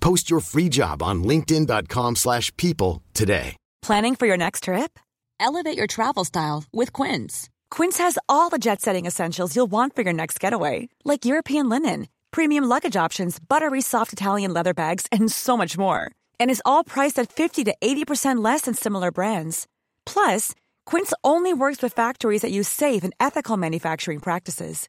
Post your free job on linkedin.com/people slash people today. Planning for your next trip? Elevate your travel style with Quince. Quince has all the jet setting essentials you'll want for your next getaway, like European linen, premium luggage options, buttery soft Italian leather bags, and so much more. And is all priced at 50 to 80% less than similar brands. Plus, Quince only works with factories that use safe and ethical manufacturing practices.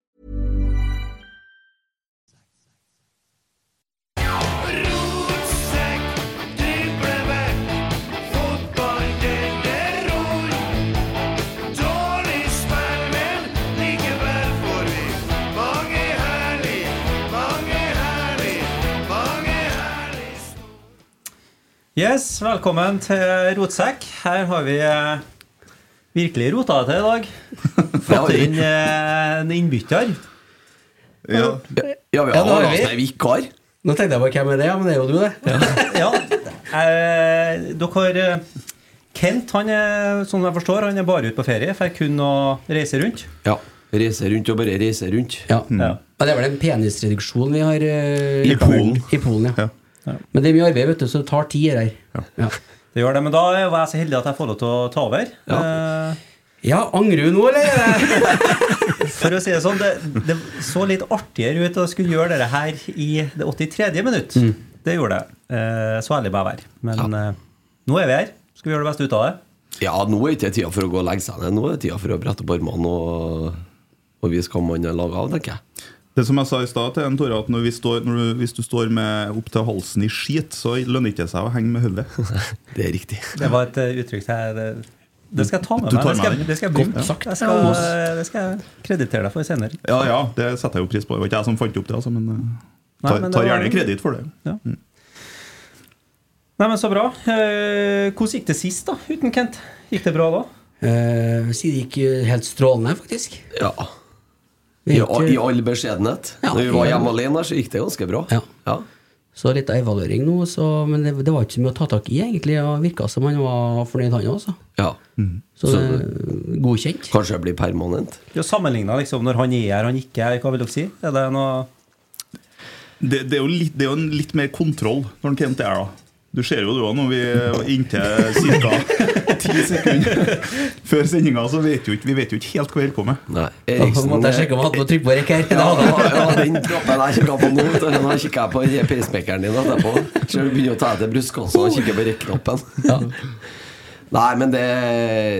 Yes, velkommen til Rotsekk. Her har vi eh, virkelig rota det til i dag. Fått inn eh, en innbytter. Ja, ja vi har altså en vikar. Nå tenkte jeg bare hvem er det, ja, men det er jo du, det. Ja, eh, dere har Kent, han er, som jeg forstår, han er bare ute på ferie, for kun å reise rundt. Ja. Reise rundt og bare reise rundt. Ja. Ja. Ja, det er vel en penisreduksjon vi har uh, I Polen. I Polen, ja. Men det er mye arbeid, vet du, så det tar tid her. Ja. Det gjør det, men da var jeg så heldig at jeg får lov til å ta over. Eh, ja, angrer du nå, eller? For å si det sånn, det, det så litt artigere ut å skulle gjøre dette her i det 83. minutt. Det gjorde det. Eh, så ærlig må jeg være. Men eh, nå er vi her. Skal vi gjøre det beste ut av det? Ja, nå er ikke tida for å gå og legge seg ned. Nå er det tida for å brette opp armene og, og vise hva man er laga av, tenker jeg. Det som jeg sa i stad til en Tore, at når, vi står, når du, hvis du står med opp til halsen i skit, så lønner det seg å henge med hodet. Det er riktig. Det var et uh, uttrykk jeg det, det skal jeg ta med Du meg. Det skal, det skal jeg bruke. Jeg skal, det skal jeg kreditere deg for senere. Ja, ja, det setter jeg jo pris på. Det var ikke jeg som fant opp det, altså, men eh, Nei, tar, men tar gjerne kreditt for det. Ja. Nei, men Så bra. Uh, hvordan gikk det sist, da? Uten Kent? Gikk det bra da? Uh, det gikk helt strålende, faktisk. Ja. I, I all beskjedenhet. Ja, Når vi var hjemme alene, så gikk det ganske bra. Ja. Ja. Så litt av evaluering nå, så, men det, det var ikke så mye å ta tak i, egentlig. Det Virka som han var fornøyd, han også. ja. Så, Så- det er godkjent. Kanskje det blir permanent. Ja, Sammenligna liksom, når han er her, han ikke er, hva vil dere si? Er det noe Det, det, er jo litt, det er jo en litt mer kontroll når han kommer er her, da. Du ser jo det òg når vi er inntil ca. ti sekunder før sendinga, så vet jo ikke, vi vet jo ikke helt hva vi holder på med. Nei. Da Eriksen måtte jeg sjekke om han hadde trykk på rekk her. Ja, han. ja, den knappen jeg kikka på nå, vet kikker den har jeg på pacemakeren din etterpå. Så du begynner å ta etter også og kikke på rekknappen. Nei, men det,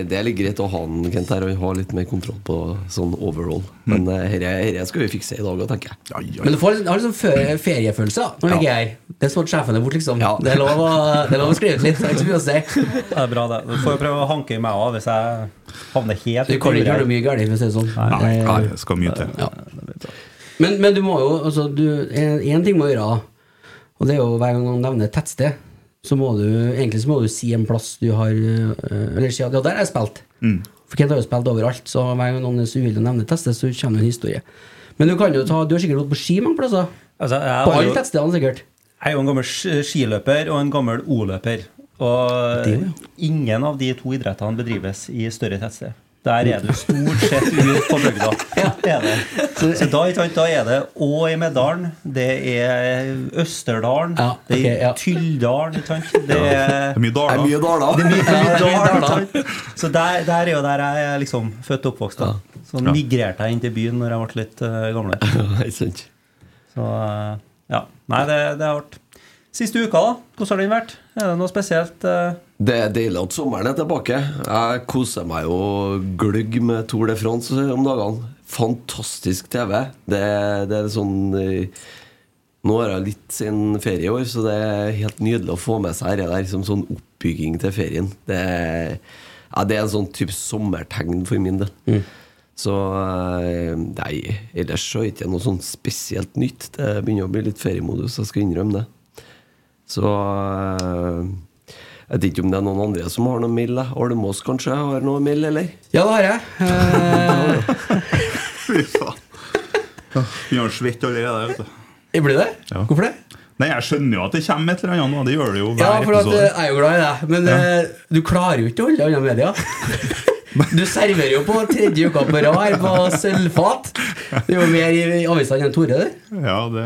det er litt greit å ha en Kent her og ha litt mer kontroll på sånn overall. Men dette skal vi fikse i dag òg, tenker jeg. Ja, ja, Men du får, har liksom feriefølelse da, når du Ja. ligger her. Det er sånn sjefen er borte, liksom. Ja. Det, er lov å, det er lov å skrive ut litt. Det er ikke så mye å si. Det er bra, det. Du får jo prøve å hanke i meg av hvis jeg havner helt Du kan ikke gjøre det mye galt, for å si det sånn. Nei, Det- nei, det skal mye til. Ja. Men, men du må jo altså, du, en, en ting må du gjøre, og det er jo hver gang han nevner et tettsted, så må du egentlig så må du si en plass du har øh, Eller si at ja, der har jeg spilt. For Kent har jo spilt overalt, så hver gang noen er så uvillig å nevne et så kommer det en historie. Men du kan jo ta Du har sikkert gått på ski mange plasser? Altså, På alle jo, tettstedene, sikkert? jeg er jo en gammel skiløper og en gammel O-løper. Og Det ja. ingen av de to idrettene bedrives i større tettsted. Der er du stort sett ute på bygda. Så da, ikke sant, da er det Å i Medalen, det er Østerdalen, Ja, det er. Tylldalen, ikke sant. Det er mye Det er daler. mye daler. det er mye, er daler. Så der, der er jo der jeg er liksom født og oppvokst. da Så migrerte jeg inn til byen når jeg ble litt uh, gamlere. Ikke? Så eh, ja. Nei, det, det er hardt. Siste uka, da? Hvordan har den vært? Er det noe spesielt? eh? Det er deilig at sommeren er tilbake. Jeg koser meg jo gløgg med Tour de France om dagene. Fantastisk TV. Det, det er sånn eh, Nå har jeg litt sin ferie i år, så det er helt nydelig å få med seg dette der som sånn oppbygging til ferien. Det, ja, det er en sånn type sommertegn for min del. Så eh, Nei, ellers så er det ikke noe sånn spesielt nytt. Det begynner å bli litt feriemodus, jeg skal innrømme det. Så eh, Jeg vet ikke om det er noen andre som har noe mild. da. Olmås kanskje har noe mild, eller? Ja, det har jeg. Eh, Fy faen. Begynner å svette allerede. vet du. blir det? Ja. Hvorfor det? Nei, Jeg skjønner jo at det kommer et eller annet. nå. Det gjør det jo hver Ja, for at, eh, episode. jeg er jo glad i deg, men ja. du klarer jo ikke å holde andre medier. Du serverer jo på tredje uka på rad her på sølvfat. Det er jo mer i avisene enn Tore, det. Ja, det,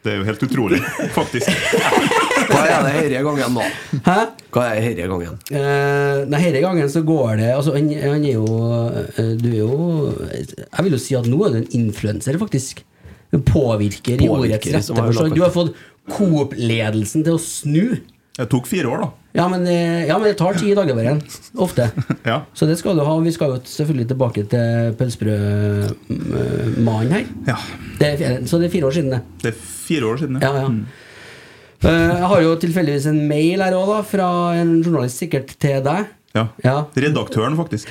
det er jo helt utrolig, faktisk. Hva er det herre gangen, da? Hæ? Hva er herre gangen? Eh, nei, Denne gangen så går det altså, han, han er jo eh, Du er jo Jeg vil jo si at nå er du en influenser, faktisk. Du påvirker i ordets rette forstand. Du har fått Coop-ledelsen til å snu. Det tok fire år, da. Ja men, eh, ja, men det tar tid i igjen Ofte. Ja. Så det skal du ha. Vi skal jo selvfølgelig tilbake til pølsebrødmannen her. ja. Det er, så det er fire år siden, det. Det er fire år siden, Ja, ja. Eh, Jeg har jo tilfeldigvis en mail her òg, fra en journalist sikkert til deg. Ja. Ja. Redaktøren, faktisk.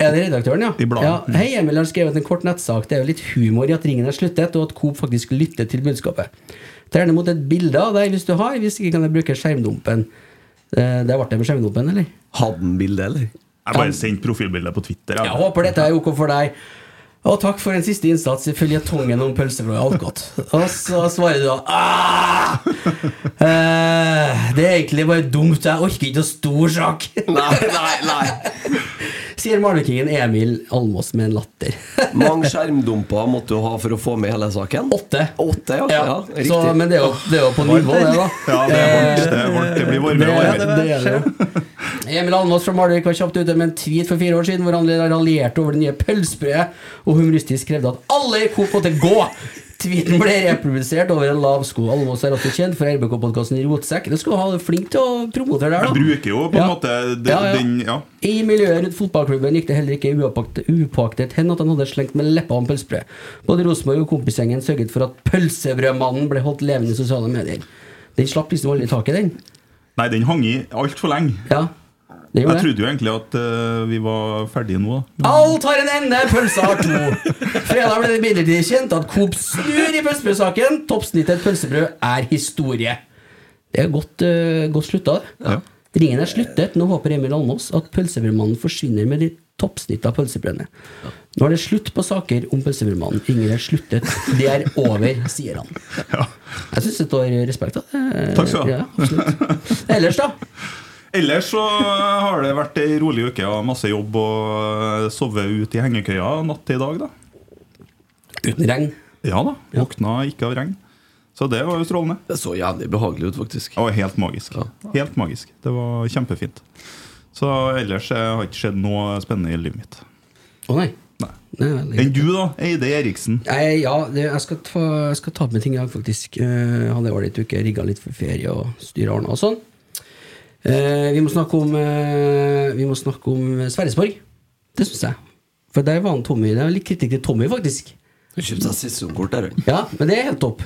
Er det redaktøren, ja? I ja? Hei, Emil har skrevet en kort nettsak. Det er jo litt humor i at ringen er sluttet, og at Coop faktisk lytter til budskapet. Ta gjerne imot et bilde av deg hvis du har. Hvis ikke kan jeg bruke skjermdumpen. Eh, Det ble det med skjermdumpen, eller? Hadde han bilde, eller? Jeg bare sendte profilbildet på Twitter. Jeg håper dette er ok for deg. Og takk for en siste innsats i føljetongen om pølsefløy og Alcott. Og så svarer du da «Ah! eh, Det er egentlig bare dumt, jeg orker ikke noe stor sak. Nei, nei, nei. Sier Malvikingen Emil Almås med en latter. Mange skjermdumper måtte du ha for å få med hele saken? Åtte. Åtte, ja. Ja, ja så, men det er, jo, det er jo på nivå, det, da. Ja, det er varmt. Det, er varmt. det blir varmere og varmere. det er det. Emil Almås fra Malvik var kjapt ute med en tweet for fire år siden hvor han raljerte over det nye pølsebrødet og humoristisk krevde at alle i Coop måtte gå. Tweeten ble reprodusert over en lav sko. Almås er også kjent for RBK-podkasten Rotsekk. Det skulle du ha, flink til å promotere der, Jeg da. bruker jo på en Ja. måte den, Ja, ja. I miljøet rundt fotballklubben gikk det heller ikke upåaktet, hen at han hadde slengt med leppa om pølsebrød. Både Rosenborg og kompisgjengen sørget for at pølsebrødmannen ble holdt levende i sosiale medier. Den slapp liksom aldri taket, den. Nei, den hang i altfor lenge. Ja, det Jeg det. trodde jo egentlig at uh, vi var ferdige nå. da. Alt har en ende, pølsa har to. Fredag ble det imidlertid kjent at Coop snur i pølsebrødsaken. Toppsnittet pølsebrød er historie. Det er godt, uh, godt slutta, det. Ja. Ringen er sluttet. Nå håper Emil Almås at pølsebrødmannen forsvinner med de toppsnittene av pølsebrødene. Nå er det slutt på saker om pølsebrødmannen. Ingen er sluttet. Det er over, sier han. Ja. Jeg syns det står respekt av det. Takk skal du ha. Ja. Ellers, da? Ellers så har det vært ei rolig uke og masse jobb og sove ut i hengekøya natt til i dag, da. Uten regn. Ja da. Ja. Våkna ikke av regn. Så det var jo strålende. Det så jævlig behagelig ut, faktisk. Og helt magisk. Helt magisk. Det var kjempefint. Så ellers eh, har ikke skjedd noe spennende i livet mitt. Å nei. Nei. Nei, Enn du, da? Eide Eriksen. Nei, ja, det, jeg, skal ta, jeg skal ta med ting i dag, faktisk. Uh, hadde ålreit uke, rigga litt for ferie og styra Arna og sånn. Eh, vi må snakke om eh, Vi må snakke om Sverresborg. Det syns jeg. For der var han Tommy. Det er litt kritikk til Tommy, faktisk. Du kjøpte deg sesongkort der, du. Ja, men det er helt topp.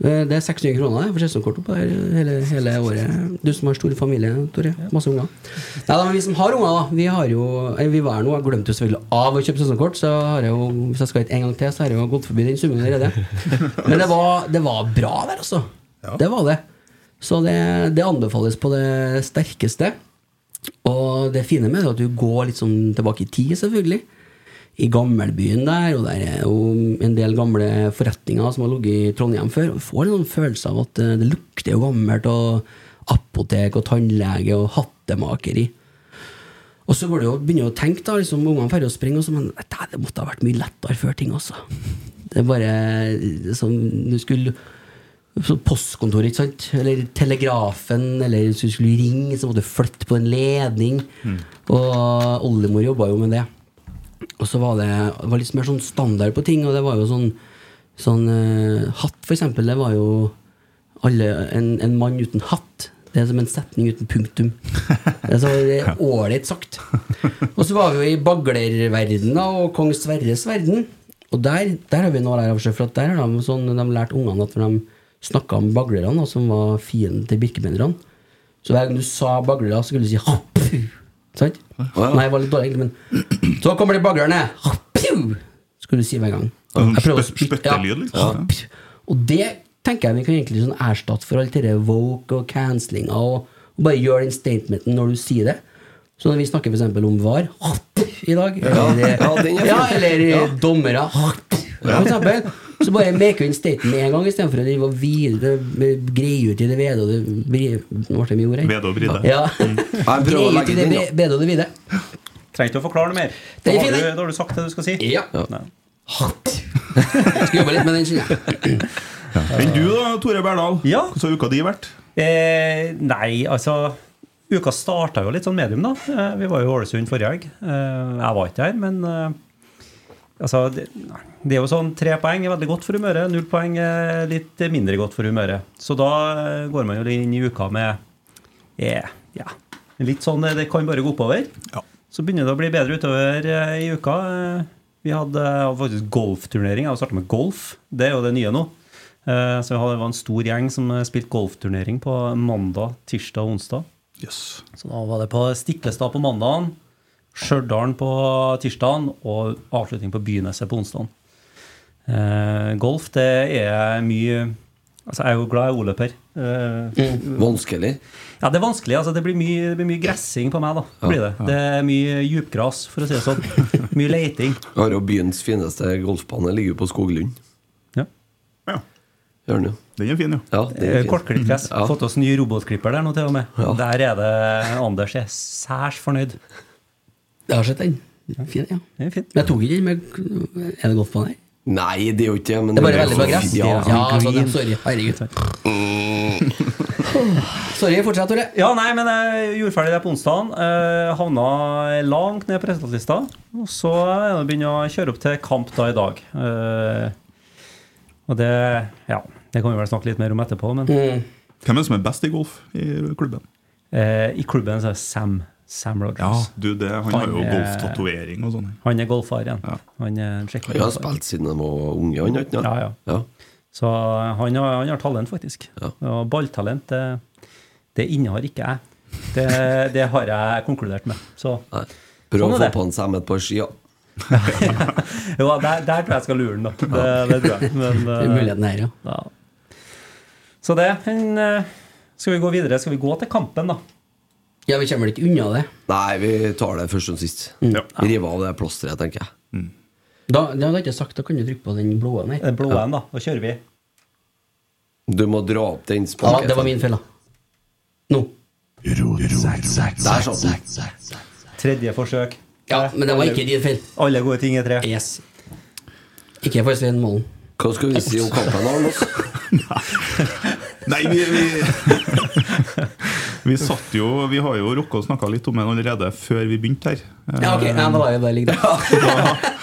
Eh, Det er 600 kroner for sesongkort der hele, hele året. Du som har stor familie, Tore. Masse unger. Nei, da, men vi som har unger, da. Vi har jo Vi var her nå, jeg glemte jo selvfølgelig av å kjøpe sesongkort. Så har jeg jo, hvis jeg skal hit en gang til, så har jeg jo gått forbi den summen allerede. Men det var, det var bra der, altså. Det var det. Så det, det anbefales på det sterkeste. Og det fine med det er at du går litt sånn tilbake i tid, selvfølgelig. I gammelbyen der, og der er jo en del gamle forretninger som har ligget i Trondheim før. Du får en sånn følelse av at eh, det lukter jo gammelt, og apotek og tannlege og hattemakeri. Og så går det jo begynner du å tenke, da. Liksom, Ungene drar og springer, og men det måtte ha vært mye lettere før ting også. Det er bare som du skulle så Postkontor, ikke sant? Eller telegrafen, eller hvis du skulle ringe, så måtte du flytte på en ledning. Og oldemor jobba jo med det. Og så var det, det var litt mer sånn standard på ting, og det var jo sånn Sånn uh, hatt, for eksempel, det var jo alle, en, en mann uten hatt. Det er som en setning uten punktum. Det er det er ålreit sagt. Og så var vi jo i baglerverden og kong Sverres verden. Og der, der har vi noe å lære av for der har de, sånn, de lært ungene at når de snakka om baglerne, som var fienden til birkebeinerne Så hver gang du sa baglere, så skulle du si «Happ!» Sant? Nei, det var litt dårlig, men Så kommer de baglerne! «Happ!» Skulle du si hver gang. Jeg spyttelyd, liksom. Og det tenker jeg vi kan egentlig sånn erstatte for alt det woke og cancellinga, og, og bare gjøre den statementen når du sier det. Så når vi snakker eksempel om VAR i dag, eller, Ja, er eller Ja. dommere for eksempel, så bare make en statement med en gang, istedenfor å drive og hvile greie ut i det vede og det ble det mye ord her. Vede og bride. Ja. Prøver Greie ut i det ja. bede og det vide. Trenger ikke å forklare noe mer. Da har, du, da har du sagt det du skal si. Ja. Hatt Skal jobbe litt med den, kjenner jeg. Enn du da, Tore Berdal? Ja. Hvordan har uka di vært? Eh, nei, altså Uka starta jo litt sånn medium, da. Eh, vi var jo i Ålesund forrige helg. Eh, jeg var ikke der, men eh, altså, det, det er jo sånn tre poeng er veldig godt for humøret. Null poeng er litt mindre godt for humøret. Så da eh, går man jo inn i uka med yeah, ja, litt sånn eh, Det kan bare gå oppover. Ja. Så begynner det å bli bedre utover eh, i uka. Vi hadde faktisk golfturnering. Jeg har starta med golf. Det er jo det nye nå. Så det var en stor gjeng som spilte golfturnering på mandag, tirsdag og onsdag. Yes. Så da var det på Stiklestad på mandagen, Stjørdal på tirsdagen og avslutning på Byneset på onsdagen. Eh, golf, det er mye Altså, jeg er jo glad i o-løper. Eh, Vanskelig. ja, det er vanskelig. altså Det blir mye, det blir mye gressing på meg. da, blir det. Det er mye djupgras, for å si det sånn. Mye leiting. Jeg har jo byens fineste golfbane ligger på Skoglund. Ja. Ja. Gjør den jo. Den er fin, ja. Ja, det er Eh, fint. Kortklippgress. Ja. Fått oss ny robotklipper der nå, til og med. Ja. Der er det Anders er særs fornøyd. Jeg har sett den. Fin, ja. Den er fin. Men jeg tok ikke den med Er det golfbane her? Nei, det er jo ikke det. Men Det er bare veldig mye gress. Ja. Ja, sånn, ja. Sorry. Herregud. Sorry, fortsett, Tore. Ja, nei, men jeg gjorde ferdig det på onsdagen. Eh, havna langt ned på resultatlista. Og så er jeg å kjøre opp til kamp da i dag. Eh, og det Ja, det kan vi vel snakke litt mer om etterpå, men Mm. Hvem er det som er best i golf i klubben? eh, i klubben så er det Sam, Sam Rogers. du, det, Han har jo er- golftatovering og sånn. Han er golfar igjen. Ja. Han er skikkelig Han har spilt siden de var unge, han har ikke? Ja, ja. ja. Så han har, han har talent, faktisk. Ja. Og balltalent, det, det innehar ikke jeg. Det, det har jeg konkludert med. Så Nei. Prøv Sånn å få det. på han Sam et par ski, ja. jo, der, der tror jeg jeg skal lure han, da. Det, det tror jeg. Men, Det er eh, muligheten her, ja. ja. Så det men, eh, Skal vi gå videre? Skal vi gå til kampen, da? Ja, vi kommer vel ikke unna det. Nei, vi tar det først og sist. Ja. Rive av det plasteret, tenker jeg. Da, det hadde jeg ikke sagt, da kan du trykke på den blå her. Den blå en, da. Da kjører vi. Du må dra opp den Ja, det var min feil, da. Nå. Der satt den. Tredje forsøk. Ja, men det var ikke din feil. Alle gode ting er tre. Yes. Ikke for Svein Målen. Hva skal vi si om kampen, Arnås? Nei, vi, vi, vi satt jo Vi har jo rukket å snakke litt om den allerede før vi begynte her. Ja, ok, ja, da var jeg bare ligge der.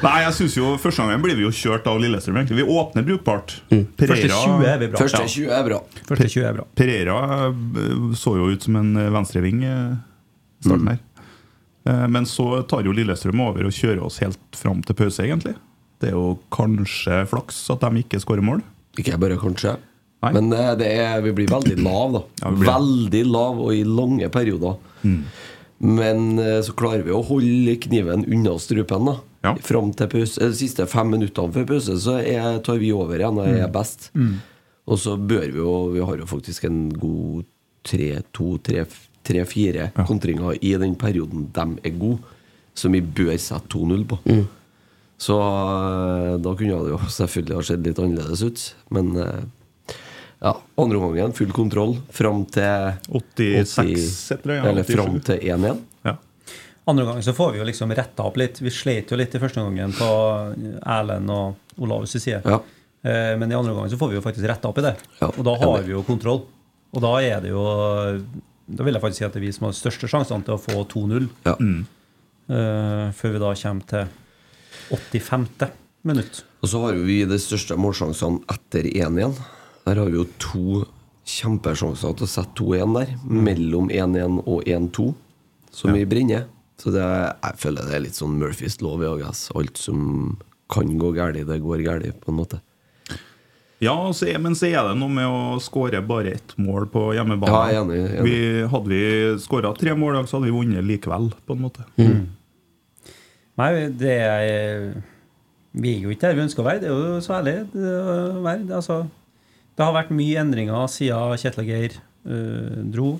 Nei, jeg synes jo Første gangen blir vi jo kjørt av Lillestrøm. egentlig Vi åpner brukbart. Første 20 er vi bra. Første 20 er bra. Første 20 er bra. Pereira eh, så jo ut som en venstreving eh, starten her. Mm. Men så tar jo Lillestrøm over og kjører oss helt fram til pause, egentlig. Det er jo kanskje flaks at de ikke skårer mål. Ikke bare kanskje. Nei. Men eh, det er, vi blir veldig lav da. Ja, Veldig lav, og i lange perioder. Men eh, så klarer vi å holde kniven unna strupen. da Ja. Fram til pause. eh, De siste fem minuttene før pause så er, tar vi over igjen og er best. Og så bør vi jo Vi har jo faktisk en god tre-to-tre-fire kontringer i den perioden de er gode, som vi bør sette 2-0 på. Så eh, da kunne det jo selvfølgelig ha sett litt annerledes ut. Men eh, ja, andre omgangen full kontroll fram til 86 80 et eller annet, Eller fram til 1-1. Ja. Andre omgang så får vi jo liksom retta opp litt. Vi slet jo litt i første gangen på Erlend og Olavs side. Ja. Eh, Men i andre omgang så får vi jo faktisk retta opp i det. Ja, Og da har vi jo kontroll. Og da er det jo Da vil jeg faktisk si at det er vi som har største sjansene til å få 2-0. Ja. Mm. før vi da kommer til 85. minutt. Og så har jo vi de største målsjansene etter 1-1. Der har vi jo to kjempesjanser til å sette 2-1 der. Mellom 1-1 og 1-2, som vi brenner. Så det, jeg føler det er litt sånn Murphys lov i dag. Alt som kan gå galt, det går galt, på en måte. Ja, så er, men så er det noe med å skåre bare ett mål på hjemmebane. Ja, jeg er enig, enig. Vi, hadde vi skåra tre mål, i dag, så hadde vi vunnet likevel, på en måte. Nei, det er Vi er jo ikke der vi ønsker å være. Det er jo så ærlig å være. Altså, det har vært mye endringer siden Kjetil Geir uh, dro.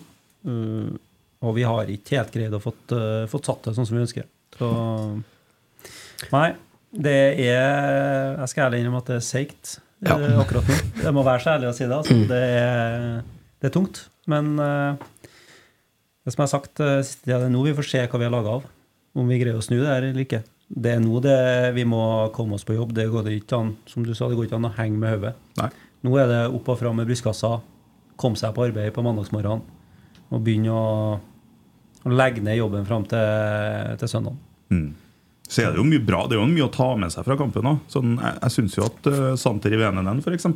Uh, og vi har ikke helt greid å fått, uh, fått satt det sånn som vi ønsker. Så Nei, det er Jeg skal ærlig innrømme at det er seigt Ja. akkurat nå. Jeg må være så ærlig å si det. Altså. Det, er, det er tungt. Men det som jeg har sagt siste tida, det er nå vi får se hva vi har laga av. Om vi greier å snu det her eller ikke. Det er nå det vi må komme oss på jobb. Det går ikke an som du sa, det går ikke an å henge med hodet. Nå er det opp og fram med brystkassa, komme seg på arbeid på mandagsmorgenen og begynne å, å legge ned jobben fram til, til søndag. Så er det jo mye bra. Det er jo mye å ta med seg fra kampen. da. Sånn, jeg jeg syns jo at uh, Santer i Venenen f.eks.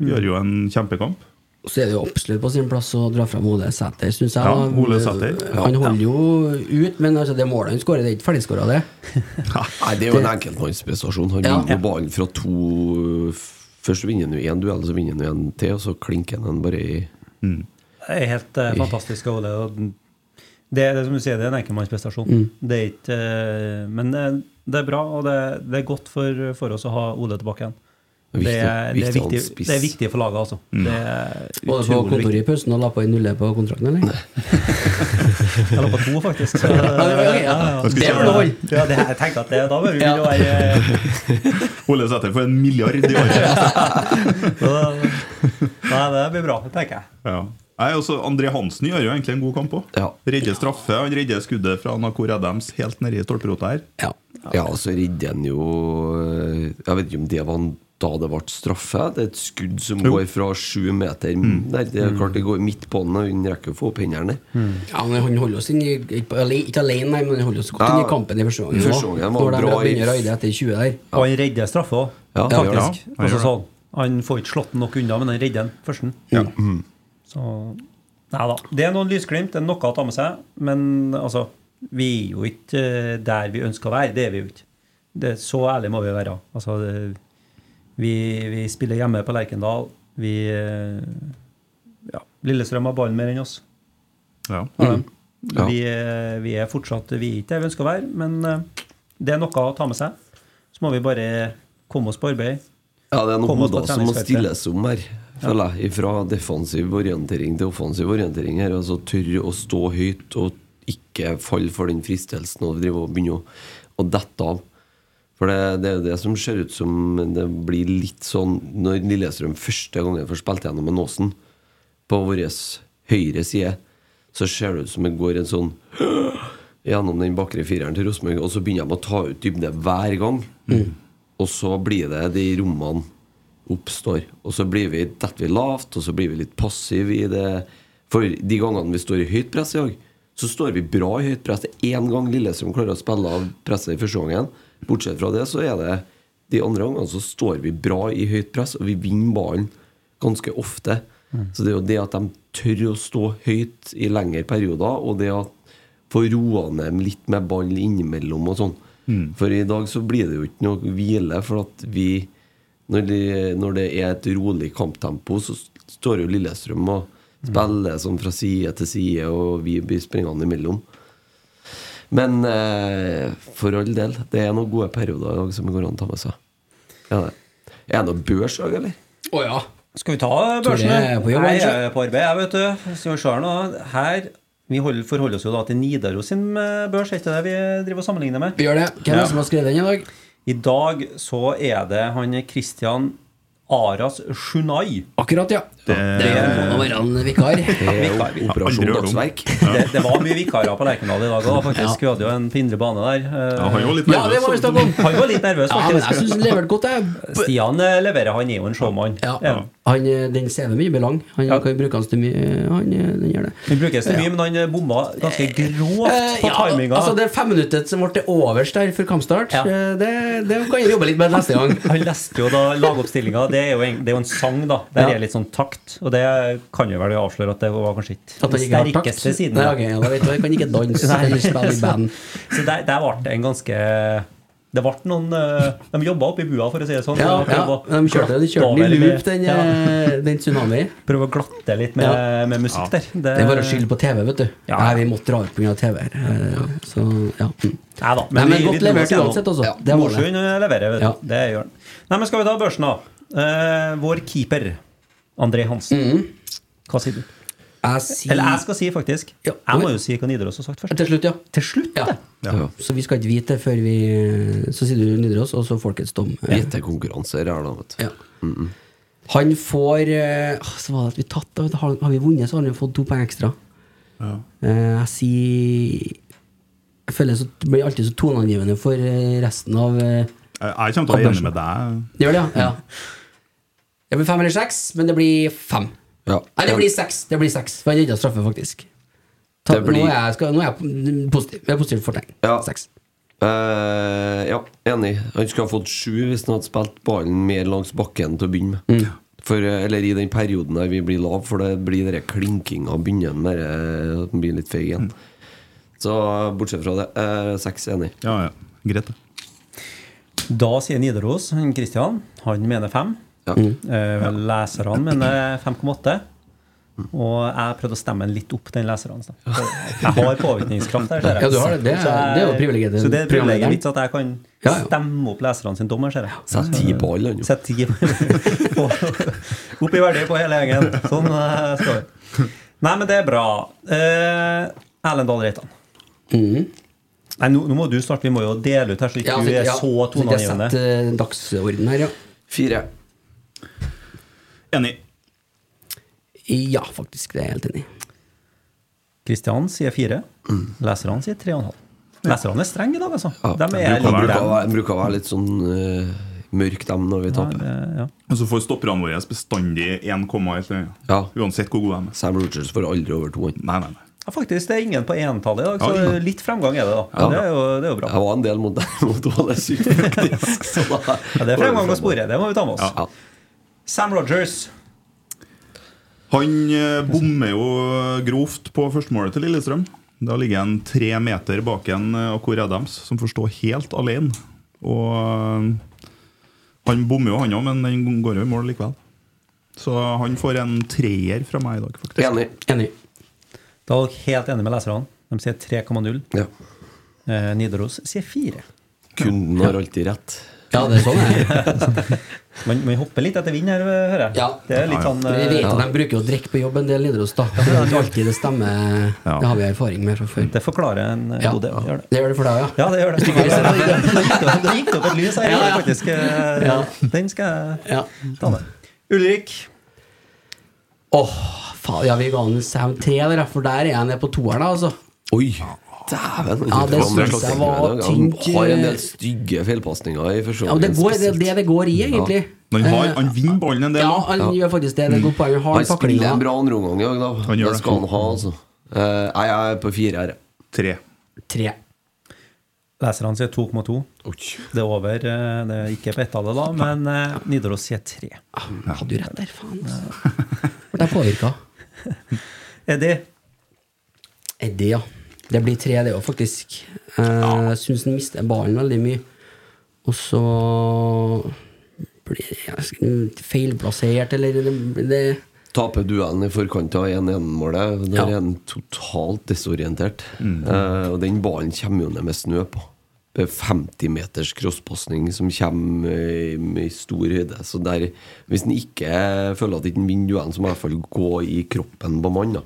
gjør jo en kjempekamp. Så er det jo absolutt på sin plass å dra fram Ole Sæter, syns jeg. Ja. Ole Sæter. Han holder jo ut, men altså, det målet han skårer, det er ikke ferdigskåra, det. Nei, Det er jo en enkeltmannsprestasjon. Han Ja. vinner jo ballen fra to Først vinner han jo én duell, så vinner han jo en til, og så klinker han den bare i Det er helt uh, fantastisk av Ole. og Det, det er som du sier, det er en enkeltmannsprestasjon. Det er ikke eh, Men eh, det er bra, og det, det er godt for, for oss å ha Ole tilbake igjen. Det, er, det, viktig en det er for laget, altså. Det er Både på kontoret i pausen og la på en nulle på kontrakten, eller? Jeg la på to, faktisk. Så, ok, ja. Det bør du holde. Ja, det, jeg tenkte at det, da bør vi Ja. være Ole Sæter for en milliard i året. Nei, det blir bra, det tenker jeg. Ja. Nei, også André Hansen gjør jo egentlig en god kamp òg. Ja. Redder straffe. Han redder skuddet fra Nakor Adams helt nedi stolperota her. Ja. Ja, og så redder han jo eh, Jeg vet ikke om det var da det ble straffe. Det er et skudd som Jo. går fra sju meter der. Det er klart det går midt på den, og hun rekker å få opp hendene. Ja, men Han holder oss inn i, ikke ikke alene, nei, men han holder oss godt Ja, inn i kampen i første gangen. første gangen var bra i- etter 20 der. Og han redder straffa òg, Ja, han faktisk. Ja, han Altså, sånn. Han får ikke slått den nok unna, men han redder den først. Så Nei da. Det er noen lysglimt, det er noe å ta med seg. Men altså, vi er jo ikke eh, der vi ønsker å være. Det er vi jo ikke. Det, så ærlig må vi være. Altså, det, vi, vi spiller hjemme på Lerkendal. Vi eh, ja, Lillestrøm har ballen mer enn oss. Ja. Mm. Ja. Vi, er- vi er fortsatt Vi er ikke der vi ønsker å være, men eh, det er noe å ta med seg. Så må vi bare komme oss på arbeid. Ja, det er noen hoder som må stilles om her, føler jeg. Fra defensiv orientering til offensiv orientering her. Altså tørre å stå høyt og ikke falle for den fristelsen og begynne å, å dette av. For det, det er jo det som ser ut som det blir litt sånn Når Lillestrøm første gangen får spilt gjennom med Nåsen på vår høyre side, så ser det ut som det går en sånn gjennom den bakre fireren til Rosenborg, og så begynner de å ta ut dybde hver gang. Og så blir det de rommene oppstår. Og så blir vi, detter vi lavt, og så blir vi litt passive i det. For de gangene vi står i høyt press i dag, så står vi bra i høyt press. Det er én gang Lillestrøm klarer å spille av presset i første gangen. Bortsett fra det, så er det de andre gangene så står vi bra i høyt press, og vi vinner ballen ganske ofte. Så det er jo det at de tør å stå høyt i lengre perioder, og det å få roa ned litt med ball innimellom og sånn. For i dag så blir det jo ikke noe hvile, for at vi når, de, når det er et rolig kamptempo, så står jo Lillestrøm og spiller sånn fra side til side, og vi blir springende imellom. Men eh, for all del, det er noen gode perioder i dag som går an å ta med seg. Ja, det. Er det noe børs i eller? Å ja. Skal vi ta børsene? børsen? på jobb, Nei, jeg er på arbeid, jeg, vet du. Skal vi se her nå. Her Vi holder, forholder oss jo da til Nidaros sin eh, børs, er ikke det vi driver og sammenligner med? Vi gjør det. Hvem er det som har skrevet den i dag? I dag så er det han Christian Aras Shunai. Akkurat, ja. Det, Det må være en vikar. Det er Operasjon. Dagsverk. Det, det var mye vikarer på Lerkendal i dag òg, faktisk. Vi hadde jo en på indre bane der. Eh, ja, han var litt Ja, det var vi nervøs. om. Han var litt nervøs, Ja, men jeg syns han leverte godt, jeg. Stian eh, leverer, han er jo en showman. Ja. Ja. Han, eh, den CV-en min blir lang. Han Ja. kan bruke til mye. Han, eh, den gjør det. Han brukes til mye, men han eh, bomma ganske grovt Eh, på ja, timinga. altså Det femminuttet som ble det overst der før kampstart, Ja. eh, det, det kan jeg jobbe litt med neste gang. Han leste jo da lagoppstillinga. Det er jo en, det er jo en sang, da. Der Ja. er litt sånn takt. Og det kan jo vel avsløre at det var kanskje ikke den sterkeste siden. Nei, okay, ja, da vet du, jeg kan ikke danse eller spille i band. Så der, der ble det en ganske Det ble noen eh, De jobba oppi i bua, for å si det sånn. Ja, og ja, de kjørte, de kjørte i loop, den, ja, eh, den tsunami. Prøve å glatte litt med, Ja. med musikk der. Det, Det er bare å skylde på TV, vet du. Ja. Nei, vi måtte dra ut pga. TV. her, eh, Så, ja. Mm. Nei da. Nei, men vi- godt levert uansett, altså. Ja, Det var det. Mosjøen leverer, vet du. Ja. Det gjør han. Nei, men skal vi ta børsen, da? Uh, vår keeper, André Hansen. Hva sier du? Jeg sier Eller jeg skal si, faktisk. Ja. Jeg må jo si hva Nidaros har sagt først. Til slutt, ja. Til slutt, ja. ja. Så vi skal ikke vite det før vi Så sier du Nidaros, og så Folkets dom. Gjettekonkurranser her, da, vet du. Ja. Han får eh, Så var det at vi tatt da, Har, har vi vunnet, så har han fått to poeng ekstra. Ja. Eh, jeg sier Jeg føler så, det blir alltid så toneangivende for eh, resten av Jeg jeg kommer til å være enig med deg. Gjør det, ja? Ja. Det blir fem eller seks, men det blir fem. Ja. Nei, det blir seks. Det blir seks For han redda straffe, faktisk. Ta, Det blir- nå, er jeg, skal, nå er jeg positiv. Jeg er positiv fortegn. Ja. Seks. Uh, ja, enig. Han skulle ha fått sju hvis han hadde spilt ballen mer langs bakken til å begynne med. For, eh, eller i den perioden der vi blir lav, for det blir den klinkinga begynner med det, at den blir litt feig igjen. Så bortsett fra det, eh, seks enig. Ja, ja. Greit, det. Da sier Nidaros, Kristian, Christian, han mener fem. Ja. Eh, leserne mener 5,8. Og jeg prøvde å stemme litt opp, den leseren. så. Jeg har påvirkningskraft her, ser jeg. Ja, du har det. Det er- det er jo privilegiet Så det er privilegiet mitt at jeg kan stemme opp leserne sin dommer, ser jeg. Sett ti på alle. Sett ti på- Opp i verdi på hele gjengen. Sånn eh, skal vi. Nei, men det er bra. Eh, Erlend Dahl Reitan. Nei, nå, nå må du starte. Vi må jo dele ut her, så ikke Ja, du er ja, så så ikke jeg setter eh, dagsorden her, ja. Fire. Enig. Ja, faktisk. Det er jeg helt enig i. Kristian sier fire. Leserne sier tre og en halv. Leserne er strenge i dag, altså. Ja. De er bruker, å litt være- bruker å være litt sånn uh, mørk, dem, når vi ja, taper. det- ja. Og så får stopperne våre bestandig 1. Ja. Uansett hvor gode de er. Sam Rogers får aldri over to. Nei, nei, nei. ja, faktisk. Det er ingen på entallet i dag, så Ja, ja. litt fremgang er det, da. Ja. Det, er jo, det er jo bra. Jeg var en del mot deg mot Ålesund, faktisk. Så da, Ja, det er fremgang å spore. Det må vi ta med oss. Sam Rogers. Han eh, bommer jo grovt på førstemålet til Lillestrøm. Da ligger han tre meter bak en Akur Adams, som får stå helt alene. Og eh, han bommer jo, han òg, men den går jo i mål likevel. Så han får en treer fra meg i dag, faktisk. Enig. Enig. Da er dere helt enig med leserne. De sier 3,0. Ja. Eh, Nidaros sier 4. Kunden har alltid rett. Ja, det er sånn det. Man, man hopper litt etter vind her, hører jeg. Ja. Det er litt sånn Vi vet eh, at de bruker jo å drikke på jobb en del Nidaros, da. Det er ikke alltid det stemmer. Ja. Det har vi erfaring med fra før. Det forklarer en Ja. god del. Gjør det. Det gjør det for deg, ja? Ja, det gjør det. Det- gikk opp et lys her. Ja, ja. faktisk. eh, Ja. Den skal jeg Ja. ta med. Ulrik. Åh, faen, ja, vi ga han Sam 3 der, for der er jeg nede på toeren, altså. Oi! Dæven! Ja, det syns jeg var tynt, Han har en del stygge feilpasninger i første Ja, det, går, det er det det går i, egentlig. Men han, har, Eh, han vinner ballen en del. Ja, han han gjør faktisk det. Det går på. Han har Han spiller en bra andreomgang i dag, da. Han gjør det det. skal han ha, altså. Uh, jeg er på fire her. Tre. Tre. Leserne sier 2,2. Det er over. eh, Det er ikke på ett-tallet, da, men uh, Nidaros sier 3. Ah, Hadde du rett der, faen. Ble jeg påvirka. Eddie. Eddie, ja. Det blir tre, det òg, faktisk. Jeg syns han mister ballen veldig mye. Og så blir det feilplassert, eller det, det Taper duellen i forkant av 1-1-målet. Der Ja. er han totalt desorientert. Eh, og den ballen kommer jo ned med snø på. Det er 50 meters crosspasning som kommer eh, med stor høyde. Så der, hvis han ikke føler at han ikke vinner duellen, så må han i hvert fall gå i kroppen på mannen.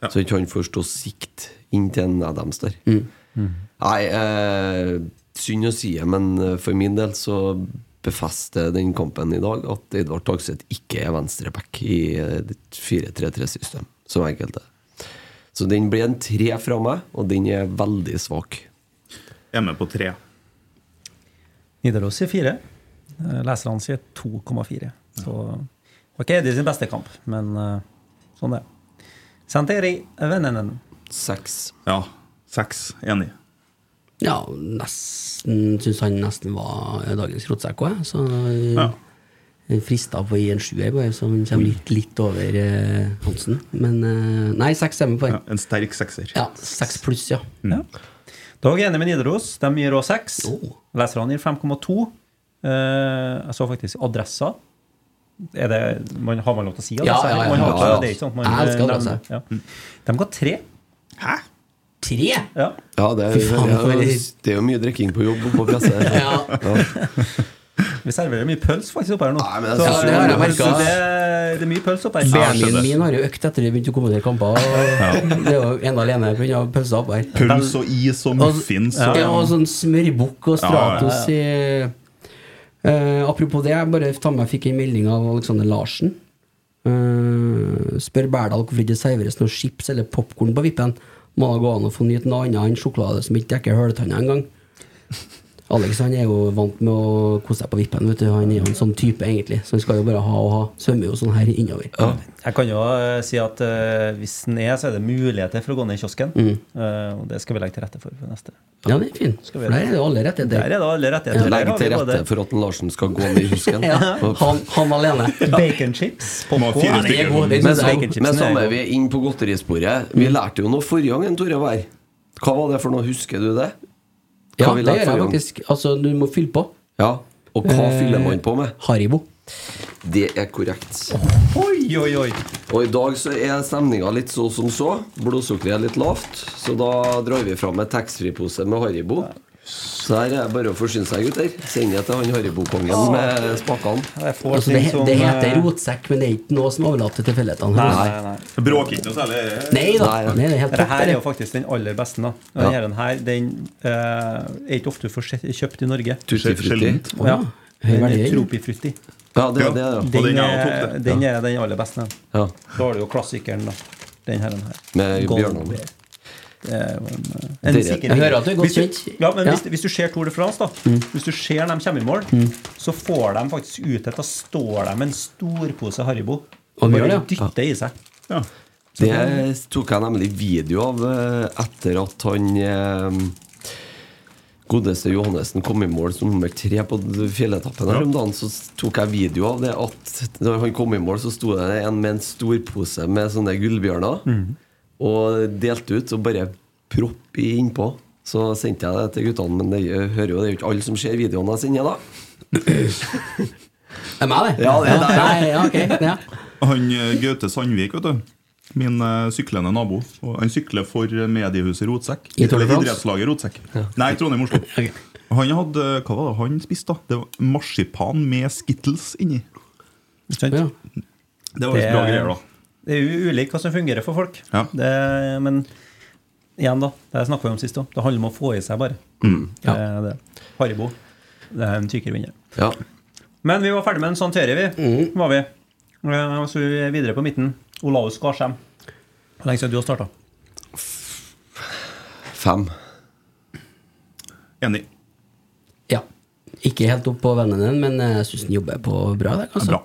Ja. Så ikke han får stå sikt inntil en Adams der. Nei, eh, synd å si det, men eh, for min del så befester den kampen i dag at Edvard Tagseth ikke er venstreback i eh, 4-3-3-system. som enkelt er. Så den blir en tre fra meg, og den er veldig svak. Er med på tre. Nidaros sier fire. Eh, Leserne sier 2,4. Så det var ikke Eddie sin beste kamp, men eh, sånn det er. Santeri Vennenen. Seks. Ja. Seks. Enig. Ja, nesten Syns han nesten var dagens rotsekk òg, så Ja. frista på å gi en sjuer, bare så han kommer litt, litt over eh, Hansen. Men eh, nei, seks er med på Ja, en sterk sekser. Ja, seks pluss, ja. Ja. Da er jeg enig med Nidaros. De gir òg seks. Oh. Leserne gir 5,2. Eh, jeg så faktisk adressa. Er det, man, har man lov til å si Ja, ja, ja, ja, Man har ja, ja. Det er ikke sånn at man Jeg elsker adressa. Ja. De ga 3. Hæ? Tre! Ja. Ja, det er, faen, det er, det er jo mye drikking på jobb på presse. Ja. Vi serverer mye pøls faktisk oppe her nå. Nei, men Så- det har jeg så merket. det, det er mye pøls oppe her. BMI-en min har jo økt etter at jeg begynte å kommentere kamper. Det er jo ene alene pga. pølsa oppe her. Pøls og is og muffins og Ja, og sånn smørbukk og Stratos i uh, Apropos det, jeg bare ta med, fikk en melding av Alexander Larsen. Eh, spør Berdal hvorfor ikke serveres noe chips eller popkorn på vippen. Må da gå an å få nyte noe annet enn sjokolade som ikke dekker høletanna engang. Alex han er jo vant med å kose seg på vippen. Vet du. Han er jo en sånn type, egentlig. Så han skal jo bare ha og ha. Svømmer jo sånn her innover. Jeg kan jo eh, si at uh, hvis den er, så er det muligheter for å gå ned i kiosken. Mm. Uh, og det skal vi legge til rette for for neste. Ja, det er fin. For der er det alle Der er det alle rettigheter. Ja. Legg til rette for at Larsen skal gå ned i kiosken. Ja, han, han alene. baconchips, Men, så er samme vi er inn på godterisporet. Vi lærte jo noe forrige gang, Tore Wær. Hva var det for noe? Husker du det? Ja, det gjør jeg faktisk. Altså, du må fylle på. Ja. Og hva Eh, fyller man på med? Haribo. Det er korrekt. Oi, oi, oi. Og i dag så er stemninga litt så som så. Blodsukkeret er litt lavt. Så da drar vi fram en taxfree-pose med Haribo. Så her er det bare å forsyne seg, gutter. Send det til han harrybokongen ja. med spakene. Altså, det, som, det heter eh, rotsekk, men det er ikke noe som overlater til tilfeldighetene. Nei, Nei, nei. Bråker ikke noe særlig. nei da. Nei. Det er helt Dette her er jo faktisk den aller beste. Da. Ja. Denne her, her den uh, er ikke ofte kjøpt i Norge. Tutti frutti. Ja. Tropifrutti. Ja, det er det, ja. Den, den er er, den er den aller beste. ja. Da har du jo klassikeren, da. Den her. Den her. Med bjørnene. En, eh, en Dere- sikker Jeg hører at du er godt Hvis du- kjent. Ja, men Ja. Hvis, hvis du ser Tour de France, da Hvis du ser dem kommer i mål, så får de faktisk ut Da står de med en stor pose Haribo Og bare det, dytter i seg. Ja. Det tok jeg nemlig video av eh, etter at han eh, godeste Johannessen kom i mål som nummer tre på fjelletappen her om dagen. Så tok jeg video av det at når han kom i mål, så sto det en med en stor pose med sånne gullbjørner og delte ut og bare propp innpå. Så sendte jeg det til guttene, men det jeg hører jo det er jo ikke alle som ser videoene jeg sender, da. Det er meg, det. Ja, det er deg, ja. Nei, ja, okay. Ja. Han eh, Gaute Sandvik, vet du. Min eh, syklende nabo. Og han sykler for mediehuset Rotsekk. Idrettslaget Rotsekk. Nei, Trondheim-Oslo. Okay. Han hadde Hva var det han spiste, da? Det var Marsipan med Skittles inni. Ja. Det var visst bra greier, da. Det er jo ulikt hva som fungerer for folk. Ja. Det, men igjen, da. Det snakka vi om sist òg. Det handler om å få i seg, bare. Mm. Ja. det. Haribo. Det er en tykkere vinner. Ja. Men vi var ferdig med en sånn ferie, vi. Var vi. Så vi er videre på midten. Olaus Skarsheim. Hvor lenge siden du har starta? Fem. Enig. ja. Ikke helt opp på vennen din, men jeg syns han jobber på bra. Der, altså. Bra.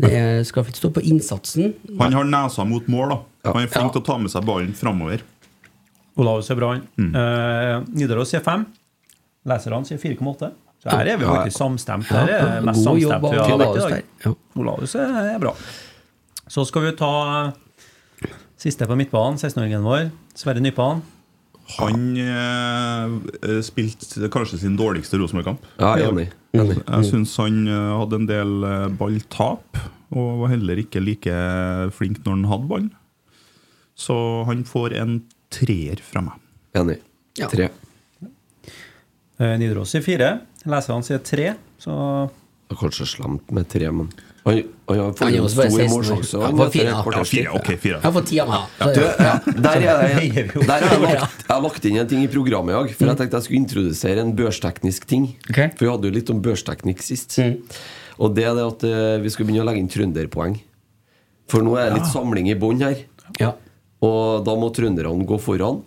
Det skal ikke stå på innsatsen. Han har nesa mot mål, da. Han er flink Ja. til å ta med seg ballen framover. Olaus er bra, han. Eh, Nidaros sier 5. Leserne sier 4,8. Så her er vi Ja. faktisk samstemt. Her er Ja, mest god jobb samstemt vi har vært i dag. Ja. Olaus er er bra. Så skal vi ta siste på midtbanen, 16-åringen vår. Sverre Nypan. Han eh, spilte kanskje sin dårligste Rosenborg-kamp. Ja, enig. enig. Jeg syns han eh, hadde en del eh, balltap, og var heller ikke like flink når han hadde ballen. Så han får en treer fra meg. Enig. Ja. Tre. Eh, Nidaros sier fire. Leserne sier tre. Så Det er kanskje slemt med tre, men han, han har fått er jo også stor 16 år. målsjanse. Ja, han, får fire, Ja, fire, ok, fire. Jeg får ti av meg, der er har jeg, lagt, jeg har lagt inn en ting i programmet i dag. For jeg tenkte jeg skulle introdusere en børsteknisk ting. For vi hadde jo litt om børsteknikk sist. Og det er det at eh, vi skal begynne å legge inn trønderpoeng. For nå er det litt samling i bånn her. Ja. Og da må trønderne gå foran.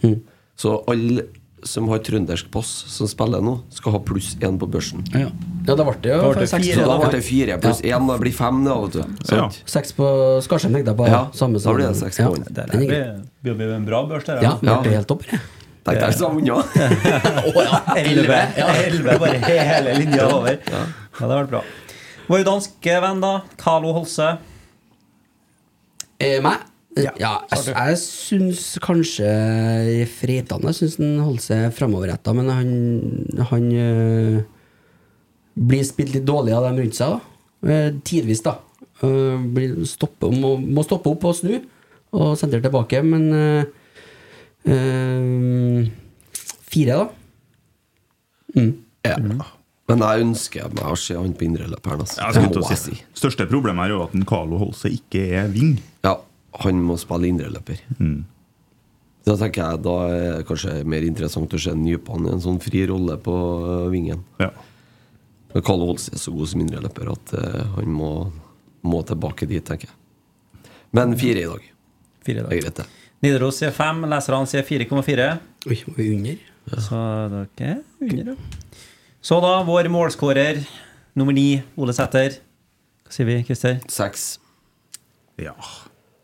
Så alle som har trøndersk pass, som spiller nå, skal ha pluss én på børsen. Ja. ja, da ble det jo Da ble det fire, Så da ble det fire pluss én. Da blir fem, da, vet du. Ja. Seks på Skarsheim, tenkte bare. Ja, samme da blir det seks på poeng. Det blir jo en bra børs, der. Ja, det Ja. ble helt topp. det. Tenkte jeg sa unna. Ja. Elleve. Ja. Elleve, bare hele linja over. Ja, det har vært bra. Vår danske venn, da. Carlo Holse. Eh, meg? Ja, jeg, jeg syns kanskje Freitan Jeg syns han holder seg framoverretta, men han, han øh, blir spilt litt dårlig av dem rundt seg, da. Eh, tidvis, da. Eh, blir stoppe, må, må stoppe opp og snu, og sentre tilbake, men øh, øh, Fire, da. Mm. Ja. Men jeg ønsker meg å se han på indreløperen. Altså. Ja, si. Største problemet er jo at en Carlo Holse ikke er wing. Ja, han må spille indreløper. Da tenker jeg Da er det kanskje mer interessant å se Nypan i en sånn fri rolle på øh, vingen. Ja. Kalle Holse er så god som indreløper at øh, han må, må tilbake dit, tenker jeg. Men fire i dag. Fire Det er greit, det. Nidaros sier fem, leserne sier 4,4. Oi, var vi under? Så dere er under, ja. Så da, vår målskårer nummer ni, Ole Sæther. Hva sier vi, Christer? Seks. ja.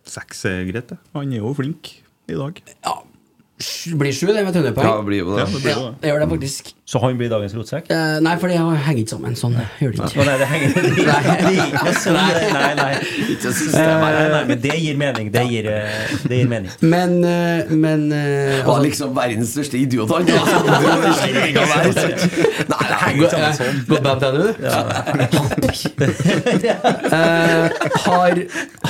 Seks er greit, det. Han er jo flink i dag. Ja. Blir sju, det med trønderpoeng. Ja, det blir jo det. Ja, det blir jo det. det gjør det faktisk. Så han blir dagens rotsekk? Uh, nei, for det henger ikke sammen. Sånn gjør det ikke. nei, det henger det ikke. Nei, nei. Nei, system nei, nei, men det gir mening. Det gir, eh, det gir mening. Men, uh, men uh, Han er altså, liksom verdens største idiot, han. Nei, det henger Gå- sammen sånn band til du? Eh, har,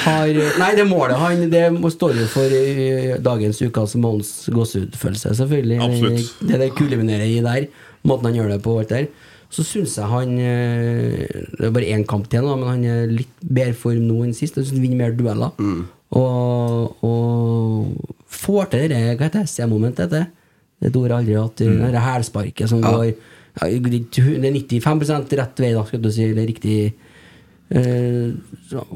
har Nei, det målet han Det står jo for i dagens ukas Mons gåsehudfølelse, selvfølgelig. Absolutt. Det er det kuliminerer i der. Måten han gjør det på. Alt der Så syns jeg han eh, Det er bare én kamp til, men han er litt bedre form nå enn sist. Han vinner mer dueller. Og, og får til det Hva heter det? C-momentet, heter det? Det et ord jeg aldri hatt. Det der hælsparket som går ja, Det er 95 rett vei, da, skal du si. Eller riktig uh,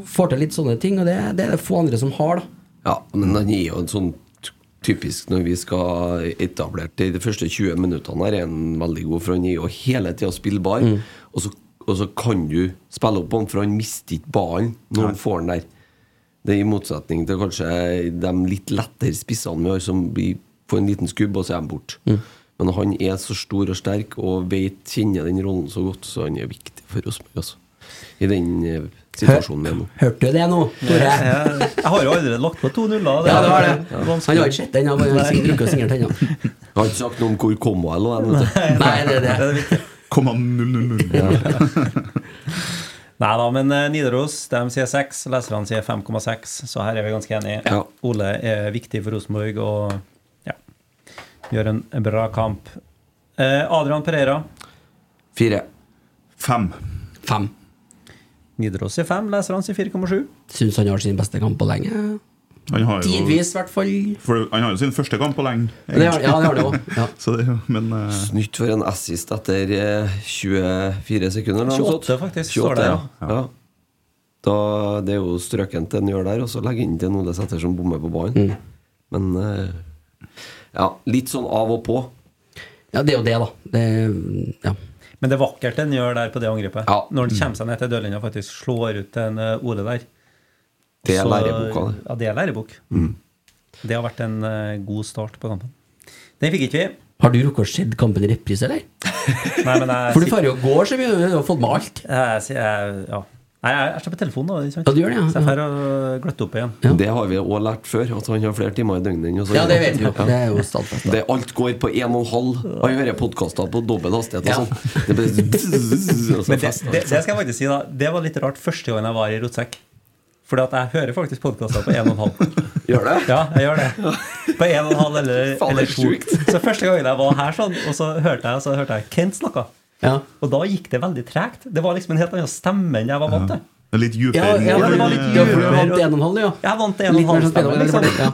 Får til litt sånne ting, og det, det er det få andre som har, da. Ja, men han er jo en sånn typisk når vi skal etablert det. De første 20 minuttene her er han veldig god, for han er jo hele tida spillbar. Og, så, og så kan du spille opp på han, for han mister ikke ballen når han får den der. Det er i motsetning til kanskje de litt lettere spissene vi har, som blir, får en liten skubb, og så er de borte. Men han er så stor og sterk og vet, kjenner den rollen så godt, så han er viktig for oss. Altså. I den eh, situasjonen nå. Hørte du det nå, Tore? Jeg, jeg har jo allerede lagt på to nuller. Ja, det var det. er Han har ikke sett den, han har sikkert drukket signert ennå. Har ikke sagt noe om hvor komma eller noe. Nei, det er det. Er. Komma 000. Nei da, men eh, Nidaros de sier 6, leserne sier 5,6, så her er vi ganske enige. Ja. Ole er viktig for Rosenborg og ja, gjør en bra kamp. Eh, Adrian Pereira, Fire. Fem. Fem. Nidaros i 5, leserne sier 4,7. Syns han har sin beste kamp på lenge. Han har jo, Tidvis, i hvert fall. for, han har jo sin første kamp på lenge. Det har, ja, det har det òg. Ja. Så det, men eh, Nytt for en assist etter eh, 24 sekunder. eller 28 faktisk, 28, det, ja. ja. ja. Da, det er jo strøkent det han gjør der, og så legger inn til Ole Sæther som bommer på ballen. Men uh, ja, litt sånn av og på. ja, det er jo det, da. Det, ja. Men det er vakkert den gjør der på det angrepet. Ja. Når han kommer seg ned til dørlinja og faktisk slår ut en eh, Ole der. Det er læreboka, det. Ja, det er lærebok. Det har vært en eh, god start på kampen. Den fikk ikke vi. Har du rukket å se kampen i reprise, eller? Nei, men jeg For du drar jo gå, så vi har fått med alt. Jeg, jeg, ja. Nei, jeg er på telefonen, da. Ja, du gjør det, ja. Så jeg får uh, gløtte opp igjen. Ja. Det har vi òg lært før, at han har flere timer i døgnet enn oss. Ja, det vet vi jo. Det er jo stadfesta. Det, alt går på en og en halv. Han hører podkaster på dobbel hastighet og sånn. Det så Men det, det, det skal jeg faktisk si, da. Det var litt rart første gangen jeg var i Rotsekk. Fordi at jeg hører faktisk podkaster på 1,5. Gjør det? Ja, jeg gjør det. På 1,5 eller, Faen, det er eller 2. Så første gangen jeg var her sånn, og så hørte jeg, så hørte jeg Kent snakka. Ja. Og da gikk det veldig tregt. Det var liksom en helt annen stemme enn jeg var vant til. Litt Ja, ja, det var litt ja, for du vant til 1,5, ja. Jeg vant en og en halv sånn stemme, liksom. ja.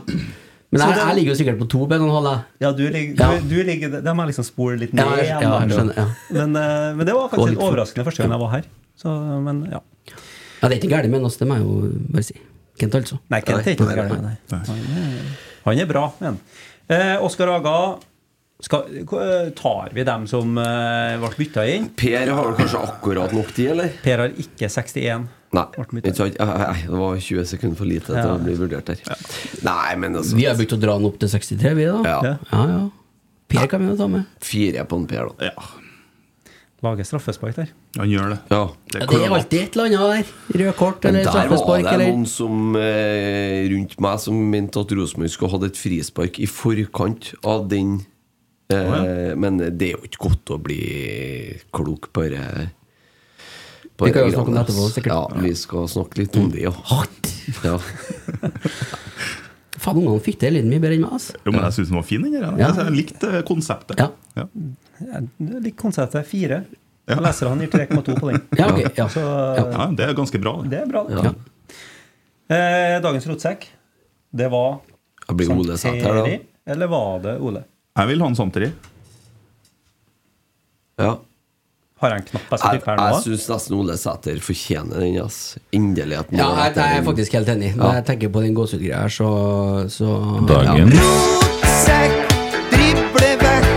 Men jeg, jeg ligger jo sikkert på to på 1,5, jeg. Ja, du ligger, Ja. Du, du ligger Det må jeg liksom spole litt ned Ja, jeg, ja, jeg skjønner. Ja. Men, eh, men det var faktisk litt overraskende første gang jeg var her. Så, men ja. ja, det er ikke galt med oss, det må jeg jo bare si. Kent, altså. Nei, Kent er ikke galt med deg. Han er bra. Men. Eh, Oskar Aga, skal, tar vi dem som eh, ble bytta inn? Per har vel kanskje akkurat nok tid, eller? Per har ikke 61. Nei, Ble ikke sant? Nei, det var 20 sekunder for lite til Ja. å bli vurdert der. Nei, men altså Vi har begynt å dra den opp til 63, vi, da. Ja. Ja. ja. ja. Per kan vi jo ta med. Fire på en Per, da. Ja, Lager straffespark der. han gjør det. Ja. Ja, det er alltid et eller annet der. Rød kort eller eller der var straffespark det eller noen som eh, rundt meg som mente at Rosenborg skulle hatt et frispark i forkant av den. Eh, Men det er jo ikke godt å bli klok på det. Vi kan jo snakke om det etterpå, sikkert. Ja, vi skal snakke litt om det, ja. ja. Faen, ungene fikk det litt mye bedre enn meg, altså. Jo, men jeg syns den var fin, den der. Ja. Jeg likte konseptet. Ja. Ja. Jeg likte konseptet fire. Ja. Leserne gir 3,2 på den. Ja, okay. Ja. Så Ja, det er ganske bra. Det. det er bra. det. Ja. Eh, dagens rotsekk, det var blir Ole. Eller var det Ole? Jeg vil ha en samtidig. Ja. Har jeg en knapp jeg skal tippe her nå? jeg syns nesten Ole Sæter fortjener den. ass Inderlig at Ja, jeg, jeg er faktisk helt enig. Når jeg tenker på den gåsehudgreia her, så, så Dagen. Sekk, drible vekk,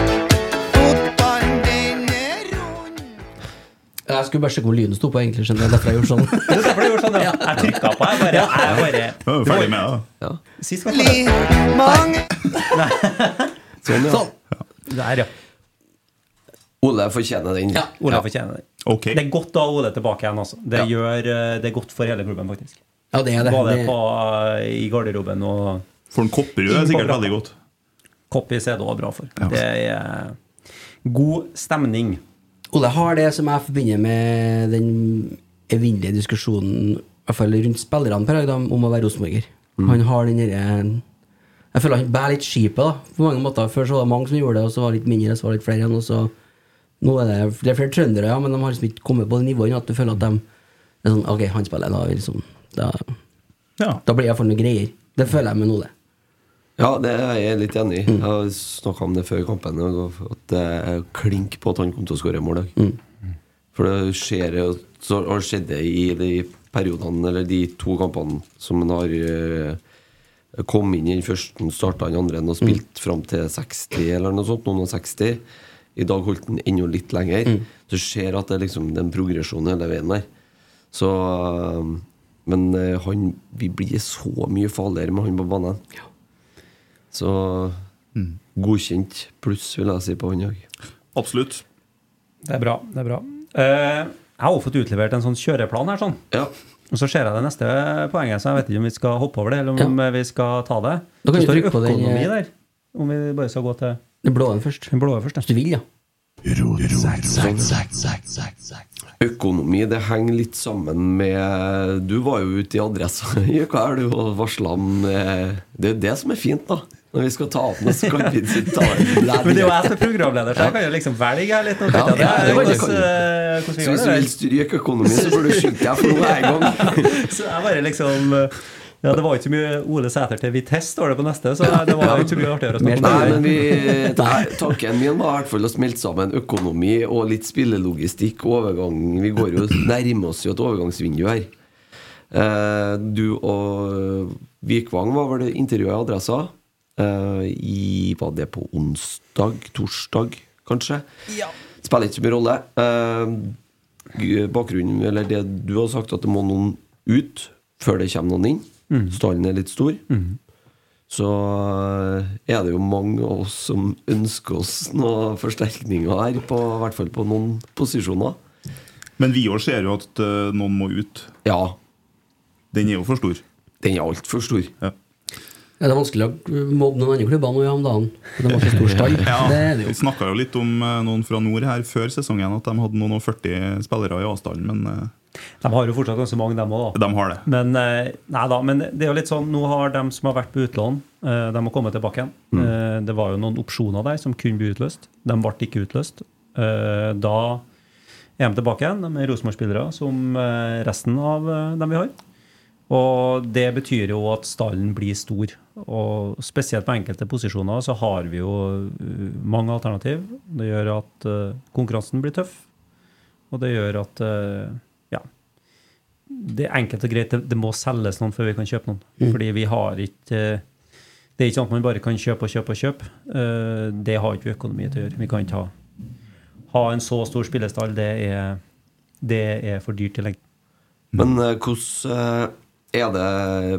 fotballen den er rund. Ja. Jeg skulle bare sjekke hvor lyden sto på, egentlig. Skjønner jeg, derfor jeg gjorde sånn. Det er derfor jeg gjorde sånn, ja. Jeg trykka på, jeg bare, jeg bare Ja, er ferdig med det. Ja. Sist var det Li, mange Sånn, ja. Sånn. Der, ja. Ole fortjener den. Ja. Ole fortjener det. Okay. Det er godt å ha Ole tilbake igjen. Altså. Det, Ja. gjør, eh, det er godt for hele klubben, faktisk. Ja, det er det. Både det på, eh, i garderoben og For en Kopperud er sikkert veldig godt. Koppis er det også bra for. Ja. Det er god stemning. Ole har det som jeg forbinder med den evinnelige diskusjonen I hvert fall rundt spillerne per dag om å være rosenborger. Mm. Han har den derre Jeg føler han bærer litt skipet, da. På mange måter Før så var det mange som gjorde det, og så var det litt mindre, så var det litt flere igjen. Og så Nå er det, det er flere trøndere, ja, men de har liksom ikke kommet på det nivået at du føler at de det er sånn, Ok, han spiller, da, liksom, da, Ja. da blir det iallfall noen greier. Det føler jeg med nå, det. Ja, det er jeg litt enig i. Jeg har snakka om det før kampen. At det er klink på at han kom til å skåre mål. i dag. For det skjer jo Så har skjedd det i de periodene, eller de to kampene som han har kommet inn i den første, starta den andre og spilt fram til 60 eller noe sånt. Noen og 60. I dag holdt den enda litt lenger. Du ser at det er liksom den progresjonen en progresjon hele veien der. Så eh, Men eh, han Vi blir så mye farligere med han på banen. Så godkjent pluss, vil jeg si, på han òg. Absolutt. Det er bra. det er bra. Uh, jeg har også fått utlevert en sånn kjøreplan her. sånn. Ja. Og så ser jeg det neste poenget, så jeg vet ikke om vi skal hoppe over det, eller om vi skal ta det. Da kan det står økonomi den, eh, der. Om vi bare skal gå til Den blå først. den blå først. Hvis du vil, ja. Økonomi det henger litt sammen med Du var jo ute i Adressa i uka du, og varsla om eh, Det er jo det som er fint, da. Når vi skal ta av noe, så kan vi ta Men det er jo jeg som er programleder, så jeg kan jo liksom velge her litt. Ja, ja, det du. hvordan, hvordan vi Så hvis du vil stryke økonomien, så bør du skynde deg, for nå er jeg i gang. Så jeg bare liksom Ja, det var ikke så mye Ole Sæter til Vitesse, står det på neste, så det var ikke så mye artigere å snakke om. Nei, men vi, Tanken min var i hvert fall å smelte sammen økonomi og litt spillelogistikk. Overgang, Vi går jo nærmer oss jo et overgangsvindu her. Eh, du og Vikvang var vel intervjuet i Adressa. Eh, i, var det på onsdag? Torsdag, kanskje? Spiller ikke så mye rolle. Uh, bakgrunnen, eller det du har sagt, at det må noen ut før det kommer noen inn. Stallen er litt stor. Så eh, er det jo mange av oss som ønsker oss noen forsterkninger her, på, i hvert fall på noen posisjoner. Men vi òg ser jo at noen må ut. Ja, Den er jo for stor. den er altfor stor. Ja. Ja, det er vanskelig å mobbe noen andre klubber nå i om dagen. For de har så stor stall. Det er det Vi snakka jo litt om eh, noen fra nord her før sesongen, at de hadde noen og 40 spillere i avstanden, men eh, De har jo fortsatt ganske mange, dem òg, da. de har det. Men, eh, nei da, men det er jo litt sånn, nå har de som har vært på utlån, de har kommet tilbake igjen. Mm. Det var jo noen opsjoner der som kunne bli utløst. De ble ikke utløst. Da er de tilbake igjen. De er Rosenborg-spillere som resten av dem vi har. Og det betyr jo at stallen blir stor. Og spesielt på enkelte posisjoner så har vi jo uh, mange alternativ. Det gjør at uh, konkurransen blir tøff. Og det gjør at uh, ja. Det er enkelt og greit. Det, må selges noen før vi kan kjøpe noen. Fordi vi har ikke Det er ikke sånn at man bare kan kjøpe og kjøpe og kjøpe. Det har ikke vi økonomi til å gjøre. Vi kan ikke ha, ha en så stor spillestall. Det er, det er for dyrt i lengden. Men eh, hvordan eh, er det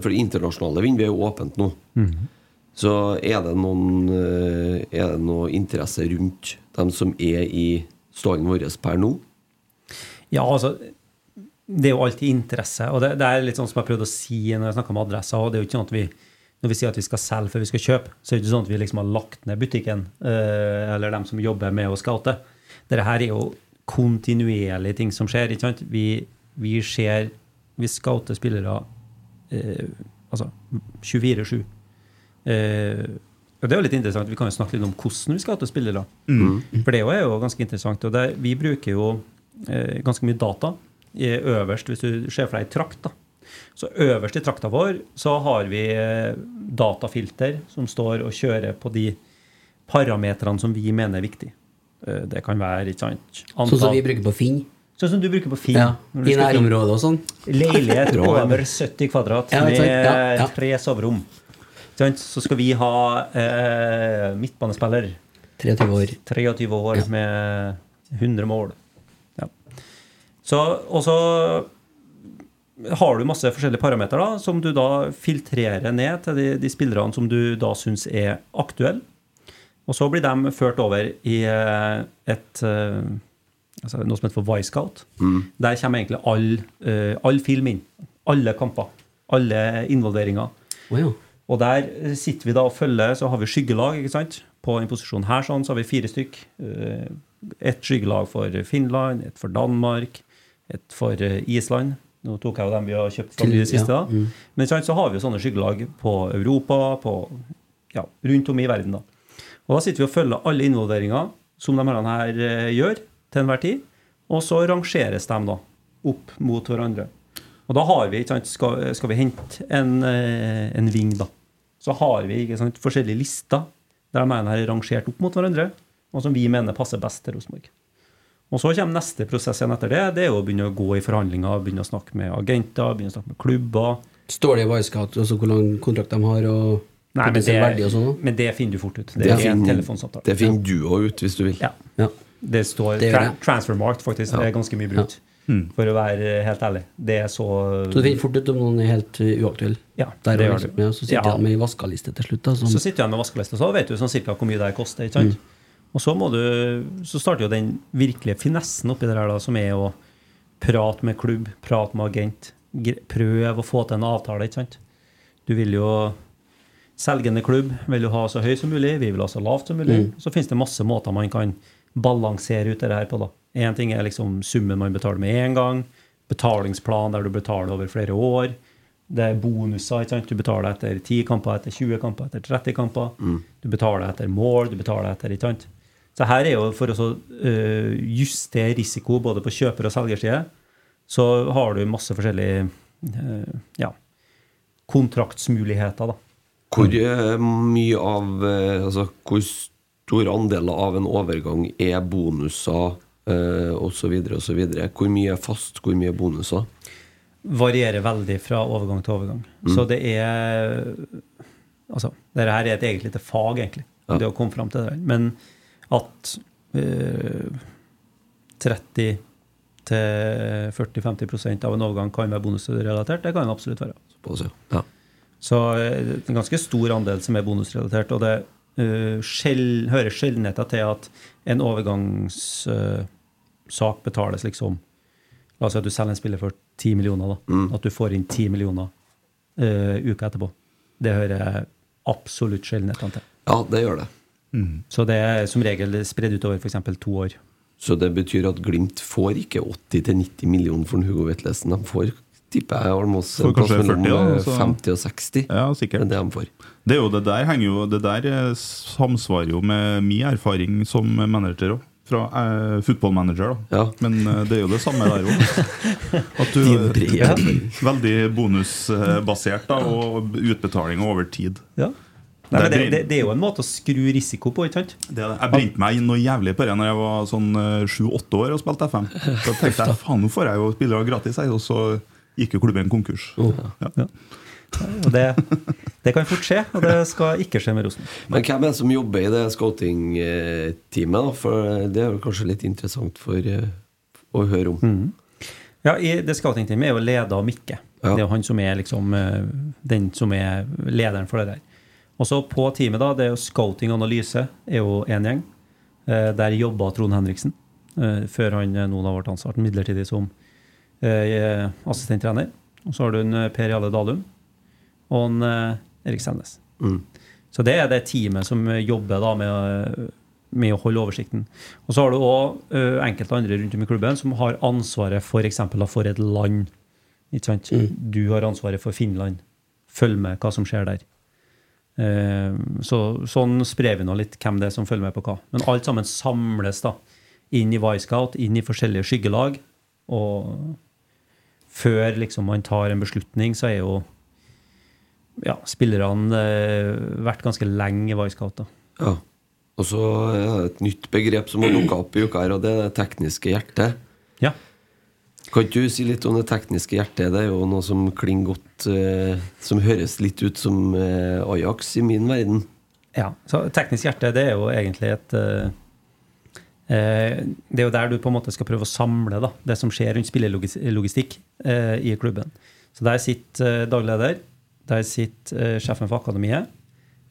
For det internasjonale vinduet er jo åpent nå. Så er det noen eh, Er det noe interesse rundt dem som er i stallen vår per nå? Ja, altså Det er jo alltid interesse. Og det, det er litt sånn som jeg prøvde å si når jeg snakka med adresser. og det er jo ikke sånn at vi når vi sier at vi skal selge før vi skal kjøpe, så er det ikke sånn at vi liksom har lagt ned butikken, eh, eller dem som jobber med å scoute. Dette her er jo kontinuerlige ting som skjer. ikke sant? Vi, vi ser Vi scouter spillere eh, altså 24-7. Eh, og det er jo litt interessant. Vi kan jo snakke litt om hvordan vi scouter spillere. For det er jo ganske interessant. Og det, vi bruker jo eh, ganske mye data i øverst, hvis du ser for deg ei trakt. da. Så øverst i trakta vår så har vi eh, datafilter som står og kjører på de parametrene som vi mener er viktige. Eh, Det kan være ikke sant, Sånn som vi bruker på Finn. Sånn som du bruker på Finn. Ja, I nærområdet og sånn. Leilighet over 70 kvadrat Ja, med? Ja, ja. tre soverom. Så skal vi ha eh, midtbanespiller. 23 år. 23 år med 100 mål. Ja. Så, og så har du masse forskjellige parametere som du da filtrerer ned til de, de spillerne som du da syns er aktuelle. Og så blir de ført over i et, et eh, altså noe som heter for Wisecout. Der kommer egentlig all, uh, all film inn. Alle kamper. Alle involveringer. Oh, ja. Og der sitter vi da og følger, så har vi skyggelag, ikke sant? På en posisjon her sånn, så har vi fire stykk. Eh, Et skyggelag for Finland, et for Danmark, et for eh, Island. Nå tok jeg jo dem vi har kjøpt fra de siste, ja, da. Men sant, så har vi jo sånne skyggelag på Europa, på, ja, rundt om i verden, da. Og da sitter vi og følger alle involveringer som de her gjør til enhver tid. Og så rangeres de da opp mot hverandre. Og da har vi, ikke sant, skal, skal vi hente en, eh, en ving, da, så har vi ikke sant, forskjellige lister der de mener er rangert opp mot hverandre, og som vi mener passer best til Rosenborg. Og så kommer neste prosess igjen etter det. Det er jo å begynne å gå i forhandlinger, begynne å snakke med agenter, begynne å snakke med klubber. Står det i Wisecat også hvor lang kontrakt de har, og Nei, men det, sånn? men det finner du fort ut. Det Det er en Det finner du òg ut, hvis du vil. Ja. Ja. Det står Det tra. Transfermarkt, faktisk. Det er ganske mye brukt. For å være helt ærlig. Det er så Så du finner fort ut om noen er helt uh, uaktuell. Ja, det gjør liksom, du. ja, så sitter Ja. han med vaskeliste til slutt. Da, som, Så sitter han med vaskeliste, så vet du sånn cirka hvor mye det koster. ikke sant? Og så, må du, så starter jo den virkelige finessen oppi det her, da, som er å prate med klubb, prate med agent. Prøve å få til en avtale, ikke sant. Du vil jo Selgende klubb vil jo ha så høy som mulig, vi vil ha så lavt som mulig. Så finnes det masse måter man kan balansere ut det her på. da. Én ting er liksom summen man betaler med én gang. Betalingsplan der du betaler over flere år. Det er bonuser. ikke sant? Du betaler etter 10 kamper, etter 20 kamper, etter 30 kamper. Du betaler etter mål, du betaler etter ikke sant? Så her er jo for å øh, justere risiko både på kjøper- og selgerside, så har du masse forskjellige øh, ja, kontraktsmuligheter. da. Hvor eh, mye av eh, Altså, hvor store andeler av en overgang er bonuser eh, osv., osv.? Hvor mye er fast, hvor mye er bonuser? varierer veldig fra overgang til overgang. Så det er Altså, dette her er et eget lite fag, egentlig, Ja. det å komme fram til det der. Men at eh, 30-40-50% av en overgang kan være bonusrelatert, det kan det absolutt være. Ja. Så eh, det er en ganske stor andel som er bonusrelatert. Og det sjel, hører sjeldenheter til at en overgangssak betales liksom La oss si at du selger en spiller for 10 millioner. da, At du får inn 10 millioner uh, uka etterpå. Det hører jeg absolutt sjeldenhetene til. ja, det gjør det. Så det er som regel spredd utover f.eks. to år. Så det betyr at Glimt får ikke 80-90 millioner for Hugo Vetlesen. De får, tipper jeg, almost plass kanskje 40, mellom ja, altså. 50 og 60. Ja, sikkert. Det er det de får. Det er jo det der jo Det der eh, samsvarer jo med min erfaring som manager òg. Fra eh, Football Manager, da. Ja. Men eh, det er jo det samme der òg. At du er brede. Ja, Veldig bonusbasert, da, og utbetaling over tid. Ja. Nei, men det, Det er- det, er jo en måte å skru risiko på, ikke sant? Det. Jeg brente meg inn noe jævlig på det når jeg var sånn sju-åtte år og spilte FM. Så tenkte jeg faen, nå får jeg jo spillere gratis, jeg. og så gikk jo klubben konkurs. Ja. Og det, det kan fort skje, og det skal ikke skje med Rosenborg. Men hvem er det som jobber i det scouting-teamet? For det er jo kanskje litt interessant for eh, å høre om. Ja, i det scouting-teamet er jo leda av Mikke. Ja. Det er jo han som er liksom eh, den som er lederen for det der. Og så på teamet, da, det er jo scouting og analyse, er jo én gjeng. Eh, Der jobba Trond Henriksen, før han nå da ble ansatt midlertidig som assistenttrener. Og så har du en Per Jarle Dalum og en eh, Erik Mm. Så det er det teamet som eh, jobber da med, med å holde oversikten. Og så har du òg enkelte andre rundt om i klubben som har ansvaret for eksempel, da, for et land. Ikke sant? Du har ansvaret for Finland. Følg med hva som skjer der. Eh, Så, sånn sprer vi nå litt hvem det er som følger med på hva. Men alt sammen samles da inn i Y-Scout, inn i forskjellige skyggelag. Og før liksom man tar en beslutning, så er jo ja, spillerne eh, vært ganske lenge i Y-Scout. Ja. Og så er det et nytt begrep som har dukka opp i uka her, og det er det tekniske hjertet. Ja. Kan ikke du si litt om det tekniske hjertet? Det er jo noe som klinger godt eh, Som høres litt ut som eh, Ajax i min verden. Ja, så Teknisk hjerte det er jo egentlig et eh, Det er jo der du på en måte skal prøve å samle da, det som skjer rundt spillelogistikk eh, i klubben. Så Der sitter eh, daglig leder, der sitter eh, sjefen for akademiet,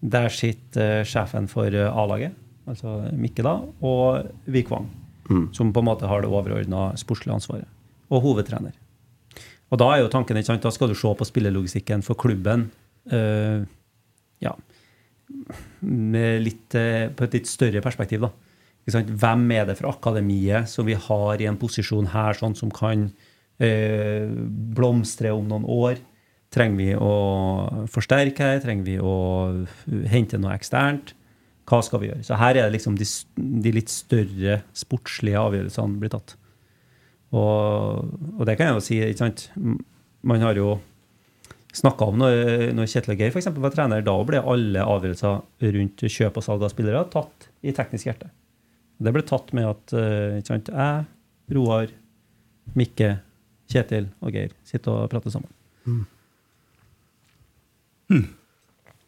der sitter eh, sjefen for eh, A-laget, altså Mikke, da, og Vikvang, som på en måte har det overordna sportslige ansvaret. Og hovedtrener. Og da er jo tanken, ikke sant, da skal du se på spillelogistikken for klubben. Uh, ja, med litt, på et litt større perspektiv. da. Hvem er det fra akademiet som vi har i en posisjon her sånn som kan eh, blomstre om noen år? Trenger vi å forsterke her? Trenger vi å hente noe eksternt? Hva skal vi gjøre? Så her er det liksom de, de litt større sportslige avgjørelsene blir tatt. Og, og det kan jeg jo si, ikke sant. Man har jo snakka om når, når Kjetil og Geir eksempel, var trener, da ble alle avgjørelser rundt kjøp og salg av spillere tatt i teknisk hjerte. Det ble tatt med at eh, ikke sant, jeg, Roar, Mikke, Kjetil og Geir sitter og prater sammen.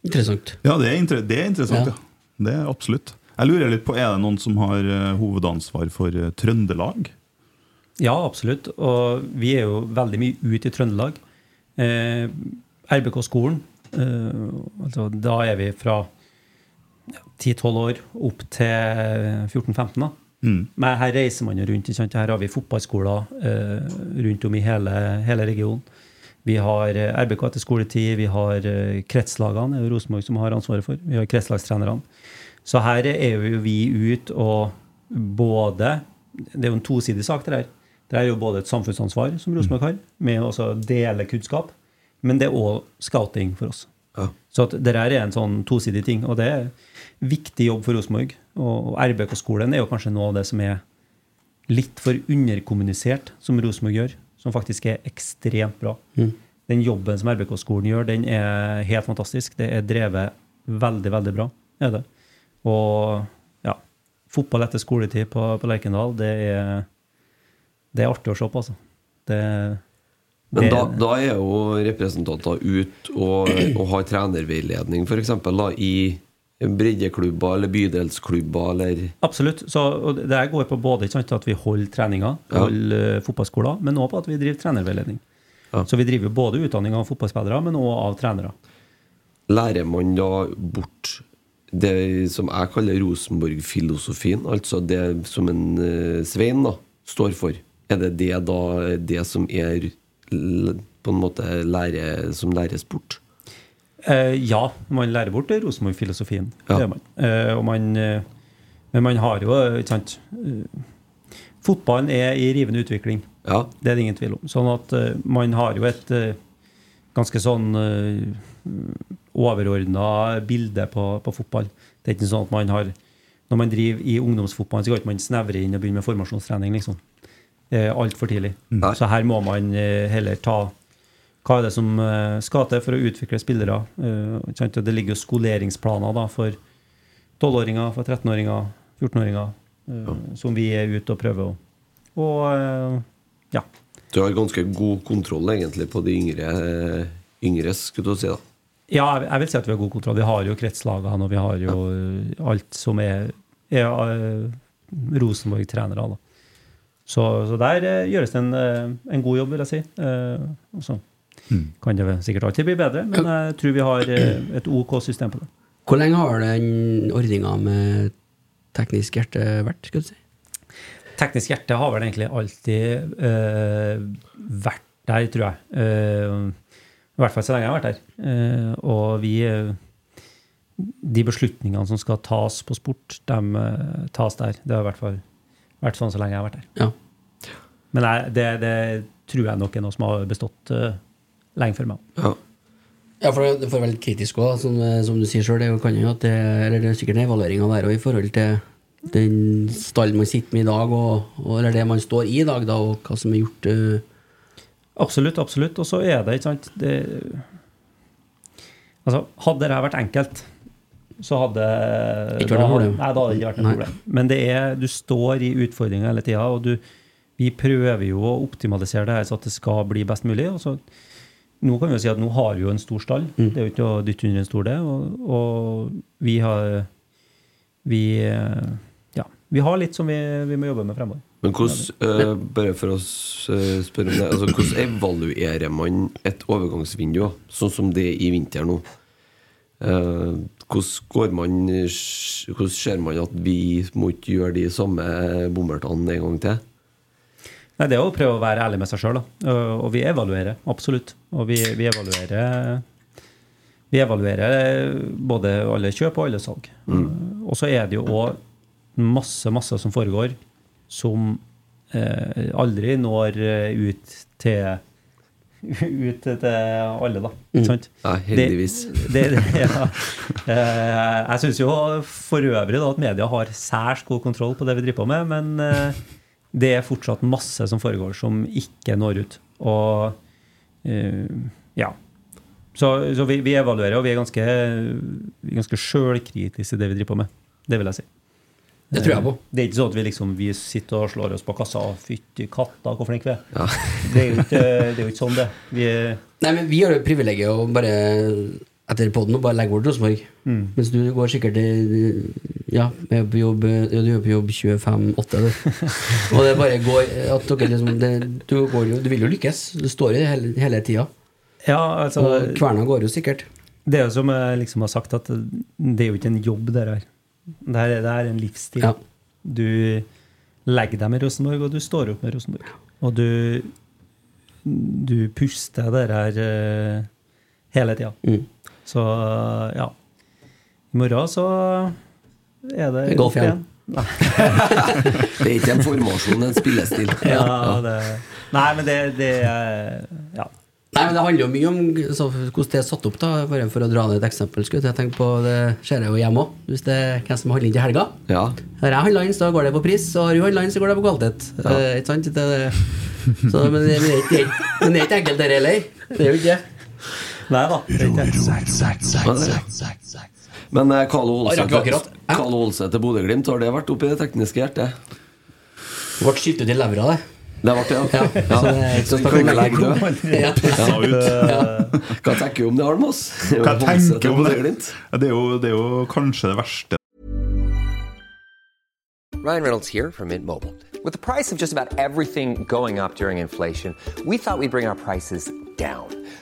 Interessant. Ja, det er, det er interessant, Ja. ja. Det er absolutt. Jeg lurer litt på, Er det noen som har eh, hovedansvar for eh, Trøndelag? Ja, absolutt. Og vi er jo veldig mye ute i Trøndelag. Eh, RBK-skolen, eh, altså da er vi fra ja, 10-12 år opp til 14-15. da. Mm. Men her reiser man jo rundt. Her har vi fotballskoler eh, rundt om i hele, hele regionen. Vi har eh, RBK etter skoletid, vi har eh, kretslagene, det er jo Rosenborg som har ansvaret for. Vi har kretslagstrenerne. Så her er jo vi ut og både Det er jo en tosidig sak, det der. Det er jo både et samfunnsansvar som Rosenborg har, med å dele kunnskap, men det er òg scouting for oss. Ja. Så at det her er en sånn tosidig ting, og det er viktig jobb for Rosenborg. Og RBK-skolen er jo kanskje noe av det som er litt for underkommunisert, som Rosenborg gjør, som faktisk er ekstremt bra. Den jobben som RBK-skolen gjør, den er helt fantastisk. Det er drevet veldig, veldig bra. Er det. Og ja, fotball etter skoletid på, på Lerkendal, det er, det er artig å se på, altså. Det, Men da, da er jo representanter ut og, og har trenerveiledning, f.eks. i breddeklubber eller bydelsklubber eller Absolutt. Så, og det her går på både sant, at vi holder treninger, Ja. holder eh, fotballskoler, men òg på at vi driver trenerveiledning. Ja. Så vi driver både utdanning av fotballspillere, men òg av trenere. Lærer man da bort det som jeg kaller Rosenborg-filosofien, altså det som en eh, Svein da står for? Er det det da det som er på en måte lære, som læres bort? Eh, ja, man lærer bort Rosenborg-filosofien. Ja. Man. Eh, og man eh, men man har jo ikke sant, Fotballen er i rivende utvikling. Ja. Det er det ingen tvil om. Sånn at man har jo et ganske sånn uh, overordna bilde på, på fotball. Det er ikke sånn at man har når man driver i ungdomsfotballen, så kan ikke man snevre inn og begynne med formasjonstrening, liksom. Altfor tidlig. Nei. Så her må man heller ta hva er det som eh, skal til for å utvikle spillere. Eh, det ligger jo skoleringsplaner da, for 12-åringer, for 13-åringer, 14-åringer, eh, som vi er ute og prøver å Og ja. Du har ganske god kontroll egentlig på de yngre, yngre skulle du si. da Ja, jeg- vil si at vi har god kontroll. Vi har jo kretslagene, og vi har jo alt som er, er Rosenborg-trenere. da. Så, så der gjøres det en, en god jobb, vil jeg si. Eh, så kan det sikkert alltid bli bedre, men jeg tror vi har eh, et OK system på det. Hvor lenge har den ordninga med teknisk hjerte vært? skal du si? Teknisk hjerte har vel egentlig alltid eh, vært der, tror jeg. Uh, I hvert fall så lenge jeg har vært der. Uh, og vi De beslutningene som skal tas på sport, de tas der. Det har i hvert fall vært sånn så lenge jeg har vært der. Ja. Men jeg, det, det tror jeg nok er noe som har bestått eh, lenge før meg. Ja. Ja, for det får være litt kritisk òg, som, eh, som du sier sjøl. Det er kan jo at det, eller det er sikkert en evaluering av været i forhold til den stallen man sitter med i dag, og, og, eller det man står i i dag, da, og hva som er gjort. Uh... Absolutt, absolutt. Og så er det, ikke sant det, Altså, hadde det her vært enkelt, så hadde Ikke vært noe da- problem. Nei, da hadde det ikke vært noe problem. Men det er, du står i utfordringer hele tida, og du, vi prøver jo å optimalisere det her så at det skal bli best mulig. Og så, nå kan vi jo si at nå har vi jo en stor stall. Mm. Det er jo ikke å dytte under en stor, det. Og, og vi har Vi Ja. Vi har litt som vi, vi må jobbe med fremover. Men hvordan, uh, bare for å eh, spørre om det altså, Hvordan evaluerer man et overgangsvindu, sånn som det er i vinter nå? Uh, hvordan man Hvordan ser man at vi må ikke gjøre de samme bommertene en gang til? Nei, Det er å prøve å være ærlig med seg sjøl. Og vi evaluerer, absolutt. Og vi, vi evaluerer Vi evaluerer både alle kjøp og alle salg. Og så er det jo òg masse, masse som foregår som eh, aldri når eh, ut til ut til alle, da. Mm. sant? Ja, heldigvis. Det, det, ja. Eh, Jeg syns jo for øvrig da, at media har særs god kontroll på det vi driver på med, men eh, det er fortsatt masse som foregår som ikke når ut. Og eh, ja. Så, så vi, vi evaluerer, og vi er ganske, ganske sjølkritiske i det vi driver på med. Det vil jeg si. Det tror jeg på. Det er ikke sånn at vi liksom vi sitter og slår oss på kassa og fytti katta, hvor flinke vi er. Ja. Det er jo ikke, det er jo ikke sånn, det. Vi Nei, men vi har jo privilegiet å bare etter poden og bare legger bort Rosenborg. Mm. Mens du går sikkert til Ja, er på jobb, ja, du er på jobb 25-8, du. Og det bare går at dere liksom det, du, går jo, du vil jo lykkes. Du står i det hele, hele tida. ja, altså Og kverna går jo sikkert. Det er jo som jeg liksom har sagt, at det er jo ikke en jobb, det her. Det her, er- det her er en livsstil. Ja. Du legger deg med Rosenborg, og du står opp med Rosenborg. Og du, du puster det her eh, hele tida. Mm. Så ja. I morgen så er det golf igjen. Det er ikke en formasjon, det er en spillestil. Ja, det, nei, men det, det Ja. Nei, men Det handler jo mye om så, hvordan det er satt opp. da Bare For å dra ned et eksempel. Skulle jeg tenke på Det ser jeg jo hjemme òg. Hvis det er hvem som handler inn til helga. Ja. Har jeg handla inn, så går det på pris, og har du handla inn, så går det på kvalitet. Eh, ikke sant? Det, det, så, men, det, men, det er ikke, men det er ikke enkelt, det heller. Det er jo ikke det. Nei da. det det. Men eh, Carlo Ah, rakk. Olseth til Bodø-Glimt, har det vært oppi det tekniske hjertet? Ble skiftet ut i levra, det. Det ble det, ja. Ja, så det vi kan legge død. Ja. Hva tenker du om det, Almås? Hva tenker om det? Det er, jo, det er jo kanskje det verste Ryan Reynolds here from Mint Mobile. With the price of just about everything going up during inflation, we thought we'd bring our prices down.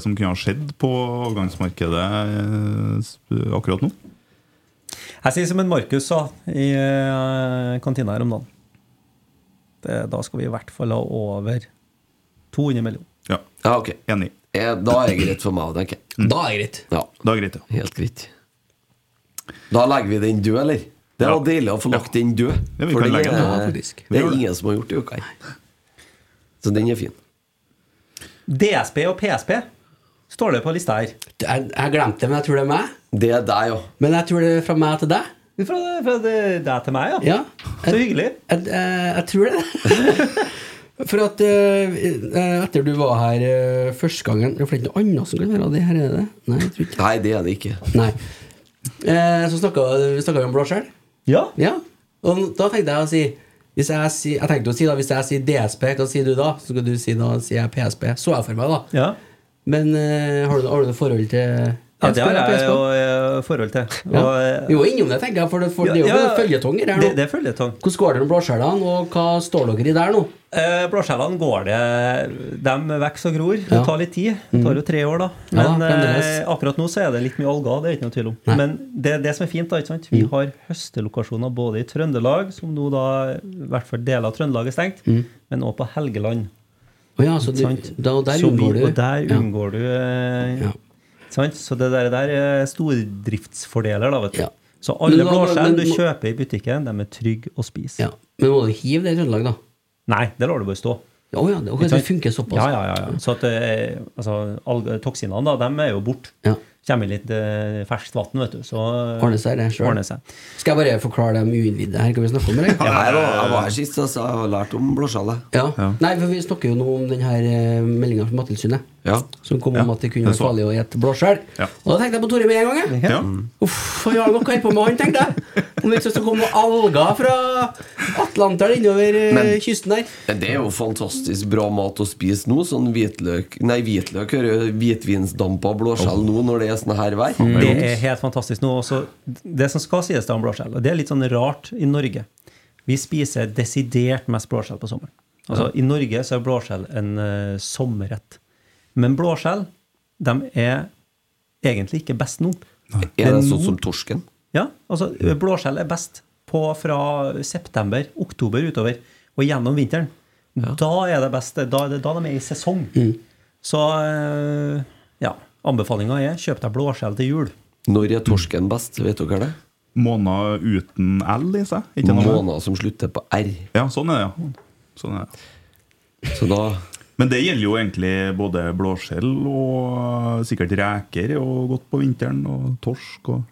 Som kunne ha skjedd på avgangsmarkedet eh, akkurat nå. Jeg sier som en Markus sa i eh, kantina her om dagen. Det, da skal vi i hvert fall ha over 200 millioner. Ja, Ja, ok. Enig. Da er det greit for meg, tenker jeg. Da er det greit. Ja, Da er det greit, ja. helt greit. Da legger vi den død, eller? Det var Ja. deilig å få lagt den død. Ja, For det, den den er- faktisk. Det er ingen som har gjort det i uka. Så den er fin. DSB og PSP står det på lista her. Jeg, jeg glemte det, men jeg tror det er meg. Det er deg, jo. Men jeg tror det er fra meg til deg. Fra, fra deg til meg, ja. Ja. Så hyggelig. Jeg, jeg, jeg tror det. For at uh, etter du var her uh, første gangen Det er ikke noe annet som kan være det her, er det? Nei, jeg tror ikke Nei, det er det ikke. Nei. Uh, så snakka vi om blåskjell. Ja. Ja. Og da tenkte jeg å si hvis jeg, sier- jeg tenkte å si da, hvis jeg sier DSP, hva sier du da? Så skal du si da sier jeg PSP. Så jeg for meg, da. Ja. Men uh, har, du, har du noe forhold til Ja, det har jeg jo eh, forhold til. Og, ja. Vi var innom det, tenker jeg, for det, for det er jo Ja, ja, ja, her nå. Det, det er føljetong. Hvordan går det med blåskjellene, og hva står dere i der nå? Eh, Blåskjellene går det De vokser og gror. Det tar litt tid. Det tar jo tre år, da. Men eh, akkurat nå så er det litt mye alger, det er ikke noe tvil om. Nei. Men det, det som er fint, da, ikke sant? vi har høstelokasjoner både i Trøndelag, som nå da i hvert fall deler av Trøndelag er stengt, men også på Helgeland. Å ja, så du, da, og der Så unngår du Og der Ja. unngår du eh, Ja. Sant? Så det der, der er stordriftsfordeler, da, vet du. Så alle blåskjell du kjøper i butikken, de er trygge å spise. Ja. Men må du hive det i Trøndelag, da? Nei, det lar du bare stå. Oh, ja, det, okay, det funker såpass. Ja, ja, ja. ja. Så at eh, altså, toksinene, da, de er jo borte. Ja. Kommer litt eh, ferskt vann, vet du. Så Ordner seg det sjøl. Skal jeg bare forklare dem uinnvidde her, hva vi snakker om? Eller? Ja, jeg, var, jeg var her sist, altså. Jeg har lært om blåskjellet. Ja. Nei, for vi snakker jo nå om denne her meldinga fra Mattilsynet. Ja. Som kom om Ja, at det kunne være farlig å spise blåskjell. Ja. Og da tenkte jeg på Tore med en gang. jeg. Ja. Uff, han har noe holdt på med, han, tenkte jeg. Om det ikke komme noen alger fra Atlanteren innover eh, Men- kysten der. Men Det er jo fantastisk bra mat å spise nå. Sånn hvitløk Nei, hvitløk hører hvitvinsdampa blåskjell nå når det er sånn her vær. Det er helt fantastisk nå. Også, det som skal sies da om blåskjell, og det er litt sånn rart i Norge Vi spiser desidert mest blåskjell på sommeren. Altså, I Norge så er blåskjell en uh, sommerrett. Men blåskjell de er egentlig ikke best nå. Er det sånn som torsken? Ja, altså blåskjell er best på fra september, oktober utover, og gjennom vinteren. Da er det best, da er det da de er i sesong. Mm. Så eh, ja, anbefalinga er kjøp deg blåskjell til jul. Når er torsken best? Vet dere det? Måneder uten L i seg? Måneder som slutter på R. Ja, sånn er det, ja. Sånn er det. Så da Men det gjelder jo egentlig både blåskjell og sikkert reker og godt på vinteren, og torsk og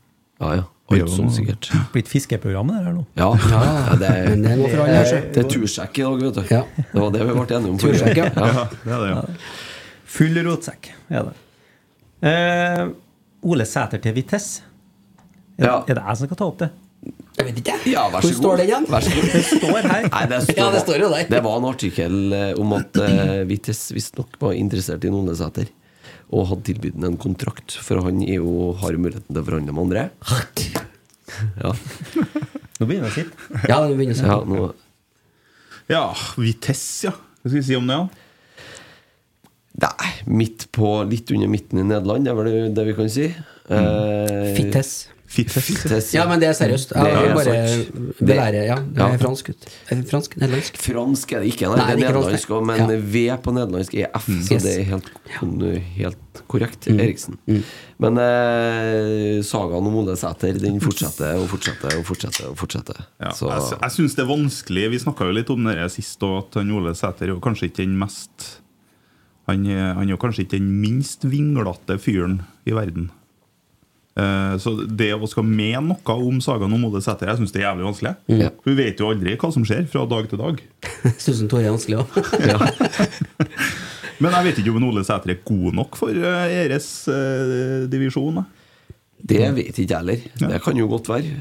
Ja, ja. Alt sånn sikkert. Blitt fiskeprogram det her nå. Ja, ja det, er, Men det er det, er, det er tursjekk i dag, vet du. Ja. Det var det vi ble enige om. Tursjekk, ja. Ja, det er det, ja. Full rotsekk er det. Eh, Ole Sæter til Vitesse. Er, Ja. er det jeg som skal ta opp det? Jeg vet ikke. Ja, vær Hvor god. står det igjen? Vær så god. Det står her. Nei, det står, Ja, det står jo der. Det var en artikkel eh, om at uh, Vites visstnok var interessert i Ole Sæter. Og hadde tilbudt ham en kontrakt, for han er jo, har muligheten til å forhandle med andre. Ja, Nå begynner det å sitte. Ja, det begynner ja, sånn. nå, ja Vitesse, ja. Hva skal vi si om det? ja? Nei, midt på, litt under midten i Nederland, det er vel det vi kan si. Eh, Fittes. Fittes. Ja, men det er seriøst. Jeg er bare sant. belære Ja, det er Ja. fransk. gutt. Fransk? Nederlandsk? Fransk er det ikke, nei. Nei, det er er nederlandsk òg, men ja. V på nederlandsk er F, så det er helt, helt korrekt. Mm. Eriksen. Men eh, sagaen om Ole Sæter den fortsetter og fortsetter og fortsetter. og fortsetter Ja, Så jeg jeg syns det er vanskelig Vi snakka jo litt om det sist, og at han Ole Sæter er jo kanskje ikke den mest Han han er jo kanskje ikke den minst vinglete fyren i verden. Eh, Så det å skal mene noe om sagaen om Ole Sæter, jeg syns det er jævlig vanskelig. Mm. Hun vet jo aldri hva som skjer fra dag til dag. Syns Tore er vanskelig òg. Men jeg vet ikke om Ole Sæter er god nok for eh, deres eh, divisjon. det vet ikke jeg heller. Det kan jo godt være.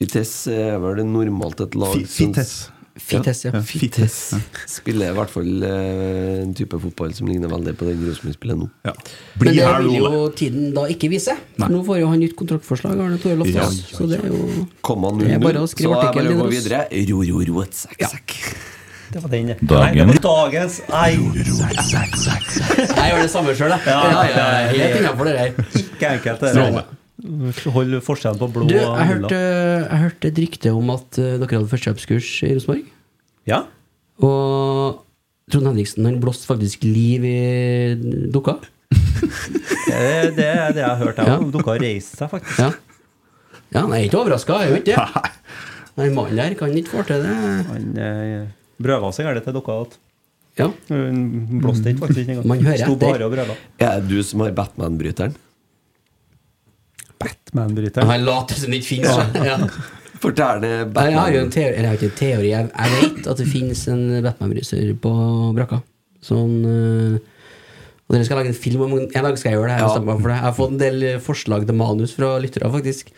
Vitesse er vel normalt et lag Fites. Fites, ja. Ja, Fites. Spiller i hvert fall eh, en type fotball som ligner veldig på den Rosenborg spiller nå. Men det vil jo tiden da ikke vise. For nå får jo han nytt kontraktforslag, Arne Tore Loftaas. Ja. Så det er jo Kom han nå, 0-0, bare så skrive er det bare å gå videre. Ro, ro, ro, et sekk, sekk. Det var den, ja. Dagen. Nei, dagens Nei. Jeg gjør det samme sjøl, jeg. Ja, Ja, ja, ja, ja, helt innafor det der. Ikke enkelt. det der. Hold forskjellen på blå Du, jeg og hørte, jeg hørte et rykte om at eh, dere hadde førstehjelpskurs i Rosenborg. Ja. Og Trond Henriksen han blåste faktisk liv i dukka. Det, det er det jeg har hørt. Ja. Dukka reiste seg, faktisk. Ja. Ja, han er ikke overraska, er jo ikke det? Den mannen der kan ikke få til det. Han eh, brøva seg gærent til dukka igjen. Ja. Hun blåste ikke faktisk ikke engang. Sto bare og brøla. Er det du som har Batman-bryteren? Batman-bryteren. Han later som det ikke finnes. Ja. Fortell det Nei, Jeg har jo en teori, eller jeg har ikke en teori jeg, jeg vet at det finnes en Batman-bryter på brakka. Sånn øh, Og dere skal lage en film om En dag skal jeg gjøre det. her, Ja. det. Jeg har fått en del øh, forslag til manus fra lyttere, faktisk.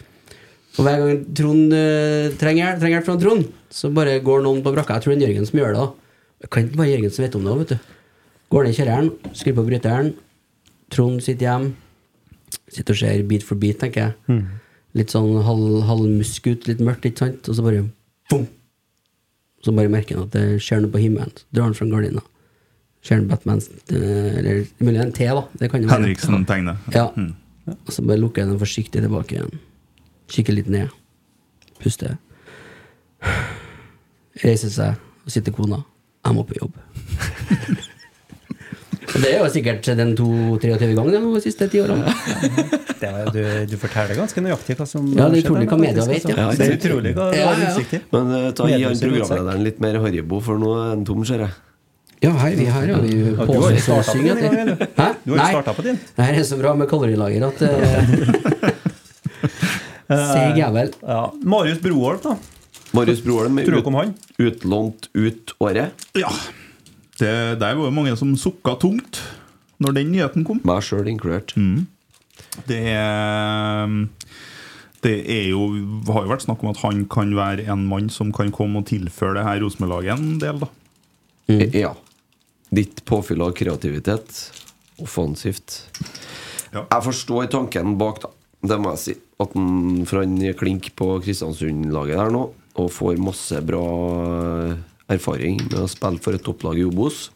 Og hver gang Trond uh, trenger hjelp trenger fra Trond, så bare går noen på brakka. Jeg tror det er Jørgen som gjør det. da Det kan ikke bare Jørgen som vet om det. også, Vet du Går ned i kjelleren, skrur på bryteren. Trond sitter hjemme. Sitter og ser Beat for beat, tenker jeg. Mm. Litt sånn halv, halvmusk ut, litt mørkt, ikke sant? Og så bare boom! Så bare merker han at det skjer noe på himmelen. Så drar han fra gardina. Ser han Batman eh, Eller mulig en T, da. Det kan jo være. Henriksen tegner. Ja. Mm. Og så bare lukker jeg den forsiktig tilbake igjen. Kikker litt ned. Puster. Reiser seg, og sitter kona. Jeg må på jobb. Det er jo sikkert den 22-23 gangen de siste ti årene. Det var, du, du forteller ganske nøyaktig hva som Ja, det er utrolig hva media vet, ja. Det er utrolig hva du Ja, har ja. utsikt. Men uh, ta gi han programlederen litt mer Haribo, for nå er han tom, ser jeg. Ja, her, vi, her har vi jo Ja, du har jo startet på din, Nei. startet på din. Det her er så bra med kalorilager at uh, Seig jævel. Ja. Marius Broholm, da. Marius Broholm er utlånt ut året. Ja. Det, der var jo mange som sukka tungt når den nyheten kom. Meg sjøl inkludert. Mm. Det er Det er jo har jo vært snakk om at han kan være en mann som kan komme og tilføre det her Rosenborg-laget en del, da. Mm. Ja. Ditt påfyll av kreativitet. Offensivt. Jeg forstår tanken bak, da. Det må jeg si. At han, får er klink på Kristiansund-laget der nå, og får masse bra erfaring med å spille for et topplag i Obos.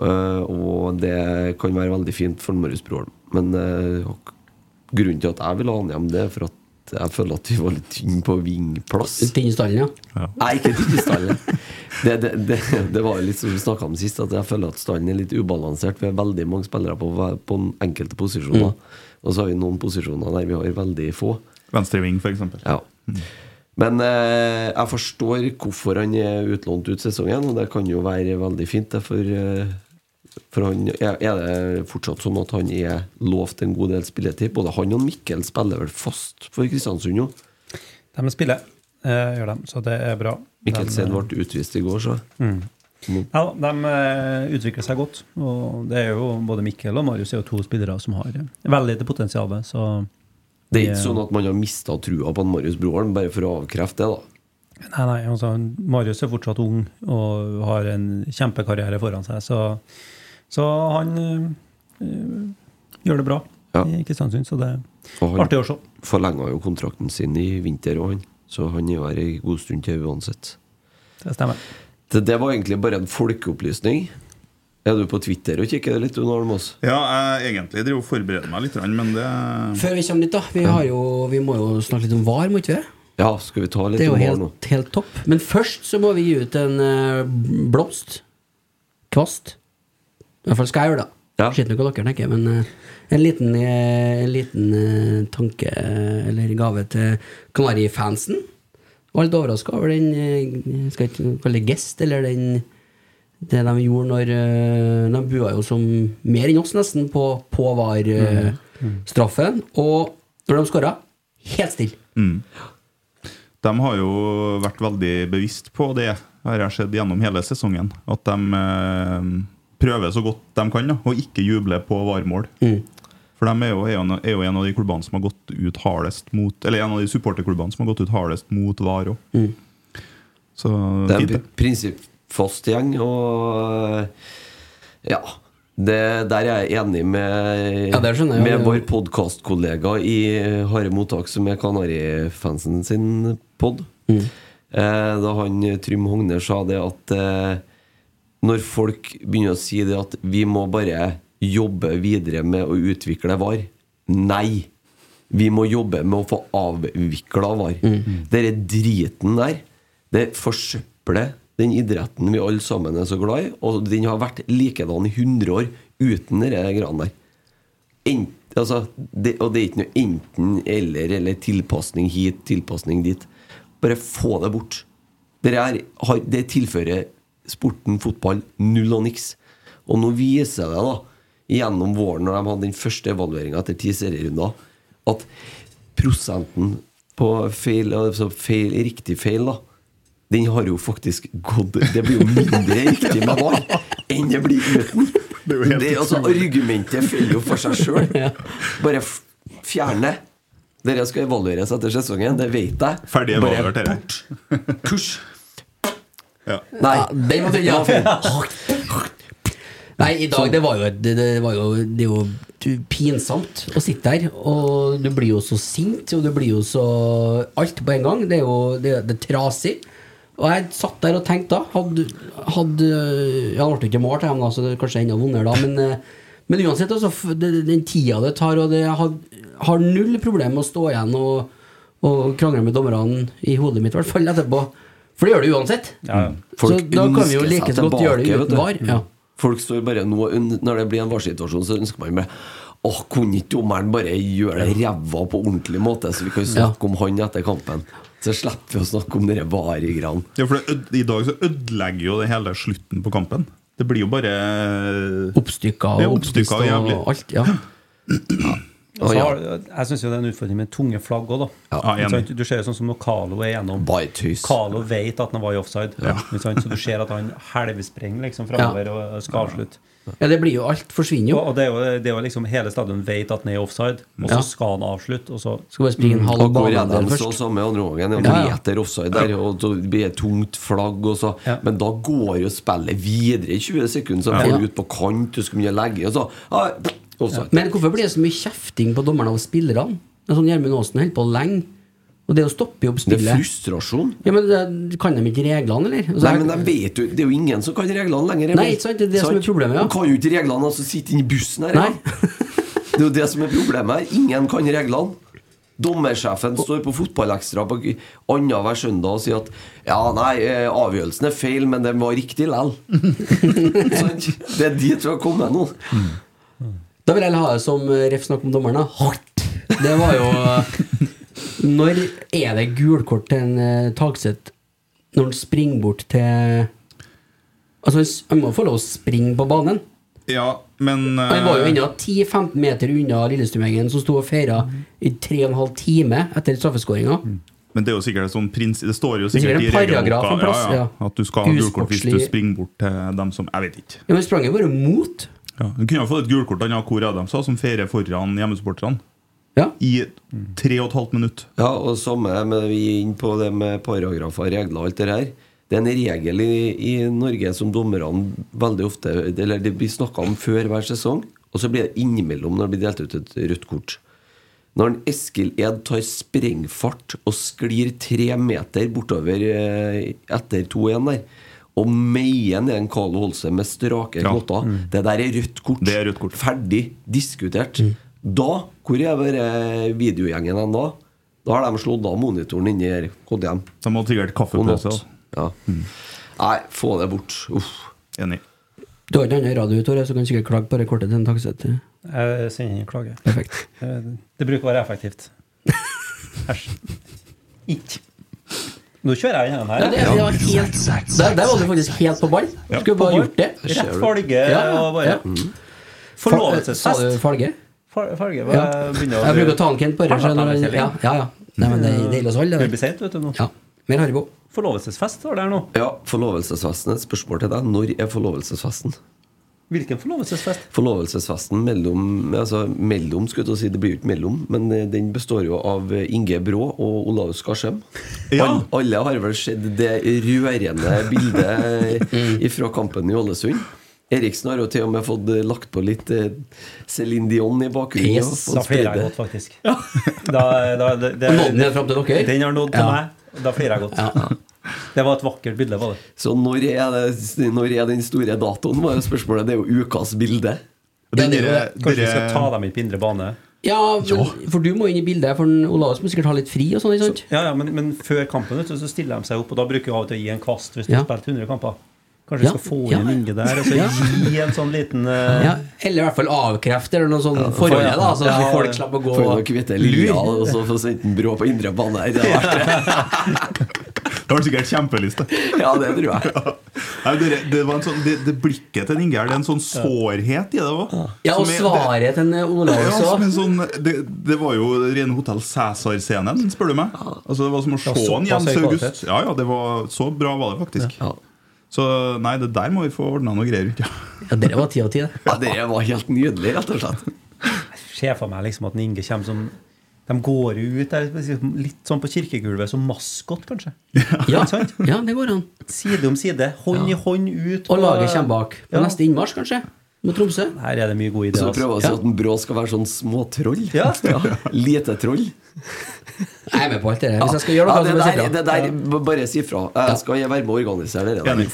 Eh, og det kan være veldig fint for Norgesbroren. Men eh, grunnen til at jeg vil ha han hjem, det er for at jeg føler at vi var litt tynne på vingplass. Tynn i stallen, ja. Nei, ikke tynn i stallen. Det, det, det, det var litt som vi snakka om sist, at jeg føler at stallen er litt ubalansert. Vi har veldig mange spillere på, på enkelte posisjoner. Og så har vi noen posisjoner der vi har veldig få. Venstre ving, f.eks. Ja. Men eh, jeg forstår hvorfor han er utlånt ut sesongen, og det kan jo være veldig fint. For eh, for han, er det fortsatt sånn at han er lovt en god del spilletid? Både han og Mikkel spiller vel fast for Kristiansund nå? De spiller, eh, gjør de, så det er bra. Mikkel De, eh, ble utvist i går, så. Mm. Mm. Ja, de eh, utvikler seg godt. Og det er jo både Mikkel og Marius er jo to spillere som har veldig lite potensial. Så Det er ikke sånn at man har mista trua på Marius Broholm, bare for å avkrefte det, da. Nei, nei, altså Marius er fortsatt ung og har en kjempekarriere foran seg, så, så han øh, gjør det bra i Kristiansund. Så det er artig å se. forlenga jo kontrakten sin i vinter òg, han. Så han er her ei god stund til uansett. Det stemmer. Det, det var egentlig bare en folkeopplysning. Er du på Twitter og kikker litt, du, Almås? Ja, jeg egentlig driver og forbereder meg litt, men det Før vi kommer dit, da. Vi, har jo, vi må jo snakke litt om VAR, må ikke vi? Ja, skal vi ta litt om VAR nå? Det er jo helt, helt topp. Men først så må vi gi ut en eh, blomst. Kvast. I hvert fall skal jeg gjøre det. Ja. Ikke hva dere tenker, men eh, en liten, eh, en liten tanke eller gave til Kanarifansen. Var litt overraska over den Skal jeg ikke kalle det gest, eller den det de gjorde når eh, De bua jo som mer enn oss, nesten, på, på VAR-straffen. Og når de skåra, helt stille. Mm. De har jo vært veldig bevisst på det, har jeg sett gjennom hele sesongen. At de eh, prøver så godt de kan da, å ikke juble på VAR-mål. For de er jo, er, jo, en- er jo en av de klubbene som har gått ut hardest mot Eller en av de supporterklubbene som har gått ut hardest mot VAR òg. Så Det er fint, det. Prinsippfast gjeng, og ja. Det, der er jeg enig med, Ja, jeg, med vår podkastkollega i Harde mottak, som er Kanarifansen sin pod. Mm. Eh, da han Trym Hogner sa det at eh, når folk begynner å si det at vi må bare jobbe videre med å utvikle VAR Nei! Vi må jobbe med å få avvikla VAR. Mm. Denne driten der, det forsøpler den idretten vi alle sammen er så glad i. Og den har vært likedan i 100 år uten de greiene der. Ent, altså, det, og det er ikke noe enten-eller eller tilpasning hit, tilpasning dit. Bare få det bort. Det, er, det tilfører sporten fotball null og niks. Og nå viser det da gjennom våren, når de hadde den første evalueringa etter ti serierunder, at prosenten på feil, altså feil, riktig feil, da den har jo faktisk gått Det blir jo mindre riktig med VAR enn det blir uten. Det er jo helt Det, altså, argumentet faller jo for seg sjøl. Bare fjerne. Dere skal evalueres etter sesongen, det vet jeg. Ferdig evaluert, dere. Kurs. Ja. Nei. Den var fin, ja. Nei, i dag det var jo, det, det var jo, det er jo du- pinsomt å sitte der, og du blir jo så sint, og du blir jo så Alt på en gang. Det er jo det, det er trasig. Og jeg satt der og tenkte da Hadde, hadde Ja, det ble ikke mål til dem, da, så det er kanskje enda vondere da, men, eh, men uansett, altså, det, den tida det tar, og det har, har null problem med å stå igjen og, og krangle med dommerne i hodet mitt, i hvert fall etterpå. For det gjør det uansett. Så da kan vi jo like så godt gjøre det uten var. Ja. Folk står bare nå Når det blir en varsituasjon, så ønsker man bare Åh, kunne ikke dommeren bare gjøre det ræva på ordentlig måte, så vi kan snakke om han etter kampen? Så slipper vi å snakke om dere VAR-greiene. Ja, for det, I dag så ødelegger jo det hele slutten på kampen. Det blir jo bare Oppstykka er og oppstykka og og alt. Ja. Og så har, jeg syns det er en utfordring med tunge flagg òg, da. Ja, Ikke du ser det sånn som når Carlo er gjennom. Carlo vet at han var i offside. Ja. Så du ser at han helvesprenger liksom framover og skal avslutte. Ja, det blir jo Alt forsvinner jo. Og, og det er jo, det er jo liksom Hele stadion vet at han er offside, og så Ja. skal han avslutte, og så Skal bare springe en halv Og bane er de der så først. samme andre gangen? Han Ja, ja. meter offside der, og så blir det tungt flagg. Og så. Men da går jo spillet videre i 20 sekunder, så får du ut på kant, du skal mye legge, og så ah, offside. Men hvorfor blir det så mye kjefting på dommerne og spillerne? Det er sånn Gjermund Aasen holder på lenge. Og det å stoppe opp Det er frustrasjon. Ja, men det, Kan de ikke reglene, eller? Altså, Nei, men de vet jo Det er jo ingen som kan reglene lenger. Nei, ikke sant? Det er det som er problemet, ja. De kan jo ikke reglene, altså sitte inni i bussen her. Ja. Det er jo det som er problemet her. Ingen kan reglene. Dommersjefen står på Fotballekstra på annenhver søndag og sier at Ja, nei, eh, avgjørelsen er feil, men den var riktig lell. Sant? det er dit vi har kommet nå. Da vil jeg ha det som ref snakk om dommerne. Hardt! Det var jo Når er det gulkort til en uh, Tagseth når han springer bort til Altså, han må få lov å springe på banen. Ja, men uh, Han var jo ennå 10-15 meter unna Lillestrøm-gjengen, som sto og feira i 3 15 time etter straffeskåringa. Men det er jo sikkert et sånt prins Det står jo er sikkert i regelboka ja, ja, at du skal ha gult kort hvis du springer bort til dem som Jeg vet ikke. Ja, men sprang jo bare mot. Ja, du kunne ha fått et gult kort av Hvor sa, som feirer foran hjemmesupporterne. I tre og et halvt minutt. Ja, og samme med vi er inne på det med paragrafer, regler og alt det her. Det er en regel i, i Norge som dommerne veldig ofte Eller det blir snakka om før hver sesong, og så blir det innimellom når det blir delt ut et rødt kort. Når en Eskil Ed tar sprengfart og sklir tre meter bortover eh, etter 2-1 der, og meier ned en Carlo Holse med strake Ja. Mm. Det der er rødt kort. Det er rødt kort. Ferdig diskutert. Da, hvor er bare videogjengen hen da? Da har de slått av monitoren inni her. KDM. De har sikkert kaffepause. Ja. Nei, få det bort. Uff. Enig. Du har ikke annen radio, Tore, så kan du sikkert klage på rekordet til en takset. Jeg sender ingen klage. Perfekt. Eh, Det bruker å være effektivt. Æsj. Ikke. Nå kjører jeg gjennom her. Ja, det, det var helt, der, der var du faktisk helt på ball. Skulle bare gjort det. Rett falge Ja, ja, og bare ja. Forlovelsesfest. Sa Falge Ja. jeg bruker å ta en Kent kjelling. Ja, ja, ja. Nei, men det, det gjelder oss alle. Det blir seint, vet du nå. Ja. Mer Haribo. Forlovelsesfest var det her nå. Ja, forlovelsesfesten. Et spørsmål til deg. Når er forlovelsesfesten? Hvilken forlovelsesfest? Forlovelsesfesten mellom Altså mellom, skulle jeg si. Det blir jo ikke mellom, men eh, den består jo av eh, Inge Brå og Olaus Skarsheim. Ja. All, alle har vel sett det rørende bildet fra kampen i Ålesund. Eriksen har jo til og med fått eh, lagt på litt eh, Céline Dion i bakgrunnen. Yes, og da flirer jeg godt, faktisk. Da, da, det, det, nådde den fram til dere? Den har nådd til Ja. meg. Da flirer jeg godt. Det var et vakkert bilde, var det. Så når er, det, når er den store datoen, var jo spørsmålet. Det er jo ukas bilde. Den er jo Kanskje vi skal ta dem inn på indre bane? Ja, men, for du må inn i bildet, for Olaus må sikkert ha litt fri og sånt, ikke sant? Ja, ja, men, men før kampen så stiller de seg opp, og da bruker vi av og til å gi en kvast hvis du Ja. har spilt 100 kamper. Kanskje vi skal få inn ja. en Inge der, og så Ja. gi en sånn liten uh... Ja, eller i hvert fall avkrefte, eller noe sånt forhold, da, så Ja, folk slipper å gå og kvitte Lilja, og så få sendt en brå på indre bane. Det. Det var sikkert kjempeliste. Ja, det tror jeg. Nei, det, det, var en sånn, det, det blikket til Ingjerd, det er en sånn sårhet i det òg. Ja, og svaret til en også. Ja, sånn, det, det var jo rene Hotell Cæsar-scenen, spør du meg. Altså Det var som å se en Jens August. Ja, ja, det var Så bra var det faktisk. Ja. Så nei, det der må vi få ordna noe greier rundt. Ja. Ja, det var ti av ti, det. Ja, det var helt nydelig, rett og slett. Jeg ser for meg liksom at Inge kommer som De går ut der litt sånn på kirkegulvet som maskot, kanskje. Ja, ja det går an. Side om side, hånd i hånd ut. Og laget kommer bak. På Ja. neste innmarsj, kanskje? Mot Tromsø. Her er det mye gode ideer. Så prøver vi å Altså. si at en Brå skal være sånn småtroll. Ja. Lite troll. Jeg er med på alt det der. Hvis jeg skal gjøre Ja, det så si der, det der bare si fra. Jeg skal være med å organisere det. der.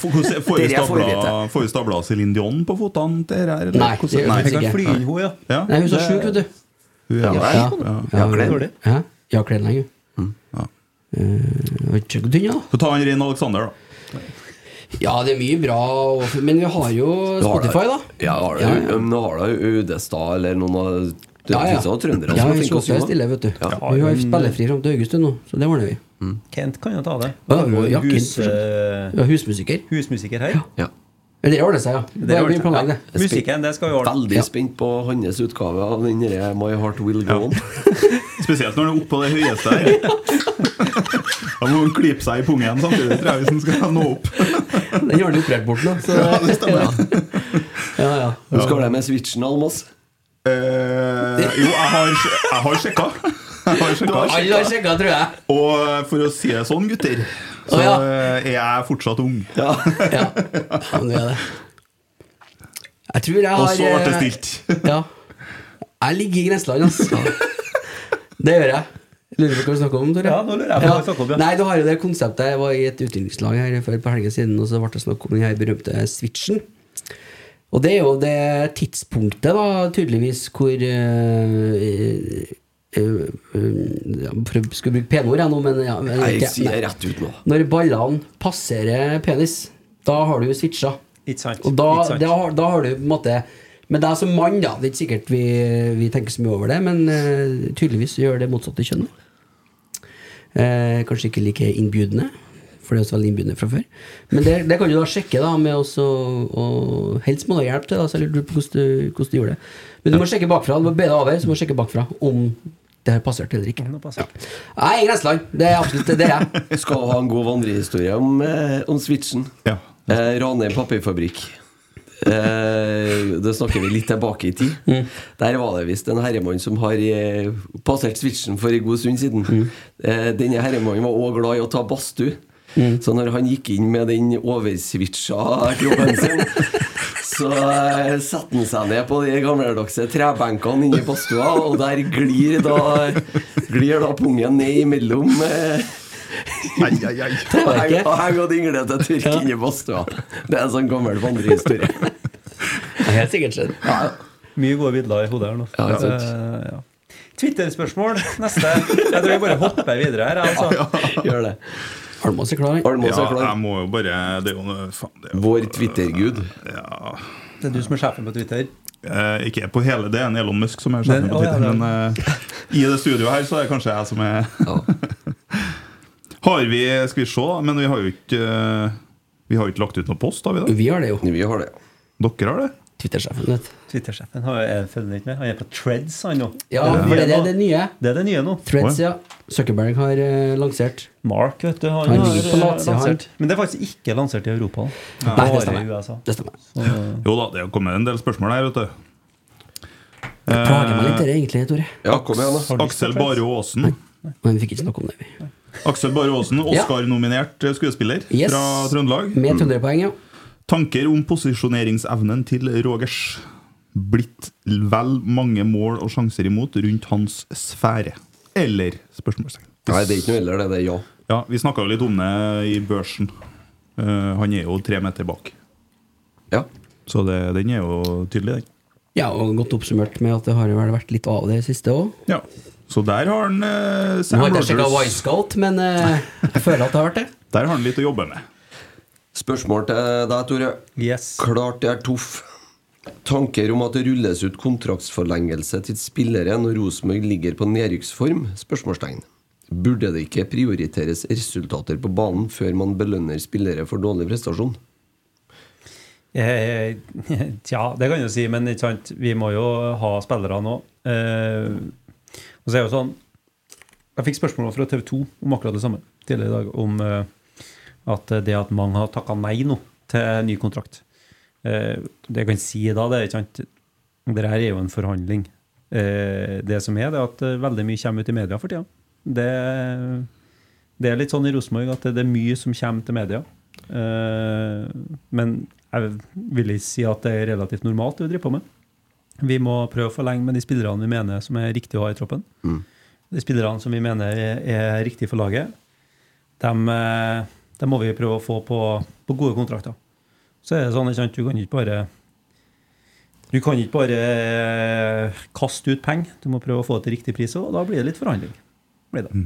Får vi stabla, Céline Dion på fotene til dette? Nei, det gjør Nei. vi ikke. fly henne, ja. Ja, Nei, hun er så sjuk, vet du. Hun er- Ja, Ja, ja. ja, Glenn. Ja. Ja, hun. Ja. Eh, tynn, ja. Så ta han Rein Alexander, da. Ja, det er mye bra, men vi har jo. Spotify, da. Ja, har du, Ja, ja. Men Nå har du Udestad eller noen av det Ja, ja. trøndere Ja, som er vi flinke å skal synge. stille, vet du. Ja. Vi har spillefri fram til august nå, så det ordner vi. Kent kan jo ta det. Ja, ja, Kent, hus, eh, Ja, husmusiker. husmusiker her. Ja. Ja, Det ordner seg, ja. Det Det ordner seg. spent- Musikken, det skal vi ordne. Veldig spent på hans utgave av den derre My Heart Will Go On. Spesielt når han er oppå på det høyeste her. Da må han klype seg i pungen samtidig, tror jeg, hvis han skal nå opp. Den har du operert bort nå, så Ja, det stemmer. ja, ja. Hvordan går det med switchen, Almås? Eh, jo, jeg har, jeg har sjekka. Jeg har sjekka. Alle har sjekka, tror jeg. Og for å si det sånn, gutter, så ja. er jeg fortsatt ung. Ja. Ja, ja men det er det. Jeg tror jeg har Og så ble det eh, stilt. Ja. Jeg ligger i grenseland, altså. Det gjør jeg. Lurer på hva du snakker om, Tore? Ja, nå lurer jeg på hva du snakker om, ja. Nei, du har jo det konseptet. Jeg var i et utviklingslag her for et par helger siden, og så ble det snakk om den her berømte switchen. Og det er jo det tidspunktet, da, tydeligvis, hvor uh, Uh, uh, Skal bruke penord, jeg nå, men ja, men, Jeg sier rett ut nå. Når ballene passerer penis, da har du switcha. It's right. Og da, da, har- da har du på en måte Men deg som mann, da. Det er ikke sikkert vi, vi tenker så mye over det, men uh, tydeligvis gjør det motsatte kjønnet. Eh, kanskje ikke like innbydende, for det er også veldig innbydende fra før. Men det, det kan du da sjekke da med også, og Helst må du ha hjelp til, da, så jeg lurer på hvordan du, hvordan du gjør det. Men du må sjekke bakfra. Du må be deg over, så må du sjekke bakfra om det har passert eller ikke. Ja. Jeg er i grenseland. Det er absolutt det. er jeg. Skal ha en god vandrehistorie om, eh, om switchen. Ja. Eh, Ranheim papirfabrikk. Eh, det snakker vi litt tilbake i tid. Der var det visst en herremann som har eh, passert switchen for en god stund siden. Eh, denne herremannen var òg glad i å ta badstue. Så når han gikk inn med den overswitcha kroppen sin, så eh, satte han seg ned på de gammeldagse trebenkene inne i badstua, og der glir da, glir da pungen ned imellom eh, Ai, ai, ai. Og jeg og dingler til tørk inni badstua. Det er en sånn gammel vandrehistorie. Helt sikkert skjedd. Mye gode bilder i hodet her nå. Ja, sant. Eh, ja. Twitter-spørsmål neste. Jeg tror jeg bare hopper videre her. jeg, Ja, Gjør det. Almås er klar. Almås Ja, er klar. jeg må jo bare Det er jo faen, det er jo, Vår Twitter-gud. ja. Det er du som er sjefen på Twitter. Eh, ikke på hele, det er en Elon Musk som er sjefen Men- på å, ja, Twitter. det- Men eh, i det studioet her så er det kanskje jeg som er Har vi Skal vi se, men vi har jo ikke eh, Vi har jo ikke lagt ut noe post, har vi det? Vi har det jo. Vi har det. Dere har det? Twitter-sjefen, vet. Twitter-sjefen har jeg følger ikke med. Han er på Treads, han nå. Ja, for det, det er det nye. Det er det nye nå. Threads, ja. Zuckerberg har eh, lansert. Mark, vet du, han, Han har på eh, han. lansert. Men det er faktisk ikke lansert i Europa. Nei, det stemmer. USA. Det stemmer. Så, Jo da, det har kommet en del spørsmål her, vet du. Plager meg litt, det egentlig, Tore. Ja, kom igjen, da. Aksel Bare Aasen. Men vi fikk ikke snakke om det, vi. Aksel Bare Aasen, Oscar-nominert eh, skuespiller Yes. fra Trøndelag. Med trønderpoeng, ja. Tanker om posisjoneringsevnen til Rogers. Blitt vel mange mål og sjanser imot rundt hans sfære. Eller? spørsmålstegn. Nei, det er ikke noe eller, det er ja. Ja, Vi snakka jo litt om det i børsen. Uh, han er jo tre meter bak. Ja. Så det, den er jo tydelig, den. Ja, og godt oppsummert med at det har vel vært litt av det siste òg. Ja. Så der har han Nå Sam har ikke jeg sjekka Wisecout, men uh, jeg føler at det har vært det. Der har han litt å jobbe med. Spørsmål til deg, Tore. yes. Klart det er toff. Tanker om at det rulles ut kontraktsforlengelse til spillere når Rosenborg ligger på nedrykksform? Spørsmålstegn. Burde det ikke prioriteres resultater på banen før man belønner spillere for dårlig prestasjon? Eh, Tja, det kan du si, men ikke sant? vi må jo ha spillere nå. Eh, og så er jo sånn Jeg fikk spørsmål fra TV 2 om akkurat det samme tidligere i dag. Om uh, at det at mange har takka nei nå til ny kontrakt. uh, det jeg kan si da, det er ikke sant Det her er jo en forhandling. Uh, det som er, det er at veldig mye kommer ut i media for tida. Det, det er litt sånn i Rosenborg at det, er mye som kommer til media. Men jeg vil si at det er relativt normalt det vi driver på med. Vi må prøve å forlenge med de spillerne vi mener som er riktig å ha i troppen. De spillerne som vi mener er, er riktig for laget, dem, eh, dem må vi prøve å få på, på gode kontrakter. Så er det sånn, ikke sant, du kan ikke bare du kan ikke bare eh, kaste ut penger. Du må prøve å få det til riktig pris, og da blir det litt forhandling. Blir det.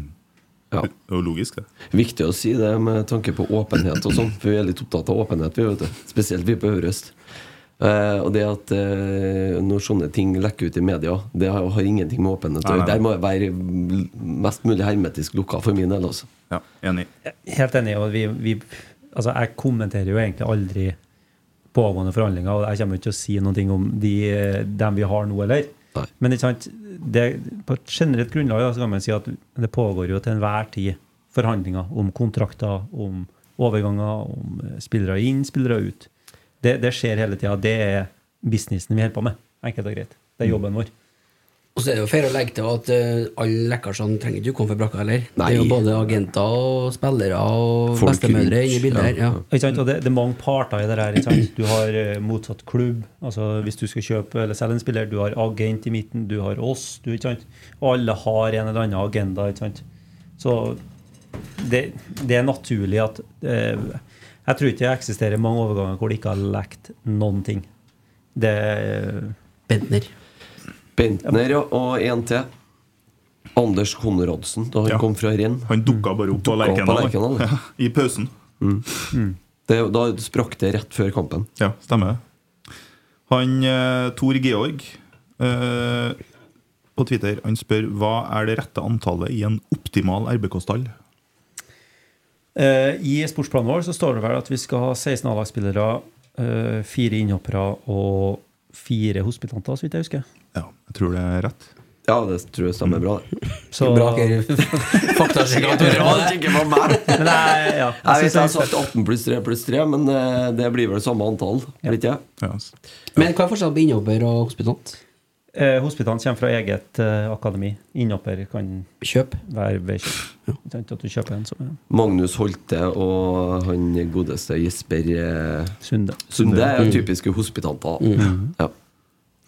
Ja. Det er jo logisk, det. Viktig å si det med tanke på åpenhet og sånn, for vi er litt opptatt av åpenhet, vi, vet du. Spesielt vi på Øverøst. Eh, og det at uh, når sånne ting lekker ut i media, det har, har ingenting med åpenhet å gjøre. Der må jeg være mest mulig hermetisk lukka for min del, Også. Ja, enig. Helt enig. og vi, vi, altså Jeg kommenterer jo egentlig aldri pågående forhandlinger, og jeg kommer ikke til å si noe om de, dem vi har nå, eller. Nei. Men ikke sant, det, på et generelt grunnlag da, så kan man si at det pågår jo til enhver tid forhandlinger om kontrakter, om overganger, om spillere inn, spillere ut. Det, det skjer hele tida. Det er businessen vi holder på med. Enkelt og greit. Det er jobben vår. Og så er det jo fair å legge til at uh, alle lekkasjene trenger ikke å komme fra brakka heller. Det er jo både agenter og spillere og Folk bestemødre rundt, inne i bildet her. ja, Ja. Ikke sant? Og det, det er mange parter i det her. Ikke sant? Du har eh, motsatt klubb. Altså Hvis du skal kjøpe eller selge en spiller, du har agent i midten, du har oss. Du, ikke sant? Og alle har en eller annen agenda. Ikke sant? Så det, det er naturlig at eh, Jeg tror ikke det eksisterer mange overganger hvor det ikke har lekt noen ting. Det Bentner. Bentner ja, og en til. Anders Konradsen, da han Ja. kom fra Renn. Han dukka bare opp på Dukka på Lerkendal. Ja. I pausen. Det, da sprakk det rett før kampen. Ja, stemmer det. Han eh, Tor Georg eh, på Twitter han spør hva er det rette antallet i en optimal RBK-stall. Eh, I sportsplanen vår så står det vel at vi skal ha 16 A-lagsspillere, eh, fire innhoppere og fire hospitanter, så vidt jeg husker. Ja, jeg tror det er rett. Ja, det tror jeg stemmer bra. Så, Bra. Ja, det på meg. men jeg, ja, Jeg vet jeg har sagt 18 pluss 3 pluss 3, men eh, det blir vel samme antall. Vet ikke jeg. Ja, s- Men hva er forskjellen på innhopper og hospitant? Eh, Hospitant kommer fra eget eh, akademi. Innhopper kan Kjøp. være ved kjøp. Ja. At du kjøper en som er Magnus Holte og han godeste Jesper eh, Sunde. Sunde er jo typiske hospitanter. Ja.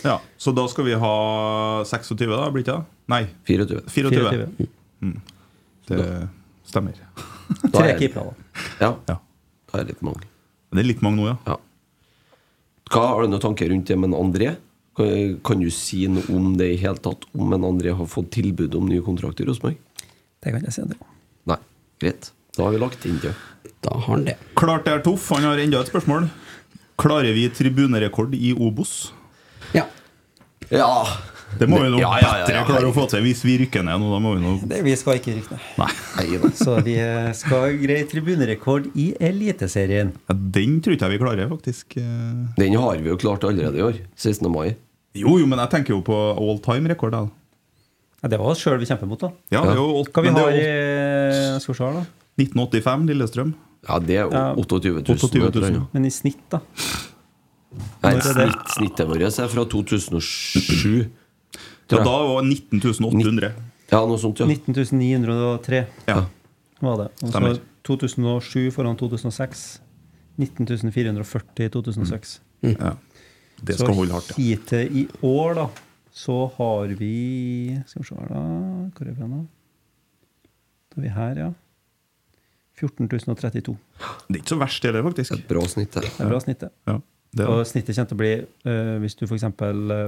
ja, Så da skal vi ha 26, da? Blir ikke det? Nei, 24. 24. 24. Det, Stemmer. Da Tre er- keepere, da. Ja. Ja. Da er det litt mange. Det er litt mange nå, ja. Ja. Hva Har du noen tanker rundt det med André? Kan, kan du si noe om det i hele tatt? Om en André har fått tilbud om ny kontrakt i Rosenborg? Det kan jeg si. Det. Nei. Greit. Da har vi lagt inn det. Da har han det. Klart det er Toff. Han har enda et spørsmål. Klarer vi tribunerekord i Obos? Ja. Ja. Det må vi nå Ja, ja, ja, ja. bedre klare å få til hvis vi rykker ned nå. Da må vi nå Det, vi skal ikke rykke ned. Nei. Så vi skal greie tribunerekord i Eliteserien. Ja, Den tror ikke jeg vi klarer, faktisk. Eh, Den har vi jo klart allerede i år. 16. mai. Jo, jo, men jeg tenker jo på all time-rekord. Ja, det var oss sjøl vi kjemper mot, da. Ja, det er jo alt- Hva vi men det har i Skal vi se her, da. 1985, Lillestrøm. Ja, det er 28 000. 28 000. vet du, ja. Men i snitt, da. Nei, det? snitt, snittet vårt er fra 2007. Ja, da var 19 800. Ja, noe sånt, ja. 19 903 Ja. var det. Og så 2007 foran 2006. 19 440 i 2006. ja. Det skal så holde hardt, ja. hittil i år, da, så har vi Skal vi se her, da. Hvor er vi nå? da? Er vi her, ja. 14.032. Det er ikke så verst, det faktisk. Et bra snitt, det. Det er bra snitt, Ja, det er Og snittet kommer til å bli, uh, hvis du f.eks.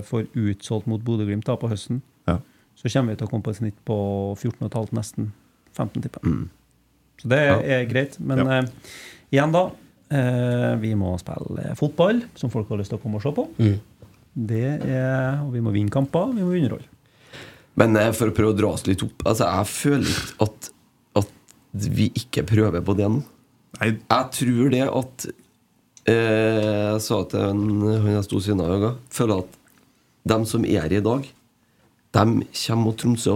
får utsolgt mot Bodø-Glimt på høsten, Ja. så kommer vi til å komme på et snitt på 14,5, nesten 15, tipper jeg. Mm. Så det Ja. er greit. Men Ja. eh, igjen, da. Eh, vi må spille fotball, som folk har lyst til å komme og se på. Mm. Det er, og vi må vinne kamper, vi må underholde. Men eh, for å prøve å dra oss litt opp altså, Jeg føler ikke at, at vi ikke prøver på det nå. Nei, Jeg tror det at eh, Jeg sa til en, han jeg sto siden av i dag Føler at de som er her i dag, de kommer mot Tromsø.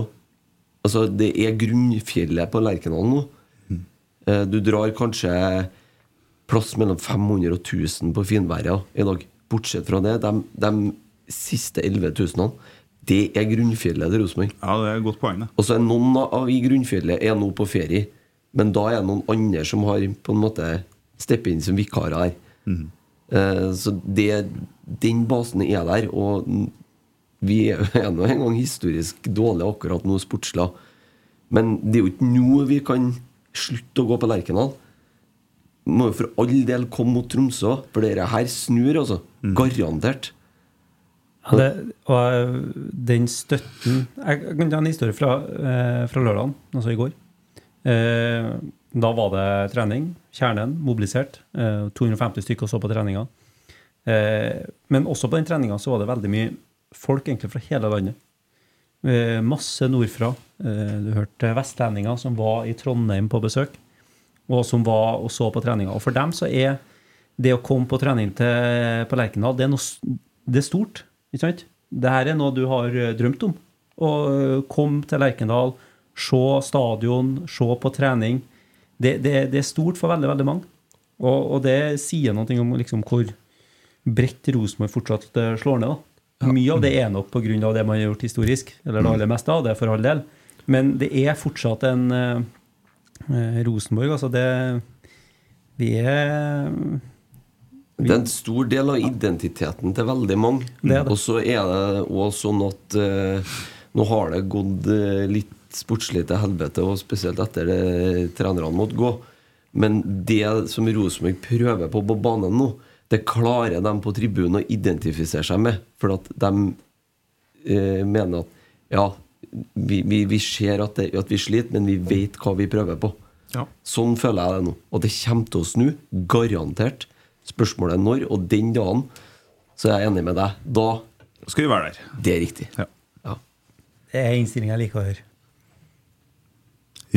Altså, det er grunnfjellet på Lerkendal nå. Eh, du drar kanskje plass mellom 500 og 1000 på finværet i dag. Bortsett fra det, de, de siste 11 000 det er grunnfjellet til Rosenborg. ja, det er et godt poeng, det. Og så er noen av i grunnfjellet er nå på ferie, men da er det noen andre som har på en måte steppet inn som vikarer her. Eh, så det, den basen er der, og vi er er nå en gang historisk dårlige akkurat nå sportslig. Men det er jo ikke nå vi kan slutte å gå på Lerkendal. Må jo for all del komme mot Tromsø, for dette her snur, altså. Garantert. Ja, det, og den støtten Jeg kan ta en historie fra, eh, fra lørdagen, altså i går. Eh, da var det trening. Kjernen mobilisert. Eh, 250 stykker så på treninga. Eh, men også på den treninga så var det veldig mye folk egentlig fra hele landet. Eh, masse nordfra. Eh, du hørte vestlendinger som var i Trondheim på besøk, og som var og så på treninga. Og for dem så er det å komme på trening til, på Lerkendal, det er, noe, det er stort. Ikke sant? Det her er noe du har eh, drømt om. Å eh, komme til Lerkendal, se stadion, se på trening. Det, det, det er stort for veldig, veldig mange. Og, og det sier noe om liksom, hvor bredt Rosenborg fortsatt eh, slår ned. da. Mye av det er nok pga. det man har gjort historisk, eller det aller meste av det, for all del. Men det er fortsatt en Rosenborg, altså det Vi er Det er en stor del av identiteten til veldig mange. Og så er det òg sånn at eh, nå har det gått eh, litt sportslig til helvete, og spesielt etter det trenerne måtte gå. Men det som Rosenborg prøver på på banen nå, det klarer de på tribunen å identifisere seg med. For at de eh, mener at ja, vi, vi, vi ser at, det, at vi sliter, men vi vet hva vi prøver på. Ja. Sånn føler jeg det nå. Og det kommer til å snu. Garantert. Spørsmålet er når, og den dagen så er jeg enig med deg. Da Skal vi være der. Det er riktig. Ja. Ja. Det er innstillinga jeg liker å høre.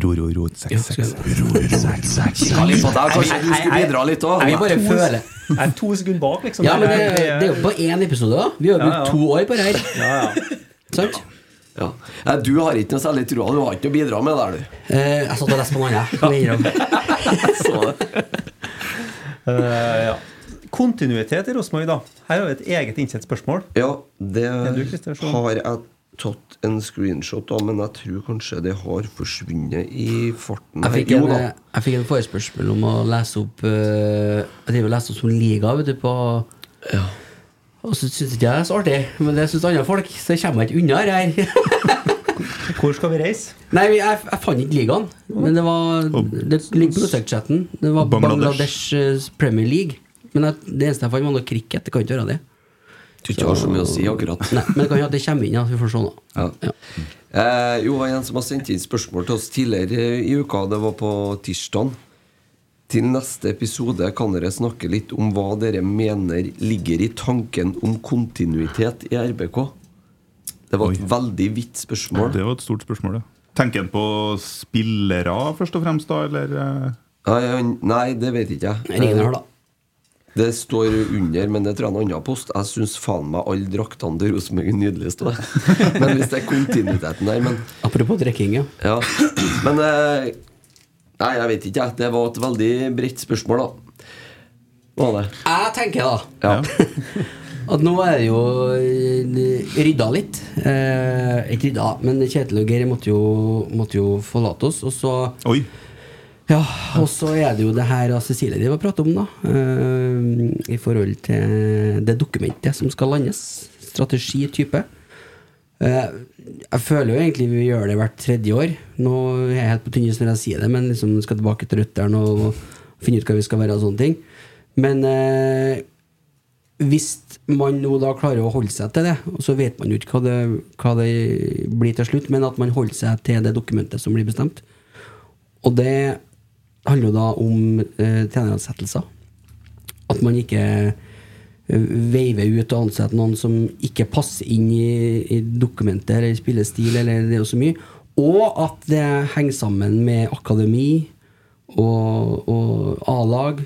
Ro, ro, ro, seks, seks. Kikka litt på deg. Kanskje du skulle bidra litt òg? Jeg bare føler Jeg er to sekunder bak, liksom. Ja, men det, det er jo på én episode, da. Vi har brukt ja. to år på det her. Ja, ja. Sant? Ja. Nei, Du har ikke noe særlig trua. Du har ikke noe å bidra med der, du. Eh, jeg satt og leste på noe annet. Eh, ja. Kontinuitet i Rosenborg, da. Her har vi et eget innsett spørsmål. Ja, det du, har jeg tatt en screenshot av, men jeg tror kanskje det har forsvunnet i farten. Jeg her. fikk, en, da. jeg fikk en forespørsel om å lese opp uh, Jeg driver og leser opp som liga vet du, på Og så syns ikke jeg det er så artig, men det syns andre folk, så kommer jeg ikke unna det her. Hvor skal vi reise? Nei, jeg, jeg fant ikke ligaen. Men det var Det ligger på Utsøkt-chatten. Det var Bangladesh. Bangladesh eh, Premier League. Men jeg, det eneste jeg fant, var noe cricket. Det kan ikke være det. Du ikke har så mye å si, akkurat. Nei, men det kan jo at det kommer inn, ja. Vi får se nå. Ja. Eh, jo, var en som har sendt inn spørsmål til oss tidligere i uka. Det var på tirsdag. Til neste episode kan dere snakke litt om hva dere mener ligger i tanken om kontinuitet i RBK. Det var et veldig vidt spørsmål. Det var et stort spørsmål, ja. Tenker han på spillere, først og fremst, da, eller? eh? Nei, nei, det vet ikke jeg. Ringen her, da. Det står under, men det tror jeg er en annen post. Jeg syns faen meg alle draktene til Rosenborg er nydelige. står. Men hvis det er kontinuiteten der men, Apropos drikking, ja. ja. Men eh, Nei, jeg vet ikke, jeg. Det var et veldig bredt spørsmål, da. Var det? Jeg tenker da Ja. at nå er det jo eh, rydda litt. Eh, ikke rydda, men Kjetil og Geir måtte jo, måtte jo forlate oss. Og så Oi. Ja, og så er det jo det her Cecilie de var pratet om, da. eh, I forhold til det dokumentet som skal landes. Strategi-type. Eh, jeg føler jo egentlig vi gjør det hvert tredje år. Nå er jeg helt på tynn is når jeg sier det, men liksom skal tilbake til røttene og finne ut hva vi skal være og sånne ting. Men eh, hvis man nå da klarer å holde seg til det, og så vet man jo ikke hva det, hva det blir til slutt, men at man holder seg til det dokumentet som blir bestemt. Og det handler jo da om eh, treneransettelser. At man ikke veiver ut og ansette noen som ikke passer inn i, i dokumentet eller spillestil, eller det er så mye. Og at det henger sammen med akademi og, og A-lag.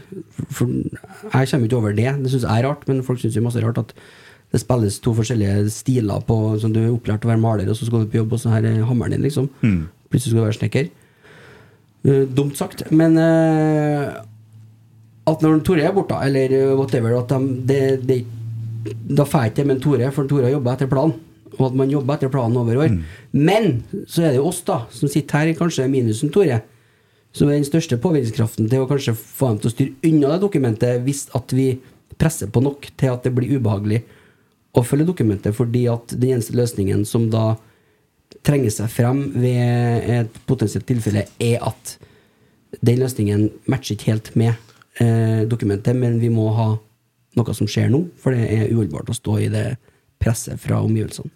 For jeg kommer ikke over det. Det syns jeg er rart, men folk syns jo masse rart at det spilles to forskjellige stiler på Som du er opplært til å være maler, og så skal du på jobb, og så her er hammeren din, liksom. Mm. Plutselig skal du være snekker. Uh, dumt sagt, men eh, at når Tore er borte, eller eh, whatever at de, det, det, Da får jeg ikke det med Tore, for Tore har jobba etter planen. Og at man jobber etter planen over år. Men så er det jo oss, da, som sitter her, kanskje minusen Tore. Som er den største påvirkningskraften til å kanskje få dem til å styre unna det dokumentet, hvis at vi presser på nok til at det blir ubehagelig å følge dokumentet, fordi at den eneste løsningen som da trenger seg frem ved et potensielt tilfelle, er at den løsningen matcher ikke helt med eh, dokumentet, men vi må ha noe som skjer nå, for det er uholdbart å stå i det presset fra omgivelsene.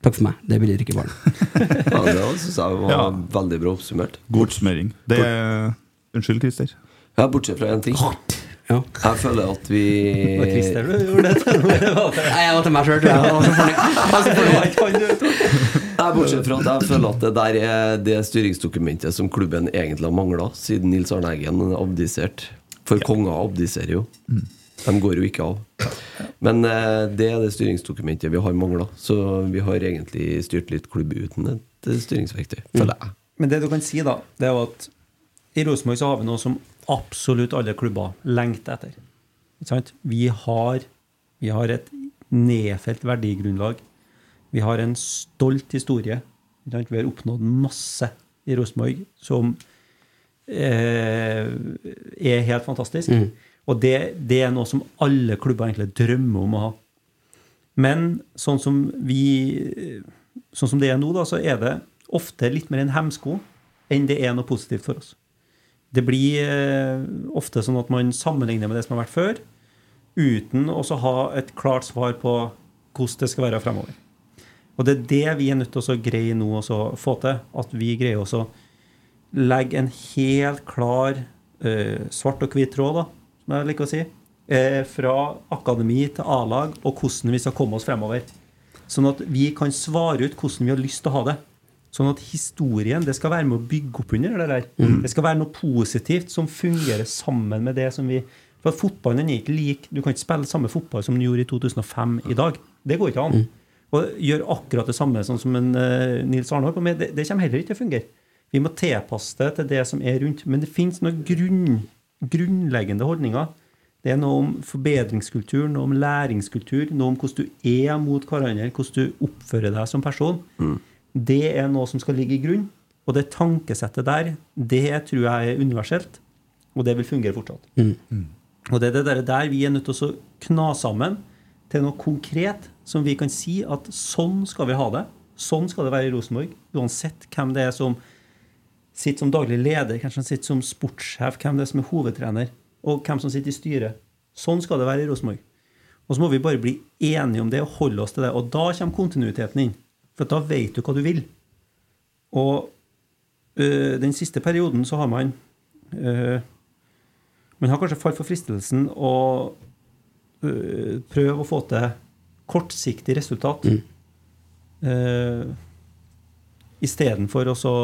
Takk for meg. Det vil dere ikke barn. Ja, det syns jeg var Ja. veldig bra oppsummert. God oppsummering. Det er Unnskyld, Christer. Ja, bortsett fra én ting. Jeg føler at vi Det var Christer du gjorde det til. Nei, jeg var til meg sjøl, tror jeg. Jeg var så fornøyd. Jeg var så fornøyd. Nei, Bortsett fra at jeg føler at det der er det styringsdokumentet som klubben egentlig har mangla, siden Nils Arne Eggen abdiserte. For konger abdiserer jo. De går jo ikke av. Men eh, det er det styringsdokumentet vi har mangla. Så vi har egentlig styrt litt klubb uten et eh, styringsverktøy, Mm. Men det du kan si, da, det er jo at i Rosenborg så har vi noe som absolutt alle klubber lengter etter. Ikke sant? Vi har, vi har et nedfelt verdigrunnlag. Vi har en stolt historie. Ikke sant? Vi har oppnådd masse i Rosenborg som er helt fantastisk. Mm. Og det, det er noe som alle klubber egentlig drømmer om å ha. Men sånn som vi Sånn som det er nå, da, så er det ofte litt mer en hemsko enn det er noe positivt for oss. Det blir eh, ofte sånn at man sammenligner med det som har vært før, uten også ha et klart svar på hvordan det skal være fremover. Og det er det vi er nødt til å greie nå å få til. At vi greier også å legge en helt klar eh, svart og hvit tråd, da, som jeg liker å si, eh, fra akademi til A-lag, og hvordan vi skal komme oss fremover. Sånn at vi kan svare ut hvordan vi har lyst til å ha det. Sånn at historien det skal være med å bygge opp under det der. Mm. Det skal være noe positivt som fungerer sammen med det som vi For fotballen er ikke lik Du kan ikke spille samme fotball som du gjorde i 2005 i dag. Det går ikke an. Og gjøre akkurat det samme sånn som en, uh, Nils Arne på med, det, det kommer heller ikke til å fungere. Vi må tilpasse det til det som er rundt. Men det fins noen grunn, grunnleggende holdninger. Det er noe om forbedringskultur, noe om læringskultur, noe om hvordan du er mot hverandre, hvordan du oppfører deg som person. Det er noe som skal ligge i grunn. Og det tankesettet der, det tror jeg er universelt. Og det vil fungere fortsatt. Og det er det der, der vi er nødt til å kna sammen til noe konkret som vi kan si at sånn skal vi ha det. Sånn skal det være i Rosenborg. Uansett hvem det er som sitter som daglig leder, hvem som sitter som sportssjef, hvem det er som er hovedtrener, og hvem som sitter i styret. Sånn skal det være i Rosenborg. Og så må vi bare bli enige om det og holde oss til det. Og da kommer kontinuiteten inn. For da vet du hva du vil. Og øh, den siste perioden så har man øh, Man har kanskje falt for fristelsen å øh, prøve å få til kortsiktig resultat. Mm. Uh, Istedenfor å så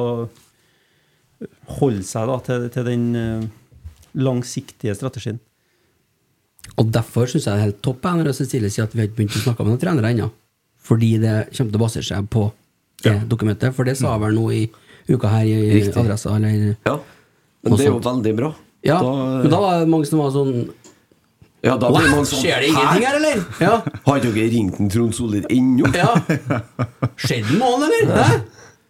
holde seg da, til, til den øh, langsiktige strategien. Og derfor syns jeg det er helt topp når Cecilie sier at vi har ikke begynt å snakke med noen trenere ennå. Fordi det kommer til å basere seg på det dokumentet. For det sa jeg vel nå i uka her i Riktig. Adressa. Eller, Ja. Men det er jo sånt. veldig bra. Ja, Da- men da var det mange som var sånn Ja, da blir man sånn skjer det ingenting her, eller? Ja. Har ikke dere ringt en Trond Solid ennå? Ja. Skjedde noe, eller? Hæ?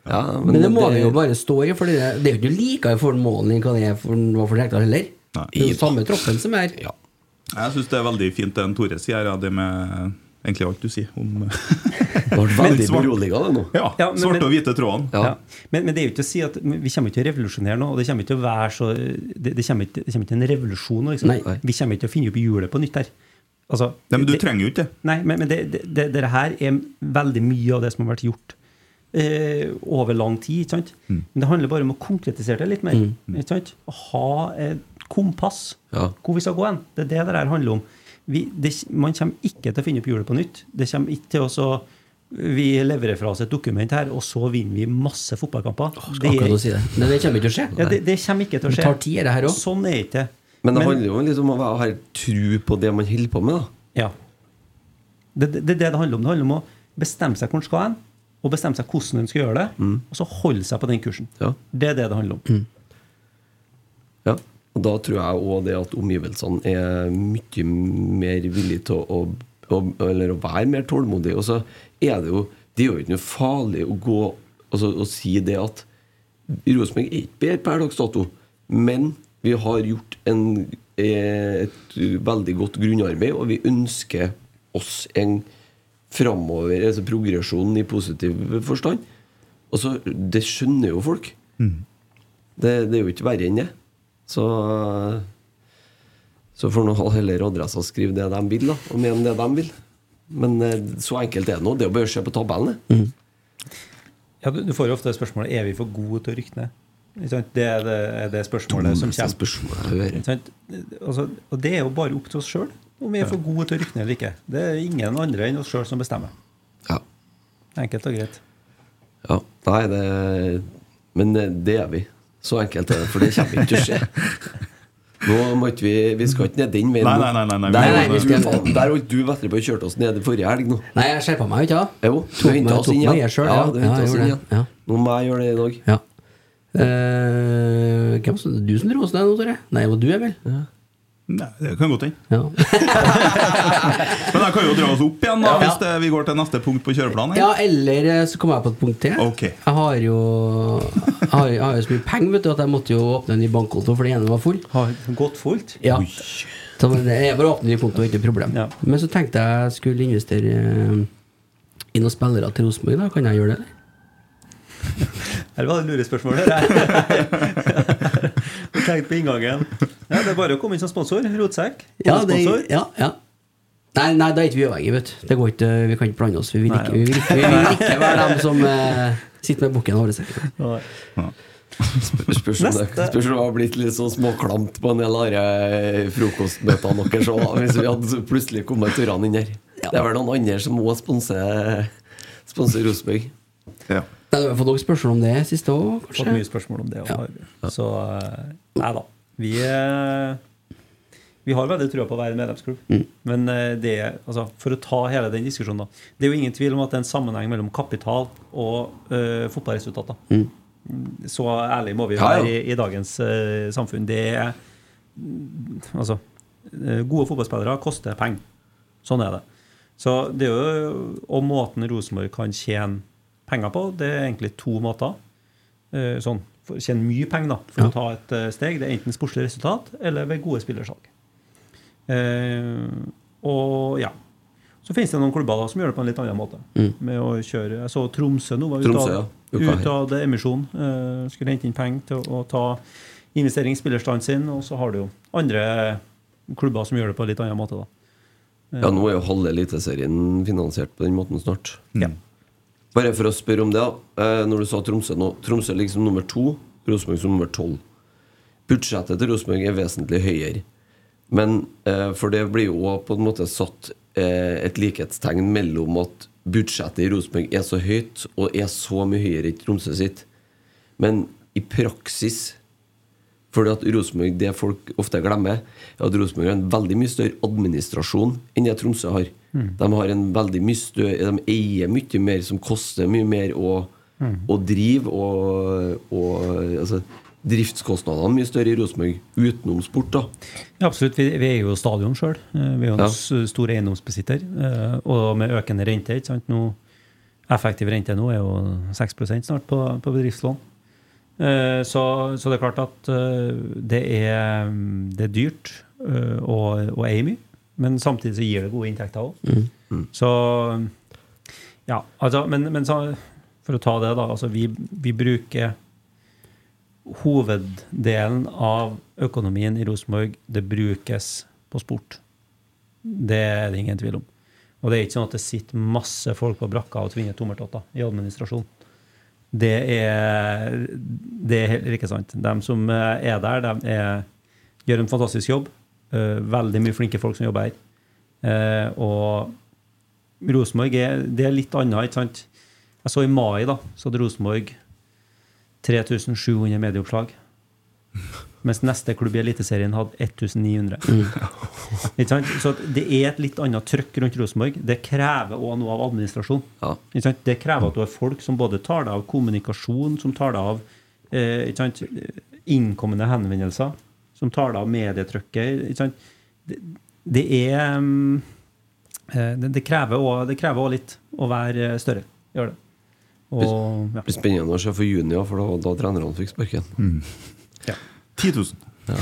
Ja, Men, det må vi jo bare stå i, for det, det er jo ikke likere for målen enn hva det er for, var for heller. Det er jo samme troppen som er. Jeg syns det er veldig fint det Tore sier, ja, det med egentlig alt du sier om Det ble veldig Svart- beroliga, det nå. Ja, Ja, men- svarte og hvite trådene. Ja. Men, men det er jo ikke å si at vi kommer ikke til å revolusjonere nå. Og det kommer ikke til å være så Det, det, kommer, ikke, det kommer ikke til en revolusjon nå. Liksom. Nei. Vi kommer ikke til å finne opp hjulet på nytt her. Altså, Nei, men du det- trenger jo ikke det. Nei, men, men det, det, det, det her er veldig mye av det som har vært gjort eh, over lang tid. ikke sant? Mm. Men det handler bare om å konkretisere det litt mer. ikke sant? Å ha et kompass. Ja. Hvor vi skal gå hen. Det er det det her handler om. Vi, det, man kommer ikke til å finne opp hjulet på nytt. Det kommer ikke til å så vi leverer fra oss et dokument her, og så vinner vi masse fotballkamper. Oh, det, er, si det. Men det kommer ikke til å skje. Ja, det, det kommer ikke til å Det tar tid, det her også. Sånn er ikke det. Men det handler jo litt om å ha tro på det man holder på med, da. Ja. Det er det det handler om. Det handler om å bestemme seg hvor man skal hen, og bestemme seg hvordan hun skal gjøre det, Mm. og så holde seg på den kursen. Ja. Det er det det handler om. Ja, og da tror jeg òg det at omgivelsene er mye mer villige til å, å, eller å være mer tålmodige. Og så er det jo Det er jo ikke noe farlig å gå altså, og si det at Rosenborg er ikke bedre per dags dato, men vi har gjort en, eh, et veldig godt grunnarbeid, og vi ønsker oss en framover, altså progresjonen i positiv forstand. Og så, Det skjønner jo folk. Det, det er jo ikke verre enn det. Så Så får nå heller adressa skrive det de vil, da, og mene det de vil. Men eh, så enkelt er det nå. Det er å se på tabellen. Mm. Ja, du, du får jo ofte spørsmålet er vi for gode til å rykke ned. Det er det, er det spørsmålet som kommer. spørsmålet jeg hører. Altså, og det er jo bare opp til oss sjøl om vi er for gode til å rykke ned eller ikke. Det er ingen andre enn oss sjøl som bestemmer. Ja. Enkelt og greit. Ja, nei, det Men det er vi. Så enkelt er det, for det kommer ikke til å skje. Nå måtte vi Vi skal ikke ned den veien. Nei, nei, nei, nei, nei. Der, Nei, nei, vi skal- der holdt du vettet på å kjøre oss ned forrige helg nå. Nei, jeg skjerpa meg ikke, da Jo, du henta oss inn igjen. selv, ja, ja. du Ja, oss inn igjen. ja. Nå må jeg gjøre det i dag. Ja. Eh, hvem var det du som dro oss ned nå, Tore? Nei, det var du, vel? Nei, det kan godt hende. Ja. Men jeg kan jo dra oss opp igjen da Ja. hvis det, vi går til neste punkt på kjøreplanen. ja, eller eh, så kommer jeg på et punkt til. Okay. Jeg har jo Jeg har, jeg har jo så mye penger vet du, at jeg måtte jo åpne en ny bankkonto, for den ene var full. Har gått fullt? Ja. Så det er bare å åpne ny konto, ikke noe problem. Ja. Men så tenkte jeg skulle investere eh, i noen spillere til Rosenborg. da. Kan jeg gjøre det? eller? Her var det lurespørsmål. tenkte på inngangen. Ja, det er bare å komme inn som sponsor. Rotsekk. Ja, det, ja, ja. Nei, nei, da er ikke vi uavhengige, vet du. Det går ikke, vi kan ikke blande oss. Vi vil ikke, vi vil ikke, vi vil ikke være dem som eh, sitter med bukken over sekken. Spørs om det har blitt litt så småklamt på en del av de frokostmøtene deres òg, hvis vi hadde plutselig kommet turene inn her. Det er vel noen andre som må Sponse Rosenborg. Ja. Nei, Du har fått noen spørsmål om det siste òg, Fått mye spørsmål om det. Ja. har vi. Så eh, nei da. Vi, eh, vi har veldig trua på å være en medlemsklubb. Mm. Men eh, det, altså, for å ta hele den diskusjonen, da. Det er jo ingen tvil om at det er en sammenheng mellom kapital og uh, fotballresultater. Mm. Så ærlig må vi Ja, ja. være i, i dagens uh, samfunn. Det er mm, Altså, gode fotballspillere koster penger. Sånn er det. Så det er jo Og måten Rosenborg kan tjene penger på, det er egentlig to måter. Eh, Sånn, for å tjene mye penger da, for Ja. å ta et eh, steg. Det er enten sportslig resultat eller ved gode spillersalg. Eh, og ja. Så finnes det noen klubber da som gjør det på en litt annen måte. Mm. Med å kjøre Jeg så Tromsø nå var ute Tromsø, av, ja. Ut av det emisjon. eh, skulle hente inn penger til å, å ta investering i spillerstanden sin. Og så har du jo andre klubber som gjør det på en litt annen måte. da Ja, nå er jo halve Eliteserien finansiert på den måten snart. Ja. Bare for å spørre om det, da. Eh, Når du sa Tromsø nå Tromsø ligger som nummer to, Rosenborg som nummer tolv. Budsjettet til Rosenborg er vesentlig høyere. Men eh, For det blir jo på en måte satt eh, et likhetstegn mellom at budsjettet i Rosenborg er så høyt og er så mye høyere i Tromsø sitt. Men i praksis fordi at Rosenborg, Det folk ofte glemmer, er at Rosenborg har en veldig mye større administrasjon enn det Tromsø har. Mm. De har en veldig mye større De eier mye mer, som koster mye mer å, Mm. å drive. Og, og altså, driftskostnadene mye større i Rosenborg utenom sport. da Ja, absolutt. Vi, vi er jo stadion sjøl. Vi er jo en Ja. stor eiendomsbesitter. eh, Og med økende rente. ikke sant? Nå, effektiv rente nå er jo 6% snart på, på bedriftslån. Eh, Så, så det er klart at eh, det er, det er dyrt og, å, å eie mye. Men samtidig så gir det gode inntekter òg. Mm. Så ja, altså, men, men så, for å ta det, da. Altså, vi, vi bruker Hoveddelen av økonomien i Rosenborg det brukes på sport. Det er det ingen tvil om. Og det er ikke sånn at det sitter masse folk på brakka og tvinger tommeltotter i administrasjon. Det er, det er heller ikke sant. De som er der, de er, gjør en fantastisk jobb. Eh, Veldig mye flinke folk som jobber her. Eh, Og Rosenborg er, er litt annet, ikke sant? Jeg så i mai, da, så hadde Rosenborg 3700 medieoppslag. Mens neste klubb i Eliteserien hadde 1900. Ikke sant? Så det er et litt annet trøkk rundt Rosenborg. Det krever òg noe av administrasjon. Ikke sant? Det krever at du har folk som både tar deg av kommunikasjon, som tar deg av eh, ikke sant? innkommende henvendelser, som tar deg av medietrykket. Ikke sant? Det, det er mm, eh, det, det krever også- det krever også, litt å være eh, større. Gjør det. Og, ja. Det blir spennende å se for juni, for da, da trenerne fikk sparken. Ja. 10 000.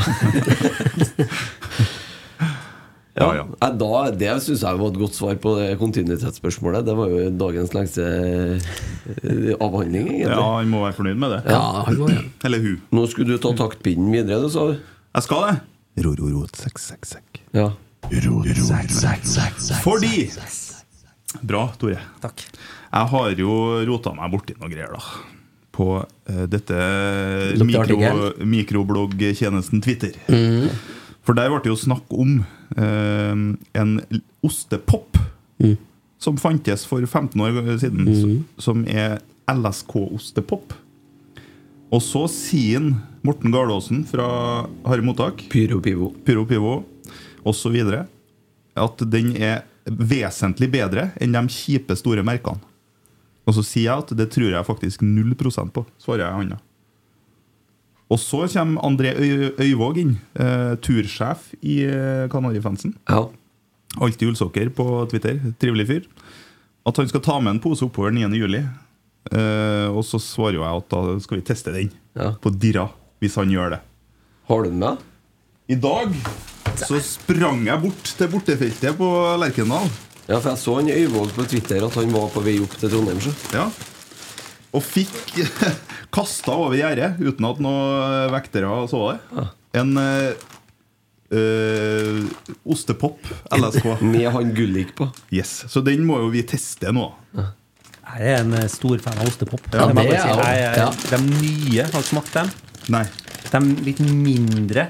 Ja, ja. Da, det syns jeg var et godt svar på det kontinuitetsspørsmålet. Det var jo dagens lengste eh, avhandling, egentlig. Ja, han må være fornøyd med det. Ja, han må, ja. Eller hun. Nå skulle du ta taktpinnen videre, du sa Jeg skal det. Ro, ro, ro, sekk, sekk, sekk. Ja. Fordi Bra, Tore. Takk. Jeg har jo rota meg borti noe greier, da. På uh, dette mikro, mikrobloggtjenesten Twitter. Mm. For der ble det jo snakk om uh, en ostepop som fantes for 15 år siden, Mhm. som er LSK-ostepop. Og så sier han, Morten Gardaasen fra Harry Mottak Pyro Pivo, Pyro Pivo osv. at den er vesentlig bedre enn de kjipe, store merkene. Og så sier jeg at det tror jeg faktisk 0 prosent på, svarer jeg han. Og så kommer André Øy Øyvåg inn, eh, tursjef i eh, Kanarifansen. Ja. Alltid ullsokker på Twitter. Trivelig fyr. At han skal ta med en pose oppover 9. juli. Eh, og så svarer jeg at da skal vi teste den på Dirra, hvis han gjør det. Har du den med? I dag så sprang jeg bort til bortefeltet på Lerkendal. Ja, for jeg så han Øyvåg på Twitter at han var på vei opp til Trondheim. Så. Ja. Og fikk kasta over gjerdet uten at noen vektere så det. En eh, eh, ostepop LSK. Med han Gullik på. Yes. Så den må jo vi teste nå. Jeg er en eh, stor fan av ostepop. Ja, Det jeg si. er jeg Jeg-. De nye, har du smakt dem? Nei. De litt mindre.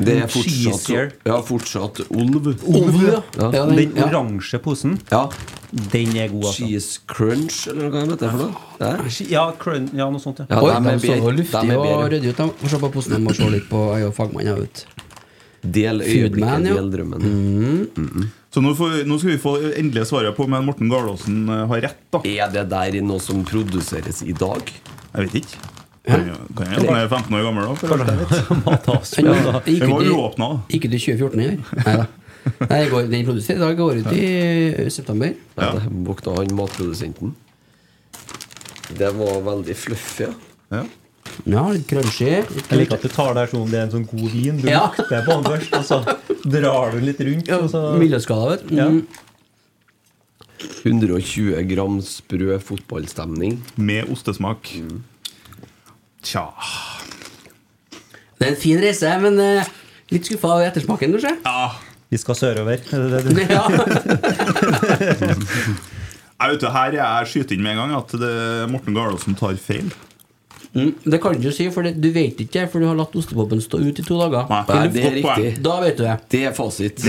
Det er fortsatt, ja, fortsatt Olv. Olv, ja. Ja. Den oransje posen, Ja. den er god, altså. Cheese crunch, eller hva heter det for noe? Ja, crun, ja, noe sånt. Ja. Ja, Oi, er de så luftige og ryddige ut. Få se på posen, jeg må se litt på Jeg og fagmannen ut. Del øyeblikket, ja. del drømmen. Så nå, får, nå skal vi få endelig svaret på om Morten Gardaasen eh, har rett. da Er det der noe som produseres i dag? Jeg vet ikke. Kan jeg, er 15 år gammel da? Den var i- uåpna. da. Gikk ut i 2014 her. Neida. Nei, det går, den produserer i dag. Går ut i september. Ja. Våkna han matprodusenten. Det var veldig fluffy, ja. Ja, litt crunchy. Jeg liker at du tar det her som om det er en sånn god vin. Du Ja. lukter på den først, og så drar du litt rundt. Og så Miljøskala, vet du. Ja. Mm. 120 gram sprø fotballstemning. Med ostesmak. Tja Det er en fin reise, men eh, litt skuffa av ettersmaken, kanskje? Ja. Vi skal sørover. Er det det du- Ja. Jeg vet du, Her jeg skyter inn med en gang at det er Morten Garlåsen tar feil. Mm, det kan du ikke si, for det, du vet ikke, for du har latt ostepopen stå ut i to dager. Nei, Nei, det er riktig. Da vet du det. Det er fasit.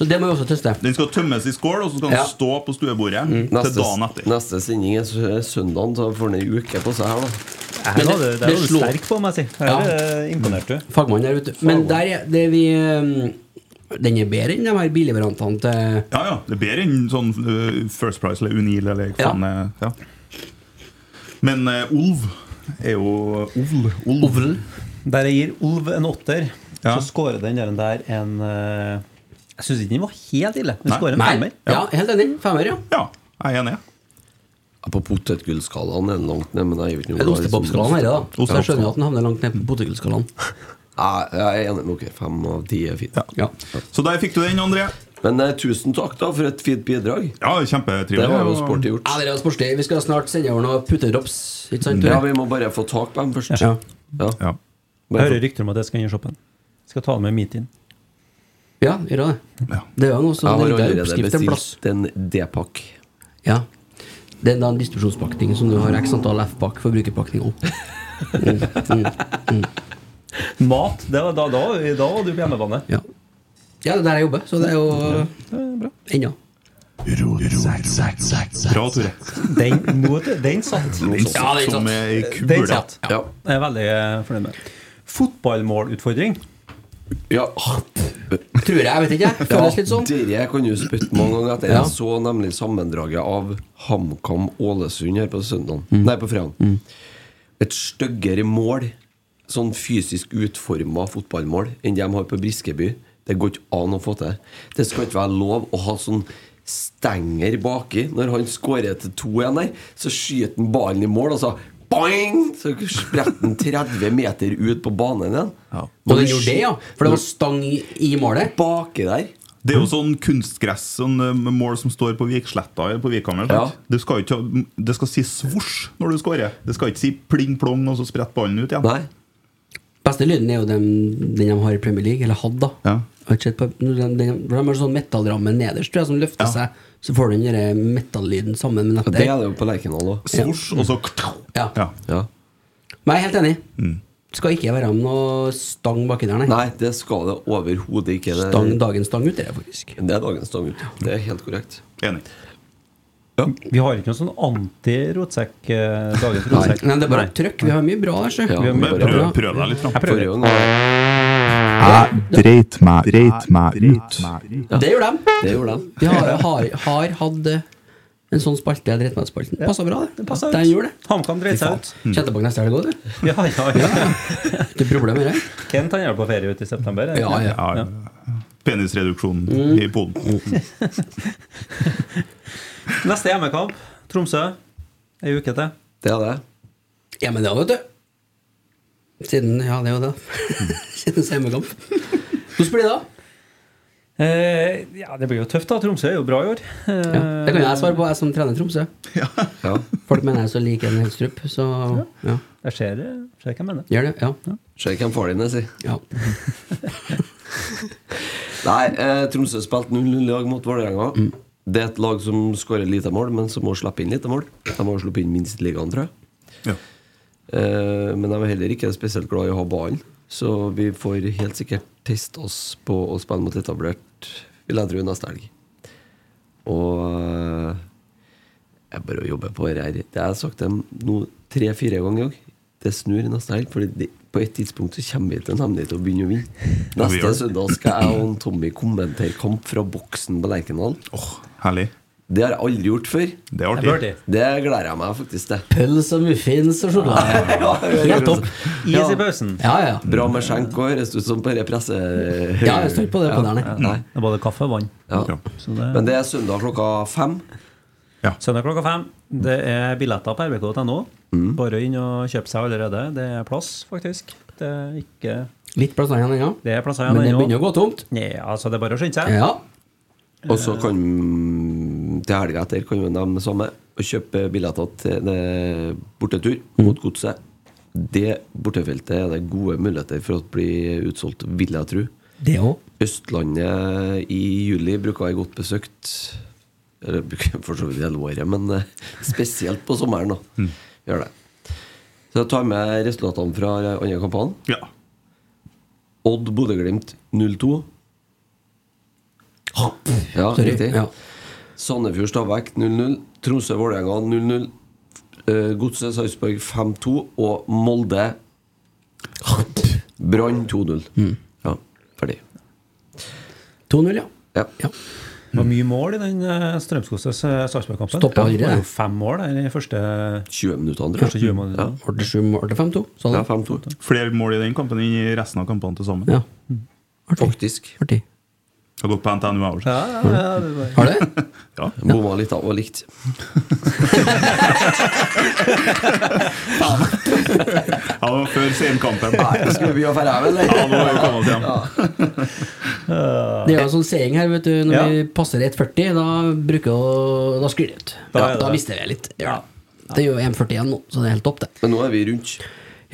Så det må vi også teste. Den skal tømmes i skål, og så skal den Ja. stå på stuebordet til Neste, dagen etter. neste sending er søndag, så får den ei uke på seg her, da. Men det, det- det du sterk på, må jeg si. Her Ja. er imponert du. Fagmann der, ute. Men der er det vi um, Den er bedre enn de her billigvariantene til Ja, ja. Det er bedre enn sånn uh, First Price eller Unil eller hva faen det ja. Men uh, Olv er jo Ovl. Olv. Ovl. Der jeg gir Ulv en åtter, Ja. så skårer den der, der en uh, Jeg syns ikke den var helt ille. Den scorer en femmer. Ja. ja, helt enig. Femmer, ja. Ja, jeg er enig. Ja, På potetgullskalaen er den langt ned, men jeg vet ikke Er det ostepopskalaen her, da? Ostepopskalaen. Så jeg skjønner at den havner langt ned på potetgullskalaen. Ja, jeg er enig med dere. Fem av ti er fint. Ja. Så der fikk du den, André. Men eh, tusen takk da for et fint bidrag. Ja, kjempetrivelig Det var jo sporty gjort. Ja, det er sporty. Vi skal snart sende over noen puttedrops. Ikke sant? Ja, vi må bare få tak på dem først. Ja. Ja. Ja. Jeg hører rykter om at jeg skal inn i shoppen. Skal ta med meet in. ja, gjør det. Ja. Det er jo noe Jeg som har det er allerede bestilt en D-pakk. Ja. Det er da en distribusjonspakning som du har x antall F-pakk forbrukerpakning opp. Mm, mm, mm. Mat, det var, da, da, da var du på hjemmebane. Ja. ja, det er der jeg jobber, så det er jo ennå. Bra, Tore. Den, nå, den satt. Den satt Ja, den som satt. ei Den kule. satt. Ja. Jeg er veldig fornøyd med. Fotballmålutfordring. Ja. Tror jeg, jeg vet ikke. Føles litt sånn. Dere kan jo spytte mange ganger etter. Jeg så nemlig sammendraget av HamKam Ålesund her på søndag. Mm. Nei, på fredag. Et styggere mål, sånn fysisk utforma fotballmål, enn de har på Briskeby. Det går ikke an å få til. Det skal ikke være lov å ha sånn stenger baki. Når han skårer til 2-1 der, så skyter han ballen i mål, og så Boing! Så spredte den 30 meter ut på banen igjen. Og den gjorde det, ja. For det var stang i, målet. Baki der. Det er jo sånn kunstgress, sånn eh, mål som står på Viksletta eller på Vikhammer. Ja. Det, skal ikke, det skal si svosj når du scorer. Det skal ikke si pling-plong, og så spretter ballen ut igjen. Nei. Beste lyden er jo den, den de har i Premier League, eller hadde, da. Ja. På, den, den, for de har sånn metallramme nederst, tror jeg, som løfter Ja. seg. Så får du den metallyden sammen med nettet. det er det jo på Lerkendal òg. Svosj, og så Ja. ja. Ja. Men jeg er helt enig. Mm. Skal ikke være med noe stang baki der, nei. Nei, det skal det overhodet ikke. Det, Stang, dagens stang ut, det er det faktisk. det er dagens stang ut. Det er helt korrekt. Enig. Vi har ikke noe sånn anti-rotsekk. eh, dagens Nei. rotsekk. Nei, det er bare trøkk. Vi har mye bra der, sjø. Ja, Vi har mye Prøv, bra. prøv deg litt fram. Jeg prøver. Jeg dreit meg, dreit meg ut. Det gjorde de. det gjorde de. De har, har, har hatt eh, en sånn spalte, Drettmannsspalten. Passa bra, det. ut. Den gjorde det. HamKam dreit seg ut. Kjenner tilbake neste helg òg, du. Ja, ja, ja. Ikke problem med det. Kent han er på ferie ute i september? er det Ja, ja. Ja, Penisreduksjon i poden. Neste hjemmekamp, Tromsø. Ei uke til. Det er det. Ja, men det vet du. Siden Ja, det er jo det. Siden hjemmekamp. Hvordan blir det da? Eh, ja, det blir jo tøft, da. Tromsø er jo bra i år. Eh, Ja, det kan jo jeg svare på, jeg som trener Tromsø. Ja. Folk mener jeg så lik en Helstrup, så ja. Jeg ser, ser hva jeg mener. Gjør det? Ja. Ser hvem far din er, si. ja. Nei, eh, Tromsø spilte 0-0 i dag mot Vålerenga. Det er et lag som skårer lite mål, men som må slippe inn lite mål. De har sluppet inn minst i ligaen, tror jeg. Ja. Eh, men de er heller ikke spesielt glad i å ha ballen. Så vi får helt sikkert teste oss på å spille mot etablert, vil jeg tro, neste helg. Og eh, jeg bare jobber på det her. Det har jeg sagt dem nå tre-fire ganger òg. Det snur neste helg. For på et tidspunkt så kommer vi til en til og begynne å vinne. Vi Neste søndag skal jeg og Tommy kommentere kamp fra boksen på Lerkendal. Åh, herlig. Det har jeg aldri gjort før. Det er Det. Det gleder jeg meg faktisk til. Pølse og muffins og sjokolade. Helt topp. Is i pausen. Ja, ja. Bra med skjenk og høres ut som bare presse... Ja, jeg står på det på der, nei. Både kaffe og vann. Ja. Ja. Så det, Men det er søndag klokka fem. Søndag klokka fem. Det er billetter på rbk.no. Mm. Bare inn og kjøpe seg allerede. Det er plass, faktisk. Det er ikke Litt plasser igjen ennå. Det er plasser Men det begynner å gå tomt. Ja, altså det er bare å skynde seg. Ja. Og så kan til helga etter kan jo de samme. Å kjøpe billetter til det bortetur mot godset. Det bortefeltet er det gode muligheter for å bli utsolgt, vil jeg tro. Det òg. Østlandet i juli bruker å være godt besøkt. Eller for så vidt hele året, men eh, spesielt på sommeren. da Gjør det. Så jeg tar med resultatene fra andre kampene. Ja. Odd Bodø-Glimt 0-2. Ja, Sorry. riktig. Ja. Sandefjord Stabæk 0-0. Tromsø-Vålerenga 0-0. Eh, Godset Sarpsborg 5-2. Og Molde Brann 2-0. Mm. Ja, ferdig. 2-0, ja. Ja. Det var mye mål i den uh, Strømsgodset eh, Sarpsborg-kampen. Stoppa det. var jo fem mål der i første 20 minutter, Første 20 minutter. Ble det sju mål til 5-2? Sånn. Ja, 5-2. Flere mål i den kampen enn i resten av kampene til sammen. Ja. Faktisk. Artig. Har gått på NTNU Hours. Ja, ja, ja, Har du? Ja. Bomma litt av og likt. Ja, det var før senkampen. Nei, skal vi å ferde hjem, eller? Ja, nå har vi kommet hjem. Det er jo en sånn seing her, vet du. Når Ja. vi passer 1,40, da bruker å, Da sklir det ut. Da er da mister vi litt. Gjør det. Det er jo 1,41 nå, så det er helt topp, det. Men nå er vi rundt.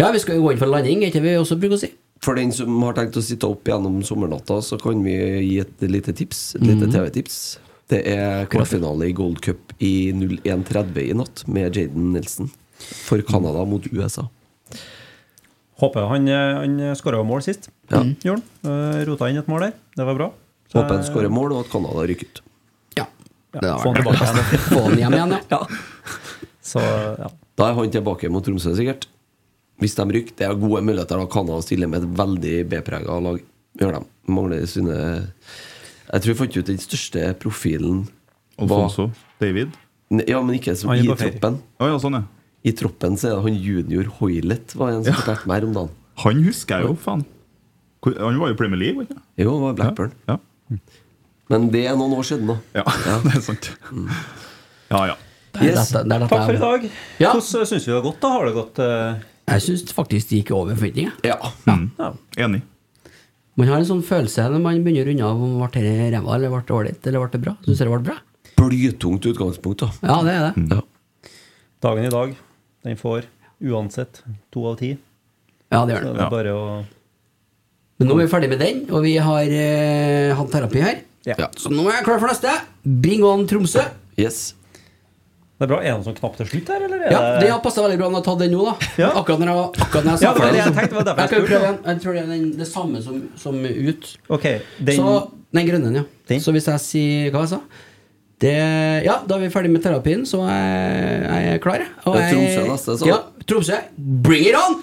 Ja, vi skal jo gå inn for landing, er ikke vi også bruker å si? For den som har tenkt å sitte opp gjennom sommernatta, så kan vi gi et lite tips. Et lite Mhm. TV-tips. Det er kvartfinale i Gold Cup i 01.30 i natt med Jaden Nelson for Canada mot USA. Håper han, han skåra mål sist. Ja. Mm. Gjorde. Eh, Rota inn et mål der. Det var bra. Så, Håper han skårer mål, og at Canada rykker ut. Ja. Ja, Det har få han vært tilbake igjen. Få han hjem igjen, ja. Så, ja. Da er han tilbake mot Tromsø, sikkert. Hvis de rykker. Det er gode muligheter. Da kan de stille med et veldig B-prega lag. Gjør de. Mangler sine Jeg tror jeg fant ut den største profilen var- Alfonso David. Ne- Ja, men ikke i troppen. Oh, ja, sånn, ja. I troppen så er det han junior Hoilet, var en som fortalte meg om dagen. Han husker jeg jo, faen. Han var jo Premier League, var ikke? Jo, han var Blackburn. Ja. Men det er noen år siden da. Ja, det er sant. Ja, ja. Det er dette- det er dette Takk for i dag. Ja. Hvordan syns vi det har gått? da? Har det gått eh, Jeg syns faktisk det gikk over forventninger. Ja. Mm. ja. Enig. Man har en sånn følelse når man begynner unna om ble det ræva eller ble det ålreit eller ble det bra. Syns dere det ble bra? Blytungt utgangspunkt, da. Ja, det er det. Ja. Dagen i dag, den får uansett to av ti. Ja, det gjør Så det. det er bare å Men nå er vi ferdig med den, og vi har eh, hatt terapi her. Ja. Så nå er jeg klar for neste. Bring on Tromsø. Yes. Det er bra. Er det noen som knapp til slutt her, eller? er Ja, det har passa veldig bra når jeg har tatt den nå, da. Ja. Akkurat når jeg, akkurat når jeg sa Ja, det var det jeg tenkte, det var jeg Jeg kan prøve igjen. Jeg tror det er den, det samme som, som ut. Ok, den Så Den grønne, ja. Den? Så hvis jeg sier hva jeg sa det, Ja, da er vi ferdig med terapien, så jeg, jeg er klar. Og Det er Tromsø neste, så. Ja, Tromsø. Bring it on!